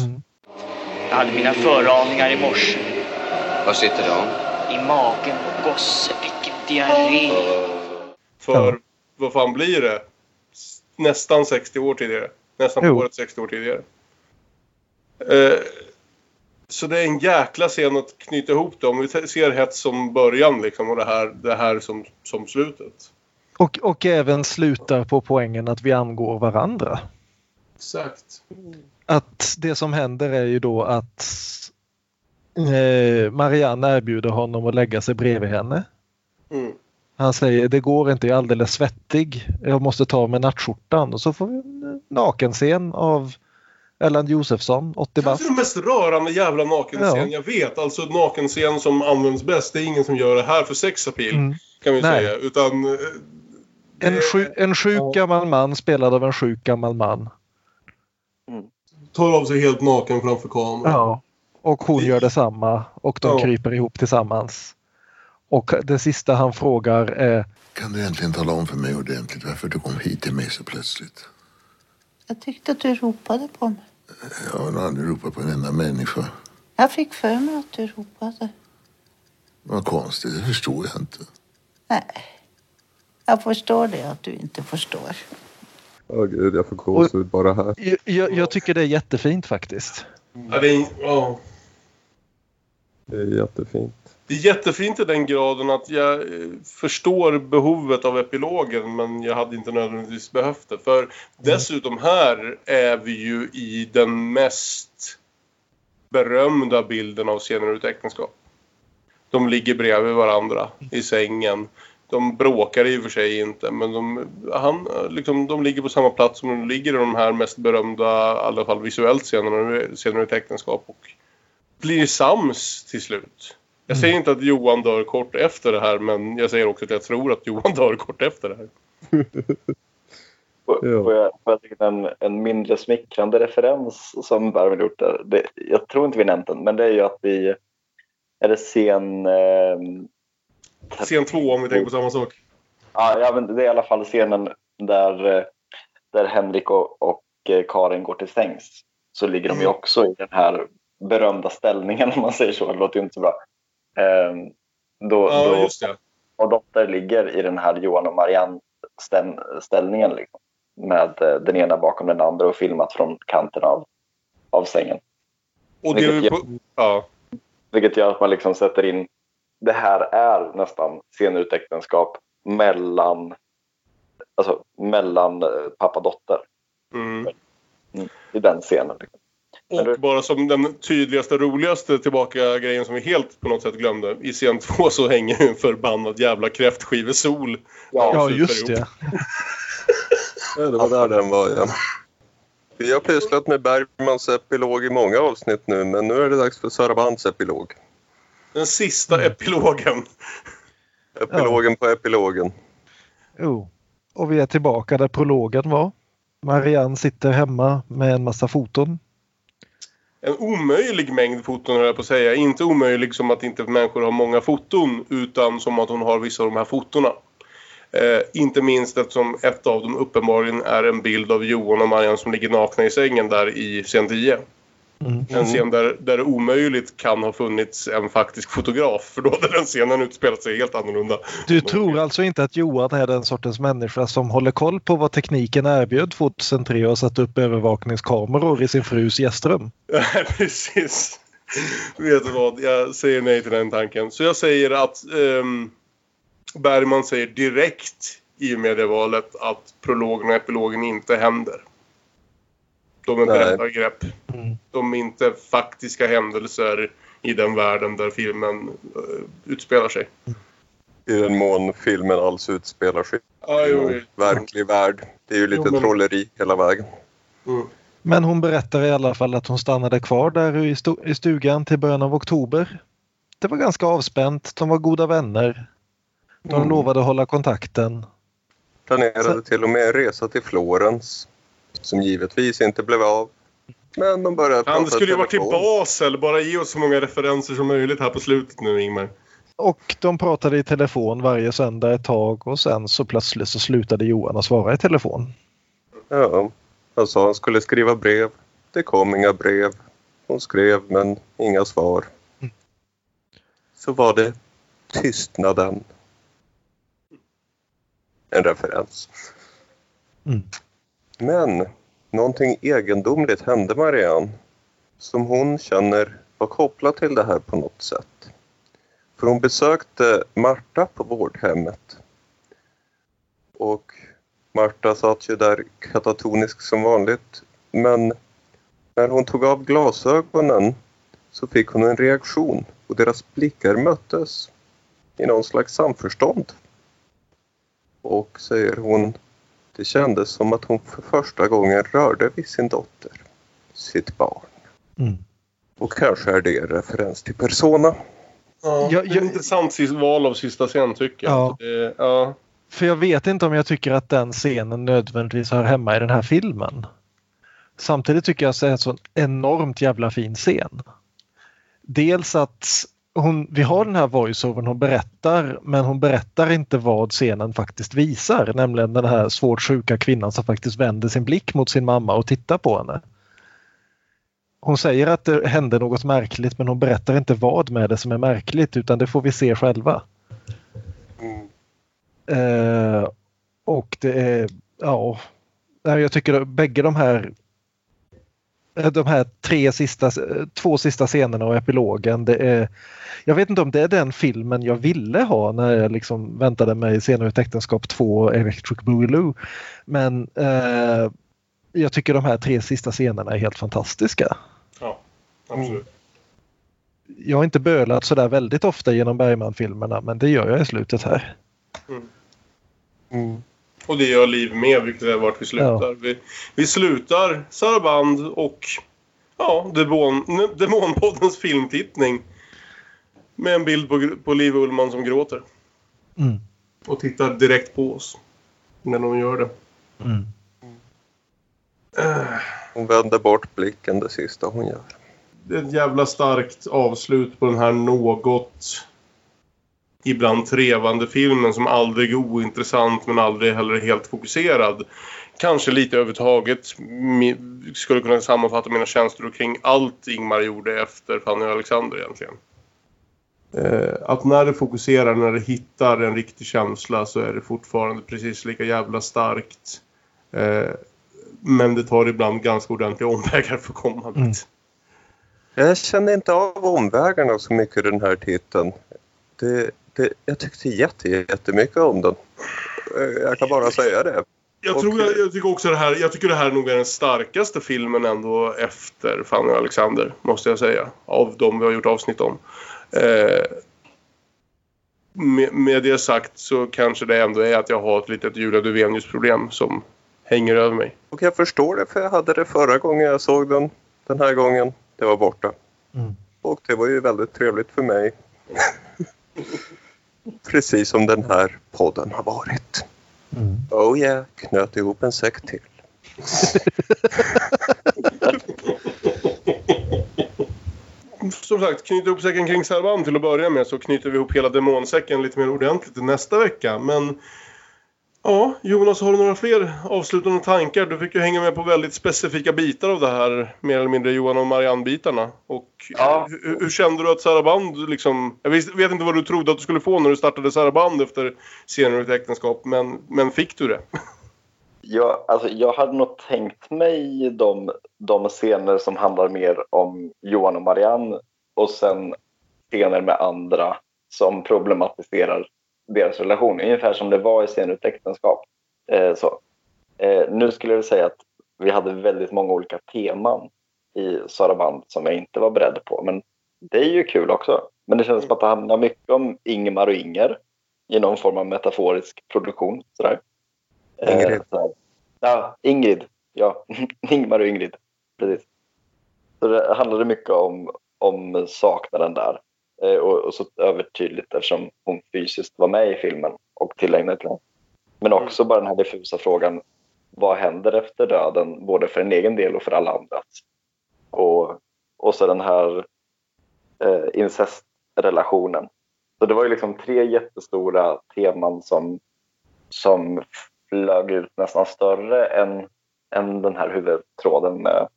Jag hade mina föraningar i morse. Var sitter de? I magen på gosse. Vilken diarré. För vad fan blir det? Nästan 60 år tidigare. Nästan på året 60 år tidigare. Eh, så det är en jäkla scen att knyta ihop det. Om vi ser hets som början liksom och det här, det här som, som slutet. Och, och även slutar på poängen att vi angår varandra. Exakt. Att det som händer är ju då att eh, Marianne erbjuder honom att lägga sig bredvid henne. Mm. Han säger det går inte, jag är alldeles svettig. Jag måste ta av mig nattskjortan och så får vi nakenscen av Erland Josefsson, 80 Kanske bast. den mest rörande jävla nakenscen Ja. jag vet. Alltså nakenscen som används bäst. Det är ingen som gör det här för sex appeal. Mm. Kan vi Nej. säga. Utan... eh, En, sju, en sjuk Ja. gammal man spelad av en sjuk gammal man. Tar av sig helt naken framför kameran. Ja. Och hon gör detsamma och de Ja. kryper ihop tillsammans. Och det sista han frågar är Kan du äntligen tala om för mig ordentligt varför du kom hit till mig så plötsligt? Jag tyckte att du ropade på mig. Jag har aldrig ropat på en enda människa. Jag fick för mig att du ropade. Vad konstigt, det förstår jag inte. Nej. Jag förstår det att du inte förstår. Åh gud, jag får gåshud bara här. jag, jag, jag tycker det är jättefint faktiskt. Ja, det, är, ja. Det är jättefint det är jättefint i den graden att jag eh, förstår behovet av epilogen men jag hade inte nödvändigtvis behövt det. För dessutom här är vi ju i den mest berömda bilden av scener ur ett äktenskap. De ligger bredvid varandra i sängen. De bråkar i och för sig inte men de, han, liksom, de ligger på samma plats som de ligger i de här mest berömda, i alla fall visuellt, scenerna, scener ur ett äktenskap. Och blir sams till slut. Jag säger inte att Johan dör kort efter det här men jag säger också att jag tror att Johan dör kort efter det här. Får jag, får jag en, en mindre smickrande referens som Bergman gjort där? Det, jag tror inte vi nämnt den, men det är ju att vi... Är det scen... Eh, Scen två om vi tänker på samma sak. ja, ja, men det är i alla fall scenen där, eh, där Henrik och, och eh, Karin går till sängs. Så ligger de ju också i den här berömda ställningen om man säger så. Det låter ju inte så bra. Eh, då, Ja, då, just det. och dotter ligger i den här Johan och Marianne stäm- ställningen liksom, med eh, den ena bakom den andra och filmat från kanten av, av sängen. Och det Vilket på, ja. Vilket gör att man liksom sätter in det här är nästan scener ur ett äktenskap mellan, alltså, mellan eh, pappa och dotter mm, i den scenen. Liksom. Och bara som den tydligaste, roligaste tillbaka-grejen som vi helt på något sätt glömde. I scen två så hänger ju en förbannad jävla kräftskivesol. Ja, just det. Ja, det var där den var ja. Vi har pysslat med Bergmans epilog i många avsnitt nu men nu är det dags för Sarabands epilog. Den sista epilogen. Epilogen på epilogen. Jo. Och vi är tillbaka där prologen var. Marianne sitter hemma med en massa foton. En omöjlig mängd foton höll jag på att säga. Inte omöjlig som att inte människor har många foton utan som att hon har vissa av de här fotona. Eh, inte minst eftersom ett av dem uppenbarligen är en bild av Johan och Marianne som ligger nakna i sängen där i scen 10. En scen där, där det omöjligt kan ha funnits en faktisk fotograf för då hade den scenen utspelat sig helt annorlunda. Du tror alltså inte att Johan är den sortens människa som håller koll på vad tekniken erbjöd 2003 och satt upp övervakningskameror i sin frus gästrum? Nej, precis. Vet du vad? Jag säger nej till den tanken. Så jag säger att ehm, Bergman säger direkt i och med det valet att prologen och epilogen inte händer. De är berättargrepp. De är inte faktiska händelser i den världen där filmen uh, utspelar sig. I den mån filmen alls utspelar sig Ja, i en verklig värld. Det är ju lite Jo, men- trolleri hela vägen. Mm. Men hon berättar i alla fall att hon stannade kvar där i, stu- i stugan till början av oktober. Det var ganska avspänt, de var goda vänner. De Mm. lovade hålla kontakten. Planerade till och med resa till Florens. Som givetvis inte blev av. Men de började Han skulle ju varit i. Basel. Bara ge oss så många referenser som möjligt här på slutet nu, Ingmar. Och de pratade i telefon varje söndag ett tag och sen så plötsligt så slutade Johan att svara i telefon. Ja, han sa han skulle skriva brev. Det kom inga brev. Hon skrev men inga svar. Så var det tystnaden. En referens. Mm. Men någonting egendomligt hände Marianne som hon känner var kopplat till det här på något sätt. För hon besökte Marta på vårdhemmet. Och Marta satt ju där katatonisk som vanligt. Men när hon tog av glasögonen så fick hon en reaktion och deras blickar möttes i någon slags samförstånd. Och säger hon, det kändes som att hon för första gången rörde vid sin dotter, sitt barn. Mm. Och kanske är det en referens till Persona. Ja, Jag- jag- intressant val av sista scen tycker jag. Ja. Det, ja. För jag vet inte om jag tycker att den scenen nödvändigtvis hör hemma i den här filmen. Samtidigt tycker jag att det är en sån enormt jävla fin scen. Dels att hon, vi har den här voiceovern hon berättar men hon berättar inte vad scenen faktiskt visar. Nämligen den här svårt sjuka kvinnan som faktiskt vänder sin blick mot sin mamma och tittar på henne. Hon säger att det hände något märkligt men hon berättar inte vad med det som är märkligt utan det får vi se själva. Eh, och det är, ja, jag tycker att bägge de här de här tre sista, två sista scenerna och epilogen, det är, jag vet inte om det är den filmen jag ville ha när jag liksom väntade mig senare ett äktenskap 2 och Electric Boogaloo. Men eh, jag tycker de här tre sista scenerna är helt fantastiska. ja, absolut. Jag har inte bölat sådär väldigt ofta genom Bergman-filmerna men det gör jag i slutet här. Mm. Och det gör Liv med, vilket är vart vi slutar. Vi, vi slutar Saraband och ja, Demon, Demonpoddens filmtittning. Med en bild på, på Liv Ullman som gråter. Mm. Och tittar direkt på oss. När de gör det. Mm. Eh, Hon vänder bort blicken det sista hon gör. det är ett jävla starkt avslut på den här något ibland trevande filmen som aldrig är ointressant men aldrig heller helt fokuserad. Kanske lite överhuvudtaget skulle kunna sammanfatta mina känslor kring allt Ingmar gjorde efter Fanny och Alexander egentligen. Eh, att när det fokuserar, när det hittar en riktig känsla så är det fortfarande precis lika jävla starkt. Eh, men det tar ibland ganska ordentliga omvägar för att komma dit. Mm. Jag kände inte av omvägarna så mycket i den här titeln. Det, det, jag tyckte jätte, jättemycket om den. Eh, Jag kan bara säga det. Jag, tror jag, jag tycker också det här, jag tycker det här nog är den starkaste filmen ändå efter Fanny och Alexander, måste jag säga. Av de vi har gjort avsnitt om. Eh, med, med det sagt så kanske det ändå är att jag har ett litet Julia Duvenius problem som hänger över mig. Och jag förstår det för jag hade det förra gången jag såg den. Den här gången, det var borta. Mm. Och det var ju väldigt trevligt för mig. Precis som den här podden har varit. Mm. Oh yeah, knöt ihop en säck till. Som sagt, knyter ihop säcken kring Sarban till att börja med så knyter vi ihop hela demonsäcken lite mer ordentligt nästa vecka. Men ja, Jonas, har du några fler avslutande tankar? Du fick ju hänga med på väldigt specifika bitar av det här, mer eller mindre Johan och Marianne-bitarna. Och Ja. hur, hur kände du att Saraband liksom... Jag vet inte vad du trodde att du skulle få när du startade Saraband efter senare ett äktenskap, men, men fick du det? Jag, alltså, jag hade nog tänkt mig de, de scener som handlar mer om Johan och Marianne och sen scener med andra som problematiserar deras relation. Ungefär som det var i ett äktenskap. Eh, så. Eh, nu skulle jag säga att vi hade väldigt många olika teman i Saraband som jag inte var beredd på. Men det är ju kul också. Men det känns som att det handlar mycket om Ingmar och Inger i någon form av metaforisk produktion. Sådär. Ingrid. Eh, så här. Ja, Ingrid. Ja, Ingmar och Ingrid. Precis. Så det handlade mycket om, om saknaden där. Eh, och, och så övertydligt eftersom hon fysiskt var med i filmen och tillägnade till den. Men också bara den här diffusa frågan. Vad händer efter döden? Både för en egen del och för alla andra. Och, och så den här eh, incestrelationen. Så det var ju liksom tre jättestora teman som, som flög ut nästan större än, än den här huvudtråden med,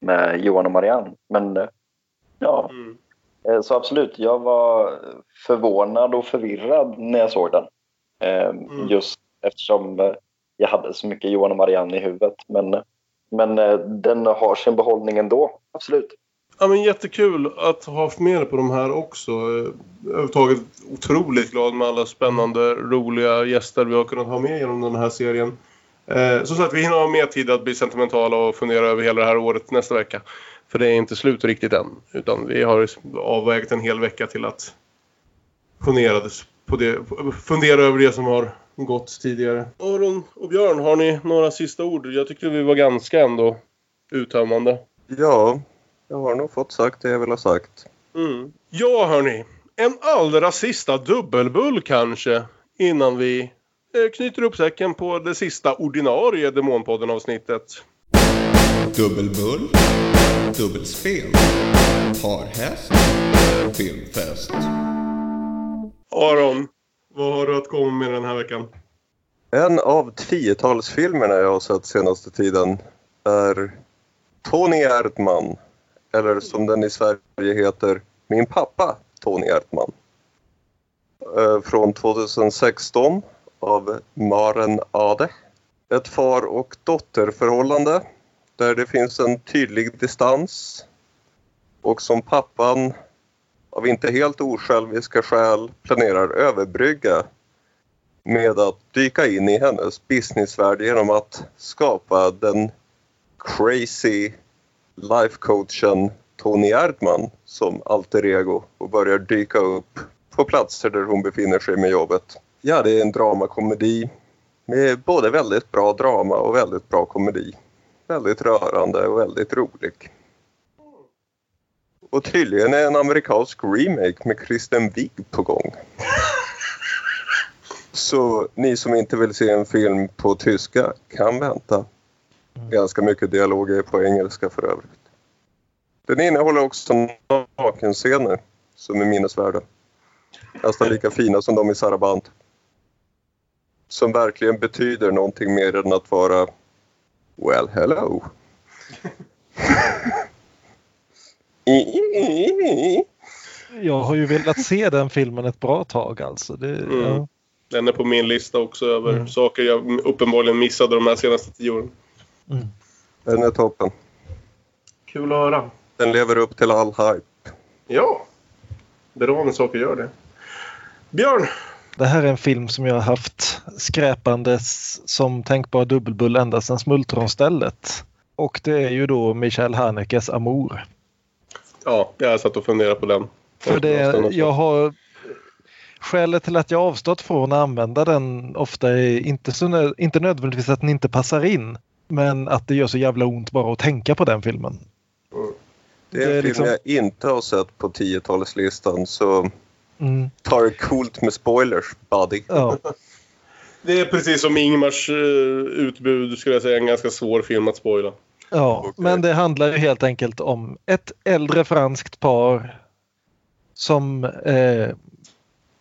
med Johan och Marianne. Men eh, ja, Eh, så absolut, jag var förvånad och förvirrad när jag såg den. Eh, Just eftersom eh, jag hade så mycket Johan och Marianne i huvudet. Men, men eh, den har sin behållning ändå, absolut. Ja, men jättekul att ha haft med dig på de här också. Eh, Överhuvudtaget otroligt glad med alla spännande, roliga gäster vi har kunnat ha med genom den här serien. Eh, som sagt, vi hinner ha mer tid att bli sentimentala och fundera över hela det här året nästa vecka. För det är inte slut riktigt än. Utan vi har avvägt en hel vecka till att fundera, på det, fundera över det som har gått tidigare. Aron och Björn, har ni några sista ord? Jag tyckte vi var ganska ändå uttömmande. Ja, jag har nog fått sagt det jag vill ha sagt. Mm. Ja, hörni. En allra sista dubbelbull kanske innan vi eh, knyter upp säcken på det sista ordinarie Demonpodden-avsnittet. Dubbelbull, dubbelspel, parhäst, filmfest. Aron, vad har du att komma med den här veckan? En av tiotalsfilmerna jag har sett senaste tiden är Tony Erdman, eller som den i Sverige heter, Min pappa Tony Erdman. Eh, Från 2016 av Maren Ade. Ett far och dotterförhållande där det finns en tydlig distans och som pappan av inte helt osjälviska skäl planerar överbrygga med att dyka in i hennes businessvärld genom att skapa den crazy lifecoachen Tony Erdman som alter ego och börjar dyka upp på platser där hon befinner sig med jobbet. Ja, det är en dramakomedi med både väldigt bra drama och väldigt bra komedi. Väldigt rörande och väldigt rolig. Och tydligen är en amerikansk remake med Kristen Wiig på gång. Så ni som inte vill se en film på tyska kan vänta. Ganska mycket dialog är på engelska för övrigt. Den innehåller också nakenscener som är minnesvärda. Nästan lika fina som de i Saraband. Som verkligen betyder någonting mer än att vara Well, hello. Jag har ju velat se den filmen ett bra tag alltså. Det, Mm. ja. Den är på min lista också över Mm. saker jag uppenbarligen missade de här senaste tio åren. Den är toppen. Kul att höra. Den lever upp till all hype. Ja. Bra när saker gör det. Björn! Det här är en film som jag har haft skräpandes som tänkbar dubbelbull ända sedan Smultronstället. Och det är ju då Michael Hanekes Amour. Ja, jag satt och funderade på den. För det, jag har, skälet till att jag avstått från att använda den ofta är inte, så, inte nödvändigtvis att den inte passar in. Men att det gör så jävla ont bara att tänka på den filmen. Det är en Det är film liksom- jag inte har sett på 10-talslistan så Mm. ta det coolt med spoilers, buddy. Ja. Det är precis som Ingmars eh, utbud skulle jag säga en ganska svår film att spoila. Ja, men det handlar ju helt enkelt om ett äldre franskt par som eh,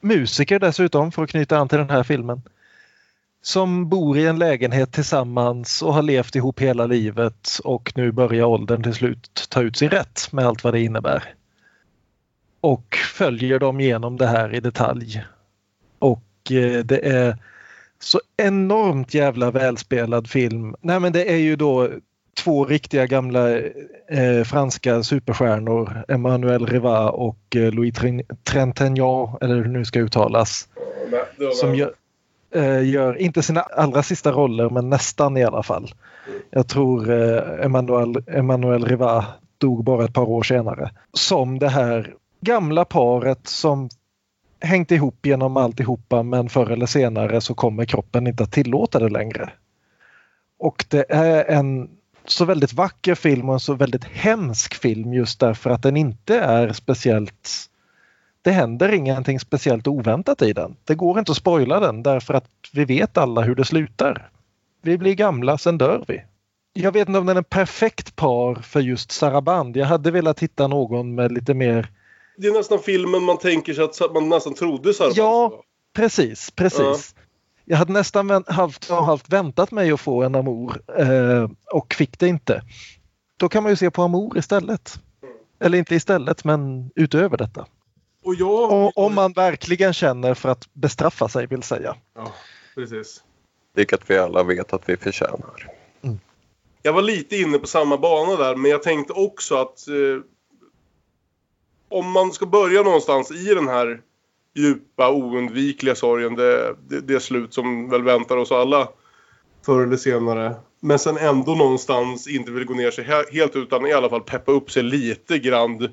musiker dessutom, för att knyta an till den här filmen. Som bor i en lägenhet tillsammans och har levt ihop hela livet och nu börjar åldern till slut ta ut sin rätt med allt vad det innebär. Och följer dem genom det här i detalj. Och eh, det är så enormt jävla välspelad film. Nej men det är ju då två riktiga gamla eh, franska superstjärnor, Emmanuel Riva och eh, Louis Trentignan, eller hur det nu ska uttalas. Som gör, eh, gör, inte sina allra sista roller, men nästan i alla fall. Jag tror eh, Emmanuel, Emmanuel Riva dog bara ett par år senare. Som det här gamla paret som hängt ihop genom alltihopa men förr eller senare så kommer kroppen inte att tillåta det längre. Och det är en så väldigt vacker film och en så väldigt hemsk film just därför att den inte är speciellt det händer ingenting speciellt oväntat i den. Det går inte att spoila den därför att vi vet alla hur det slutar. Vi blir gamla, sen dör vi. Jag vet inte om den är en perfekt par för just Saraband. Jag hade velat hitta någon med lite mer det är nästan filmen man tänker sig att man nästan trodde så här. Ja, precis, precis. Jag hade nästan har haft väntat mig att få en Amour eh, och fick det inte. Då kan man ju se på Amour istället. Eller inte istället, men utöver detta. Och jag... Och, om man verkligen känner för att bestraffa sig vill säga. Ja, precis. Vilket vi alla vet att vi förtjänar. Jag var lite inne på samma bana där, men jag tänkte också att eh, om man ska börja någonstans i den här djupa, oundvikliga sorgen, det, det, det slut som väl väntar oss alla förr eller senare. Men sen ändå någonstans inte vill gå ner sig he- helt utan i alla fall peppa upp sig lite grann,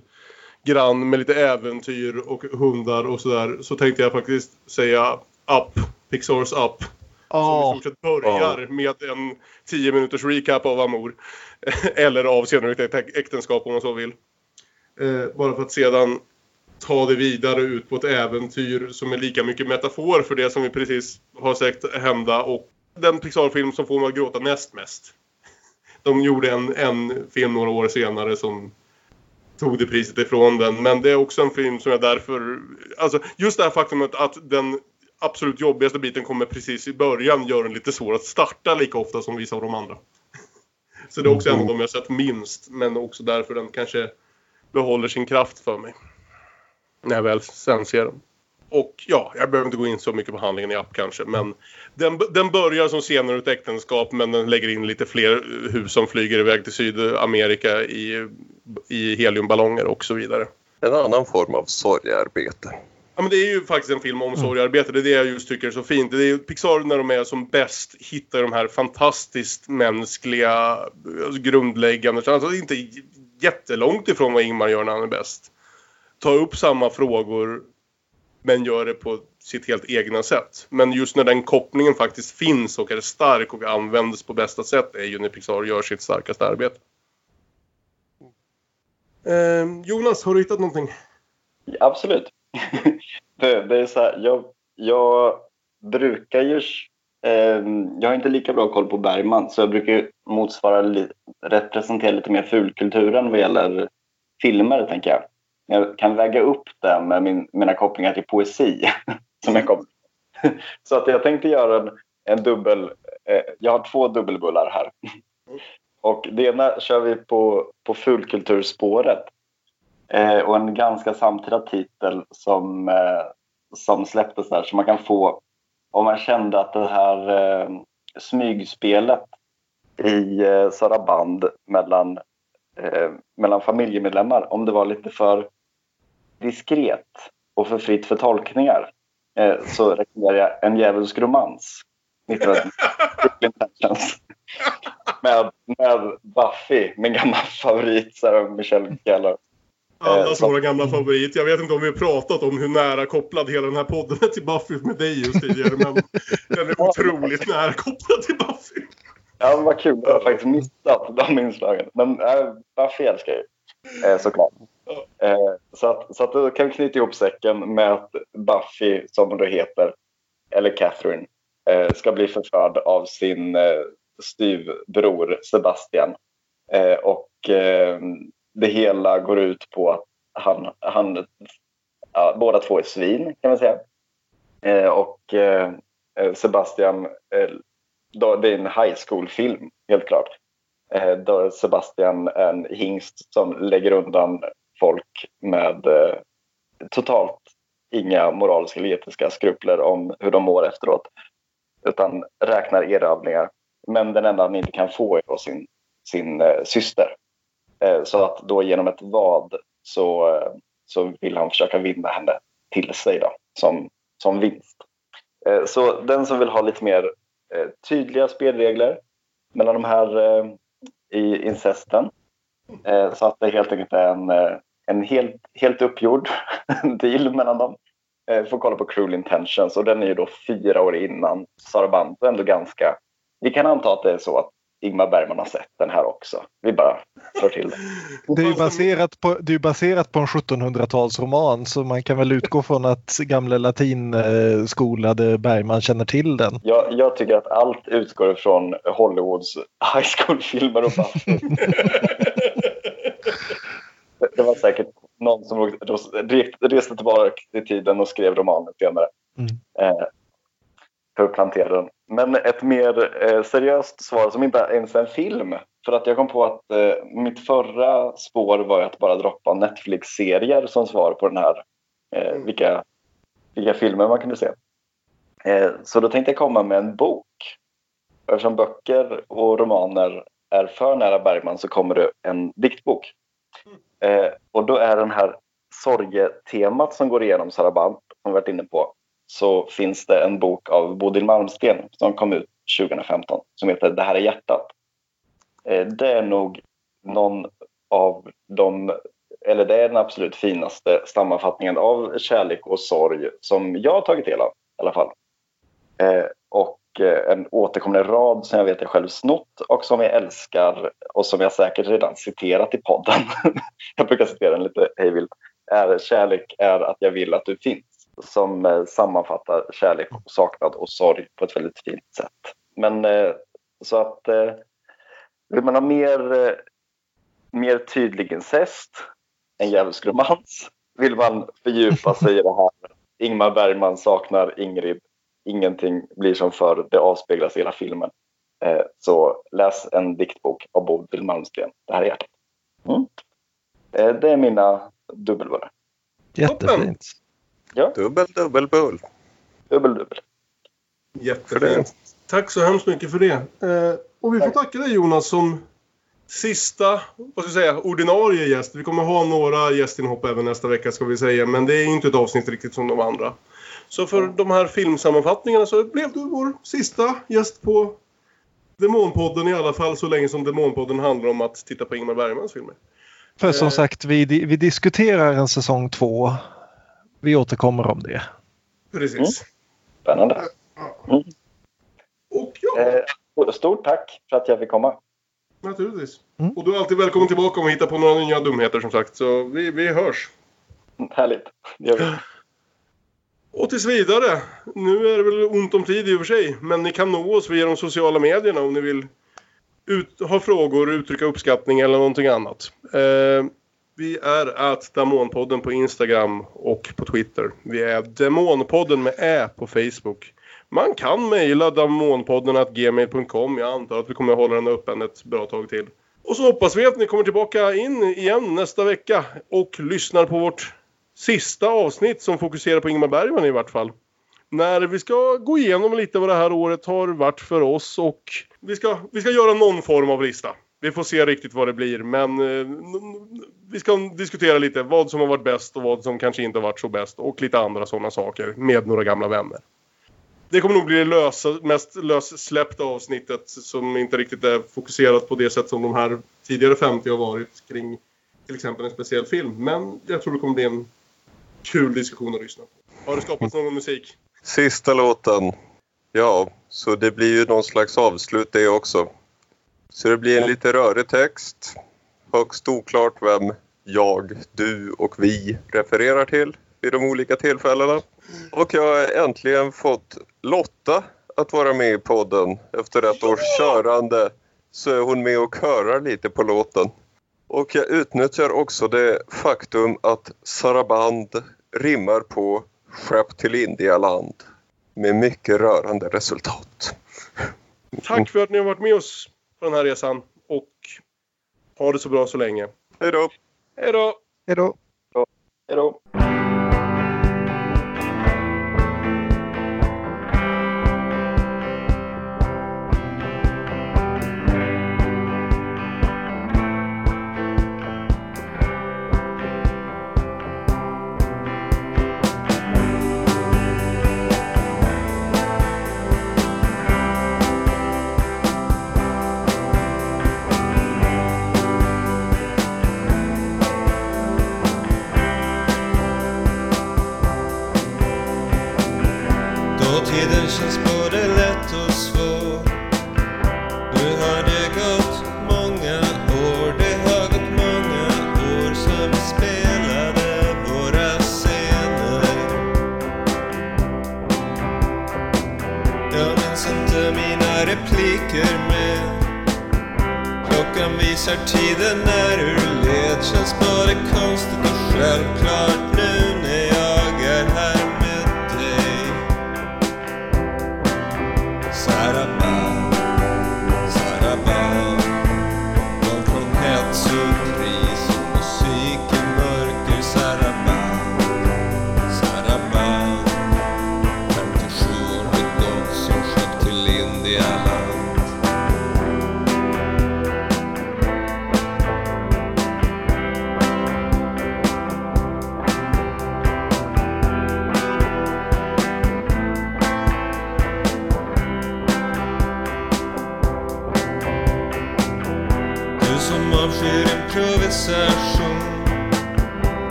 grann med lite äventyr och hundar och sådär. Så tänkte jag faktiskt säga Up Pixars Up. Ja. Som i stort sett börjar med en 10 minuters recap av Amour. Eller av senare äk- äktenskap om man så vill. Eh, bara för att sedan ta det vidare ut på ett äventyr som är lika mycket metafor för det som vi precis har sett hända och den Pixar-film som får mig att gråta näst mest. De gjorde en, en film några år senare som tog det priset ifrån den. Men det är också en film som jag därför... Alltså just det här faktumet att den absolut jobbigaste biten kommer precis i början gör den lite svår att starta lika ofta som vissa av de andra. Så det är också en av de jag sett minst. Men också därför den kanske behåller sin kraft för mig. När jag väl sen ser den. Och ja, jag behöver inte gå in så mycket på handlingen i app kanske. Men den, den börjar som senare ett äktenskap men den lägger in lite fler hus som flyger iväg till Sydamerika i, i heliumballonger och så vidare. En annan form av sorgearbete. Ja, men det är ju faktiskt en film om sorgearbete. Det är det jag just tycker är så fint. Det är Pixar när de är som bäst hittar de här fantastiskt mänskliga, alltså grundläggande, alltså inte jättelångt ifrån vad Ingmar gör när han är bäst. Ta upp samma frågor men gör det på sitt helt egna sätt. Men just när den kopplingen faktiskt finns och är stark och används på bästa sätt är ju när Pixar gör sitt starkaste arbete. Eh, Jonas, har du hittat någonting? Absolut. det, det är så här, jag, jag brukar ju... Ehm, jag har inte lika bra koll på Bergman så jag brukar motsvara, representera lite mer fulkulturen vad gäller filmer, tänker jag. Jag kan väga upp det med min, mina kopplingar till poesi som jag kom. Så att jag tänkte göra en, en dubbel... Eh, jag har två dubbelbullar här. Och det ena kör vi på, på fulkulturspåret. Eh, och en ganska samtida titel som, eh, som släpptes där. Så man kan få, om man kände att det här eh, smygspelet i eh, Sara Band mellan, eh, mellan familjemedlemmar, om det var lite för diskret och för fritt för tolkningar, eh, så rekommenderar jag En djävulsk romans. med, med Buffy, min gamla favorit, Sarah Michelle Gellar. Allas våra gamla favorit. Jag vet inte om vi har pratat om hur nära kopplad hela den här podden är till Buffy med dig just tidigare. Men den är otroligt nära kopplad till Buffy. Ja, vad kul. Jag har faktiskt missat de inslagen. Men äh, Buffy älskar jag ju, eh, såklart. Eh, så, att, så att då kan vi knyta ihop säcken med att Buffy, som hon då heter, eller Catherine, eh, ska bli förförd av sin eh, styvbror Sebastian. Eh, och eh, det hela går ut på att han, han ja, båda två är svin, kan man säga. Eh, och eh, Sebastian eh, då, det är en high school-film, helt klart. Eh, då Sebastian är en hingst som lägger undan folk med eh, totalt inga moraliska eller etiska skrupler om hur de mår efteråt. Utan räknar erövringar. Men den enda han inte kan få är då sin, sin eh, syster. Eh, så att då genom ett vad så, eh, så vill han försöka vinna henne till sig då, som, som vinst. Eh, så den som vill ha lite mer tydliga spelregler mellan de här i incesten. Så att det helt enkelt är en, en helt, helt uppgjord deal mellan dem. Får kolla på Cruel Intentions och den är ju då fyra år innan Saraband. Ändå ganska... Vi kan anta att det är så att Ingmar Bergman har sett den här också. Vi bara slår till det. Det är baserat på, det är baserat på en 1700-talsroman så man kan väl utgå från att gamle latinskolade Bergman känner till den. Jag, jag tycker att allt utgår från Hollywoods high school-filmer och Buffy. det, var säkert någon som re- reste tillbaka i tiden och skrev romanen senare. Eh, för att plantera den. Men ett mer eh, seriöst svar som inte ens är en film. För att jag kom på att eh, mitt förra spår var att bara droppa Netflix-serier som svar på den här. Eh, vilka, vilka filmer man kunde se. Eh, så då tänkte jag komma med en bok. Eftersom böcker och romaner är för nära Bergman så kommer det en diktbok. Eh, och då är den här sorgetemat som går igenom Saraband, som vi varit inne på, så finns det en bok av Bodil Malmsten som kom ut 2015 som heter Det här är hjärtat. Eh, det är nog någon av de, eller det är den absolut finaste sammanfattningen av kärlek och sorg som jag har tagit del av i alla fall. Eh, och eh, en återkommande rad som jag vet jag själv snott och som jag älskar och som jag säkert redan citerat i podden. jag brukar citera den lite hejvilt. Är kärlek är att jag vill att du finns. Som eh, sammanfattar kärlek och saknad och sorg på ett väldigt fint sätt. Men eh, så att eh, vill man ha mer, eh, mer tydlig incest, en djävulsk romans, vill man fördjupa sig i det här. Ingmar Bergman saknar Ingrid, ingenting blir som förr, det avspeglas i hela filmen. Eh, så läs en diktbok av Bodil Malmsten, Det här är hjärtat. Mm. Eh, det är mina dubbelbullar. Jättefint. Ja. Dubbel, dubbel, bull. Dubbel, dubbel. Jättefint. Tack så hemskt mycket för det. Eh, och vi får tacka dig Jonas som sista, vad ska jag säga, ordinarie gäst. Vi kommer ha några gästinhopp även nästa vecka ska vi säga. Men det är inte ett avsnitt riktigt som de andra. Så för de här filmsammanfattningarna så blev du vår sista gäst på Demonpodden i alla fall så länge som Demonpodden handlar om att titta på Ingmar Bergmans filmer. För som Eh. sagt, vi, vi diskuterar en säsong två. Vi återkommer om det. Precis. Spännande. Och ja, Eh, stort tack för att jag fick komma. naturligtvis. Och du är alltid välkommen tillbaka om vi hittar på några nya dumheter som sagt. Så vi, vi hörs. Härligt. Det gör vi. Och tills vidare. Nu är det väl ont om tid i och för sig. Men ni kan nå oss via de sociala medierna om ni vill ut, ha frågor, uttrycka uppskattning eller någonting annat. Eh, vi är att Damonpodden på Instagram och på Twitter. Vi är Demonpodden med Ä på Facebook. Man kan mejla demonpodden gmail.com. Jag antar att vi kommer att hålla den öppen ett bra tag till. Och så hoppas vi att ni kommer tillbaka in igen nästa vecka och lyssnar på vårt sista avsnitt som fokuserar på Ingmar Bergman i vart fall. När vi ska gå igenom lite vad det här året har varit för oss och vi ska, vi ska göra någon form av lista. Vi får se riktigt vad det blir men eh, vi ska diskutera lite vad som har varit bäst och vad som kanske inte har varit så bäst och lite andra sådana saker med några gamla vänner. Det kommer nog bli det lösa, mest lössläppta avsnittet som inte riktigt är fokuserat på det sätt som de här tidigare 50 har varit kring till exempel en speciell film. Men jag tror det kommer bli en kul diskussion att lyssna på. Har det skapats någon musik? Sista låten. Ja, så det blir ju någon slags avslut det också. Så det blir en lite rörig text. Högst oklart vem jag, du och vi refererar till vid de olika tillfällena. Och jag har äntligen fått Lotta att vara med i podden. Efter ett års körande så är hon med och körar lite på låten. Och jag utnyttjar också det faktum att Saraband rimmar på skepp till Indialand med mycket rörande resultat. Tack för att ni har varit med oss på den här resan och ha det så bra så länge. Hej då! Hej då! Hej då! Hej då!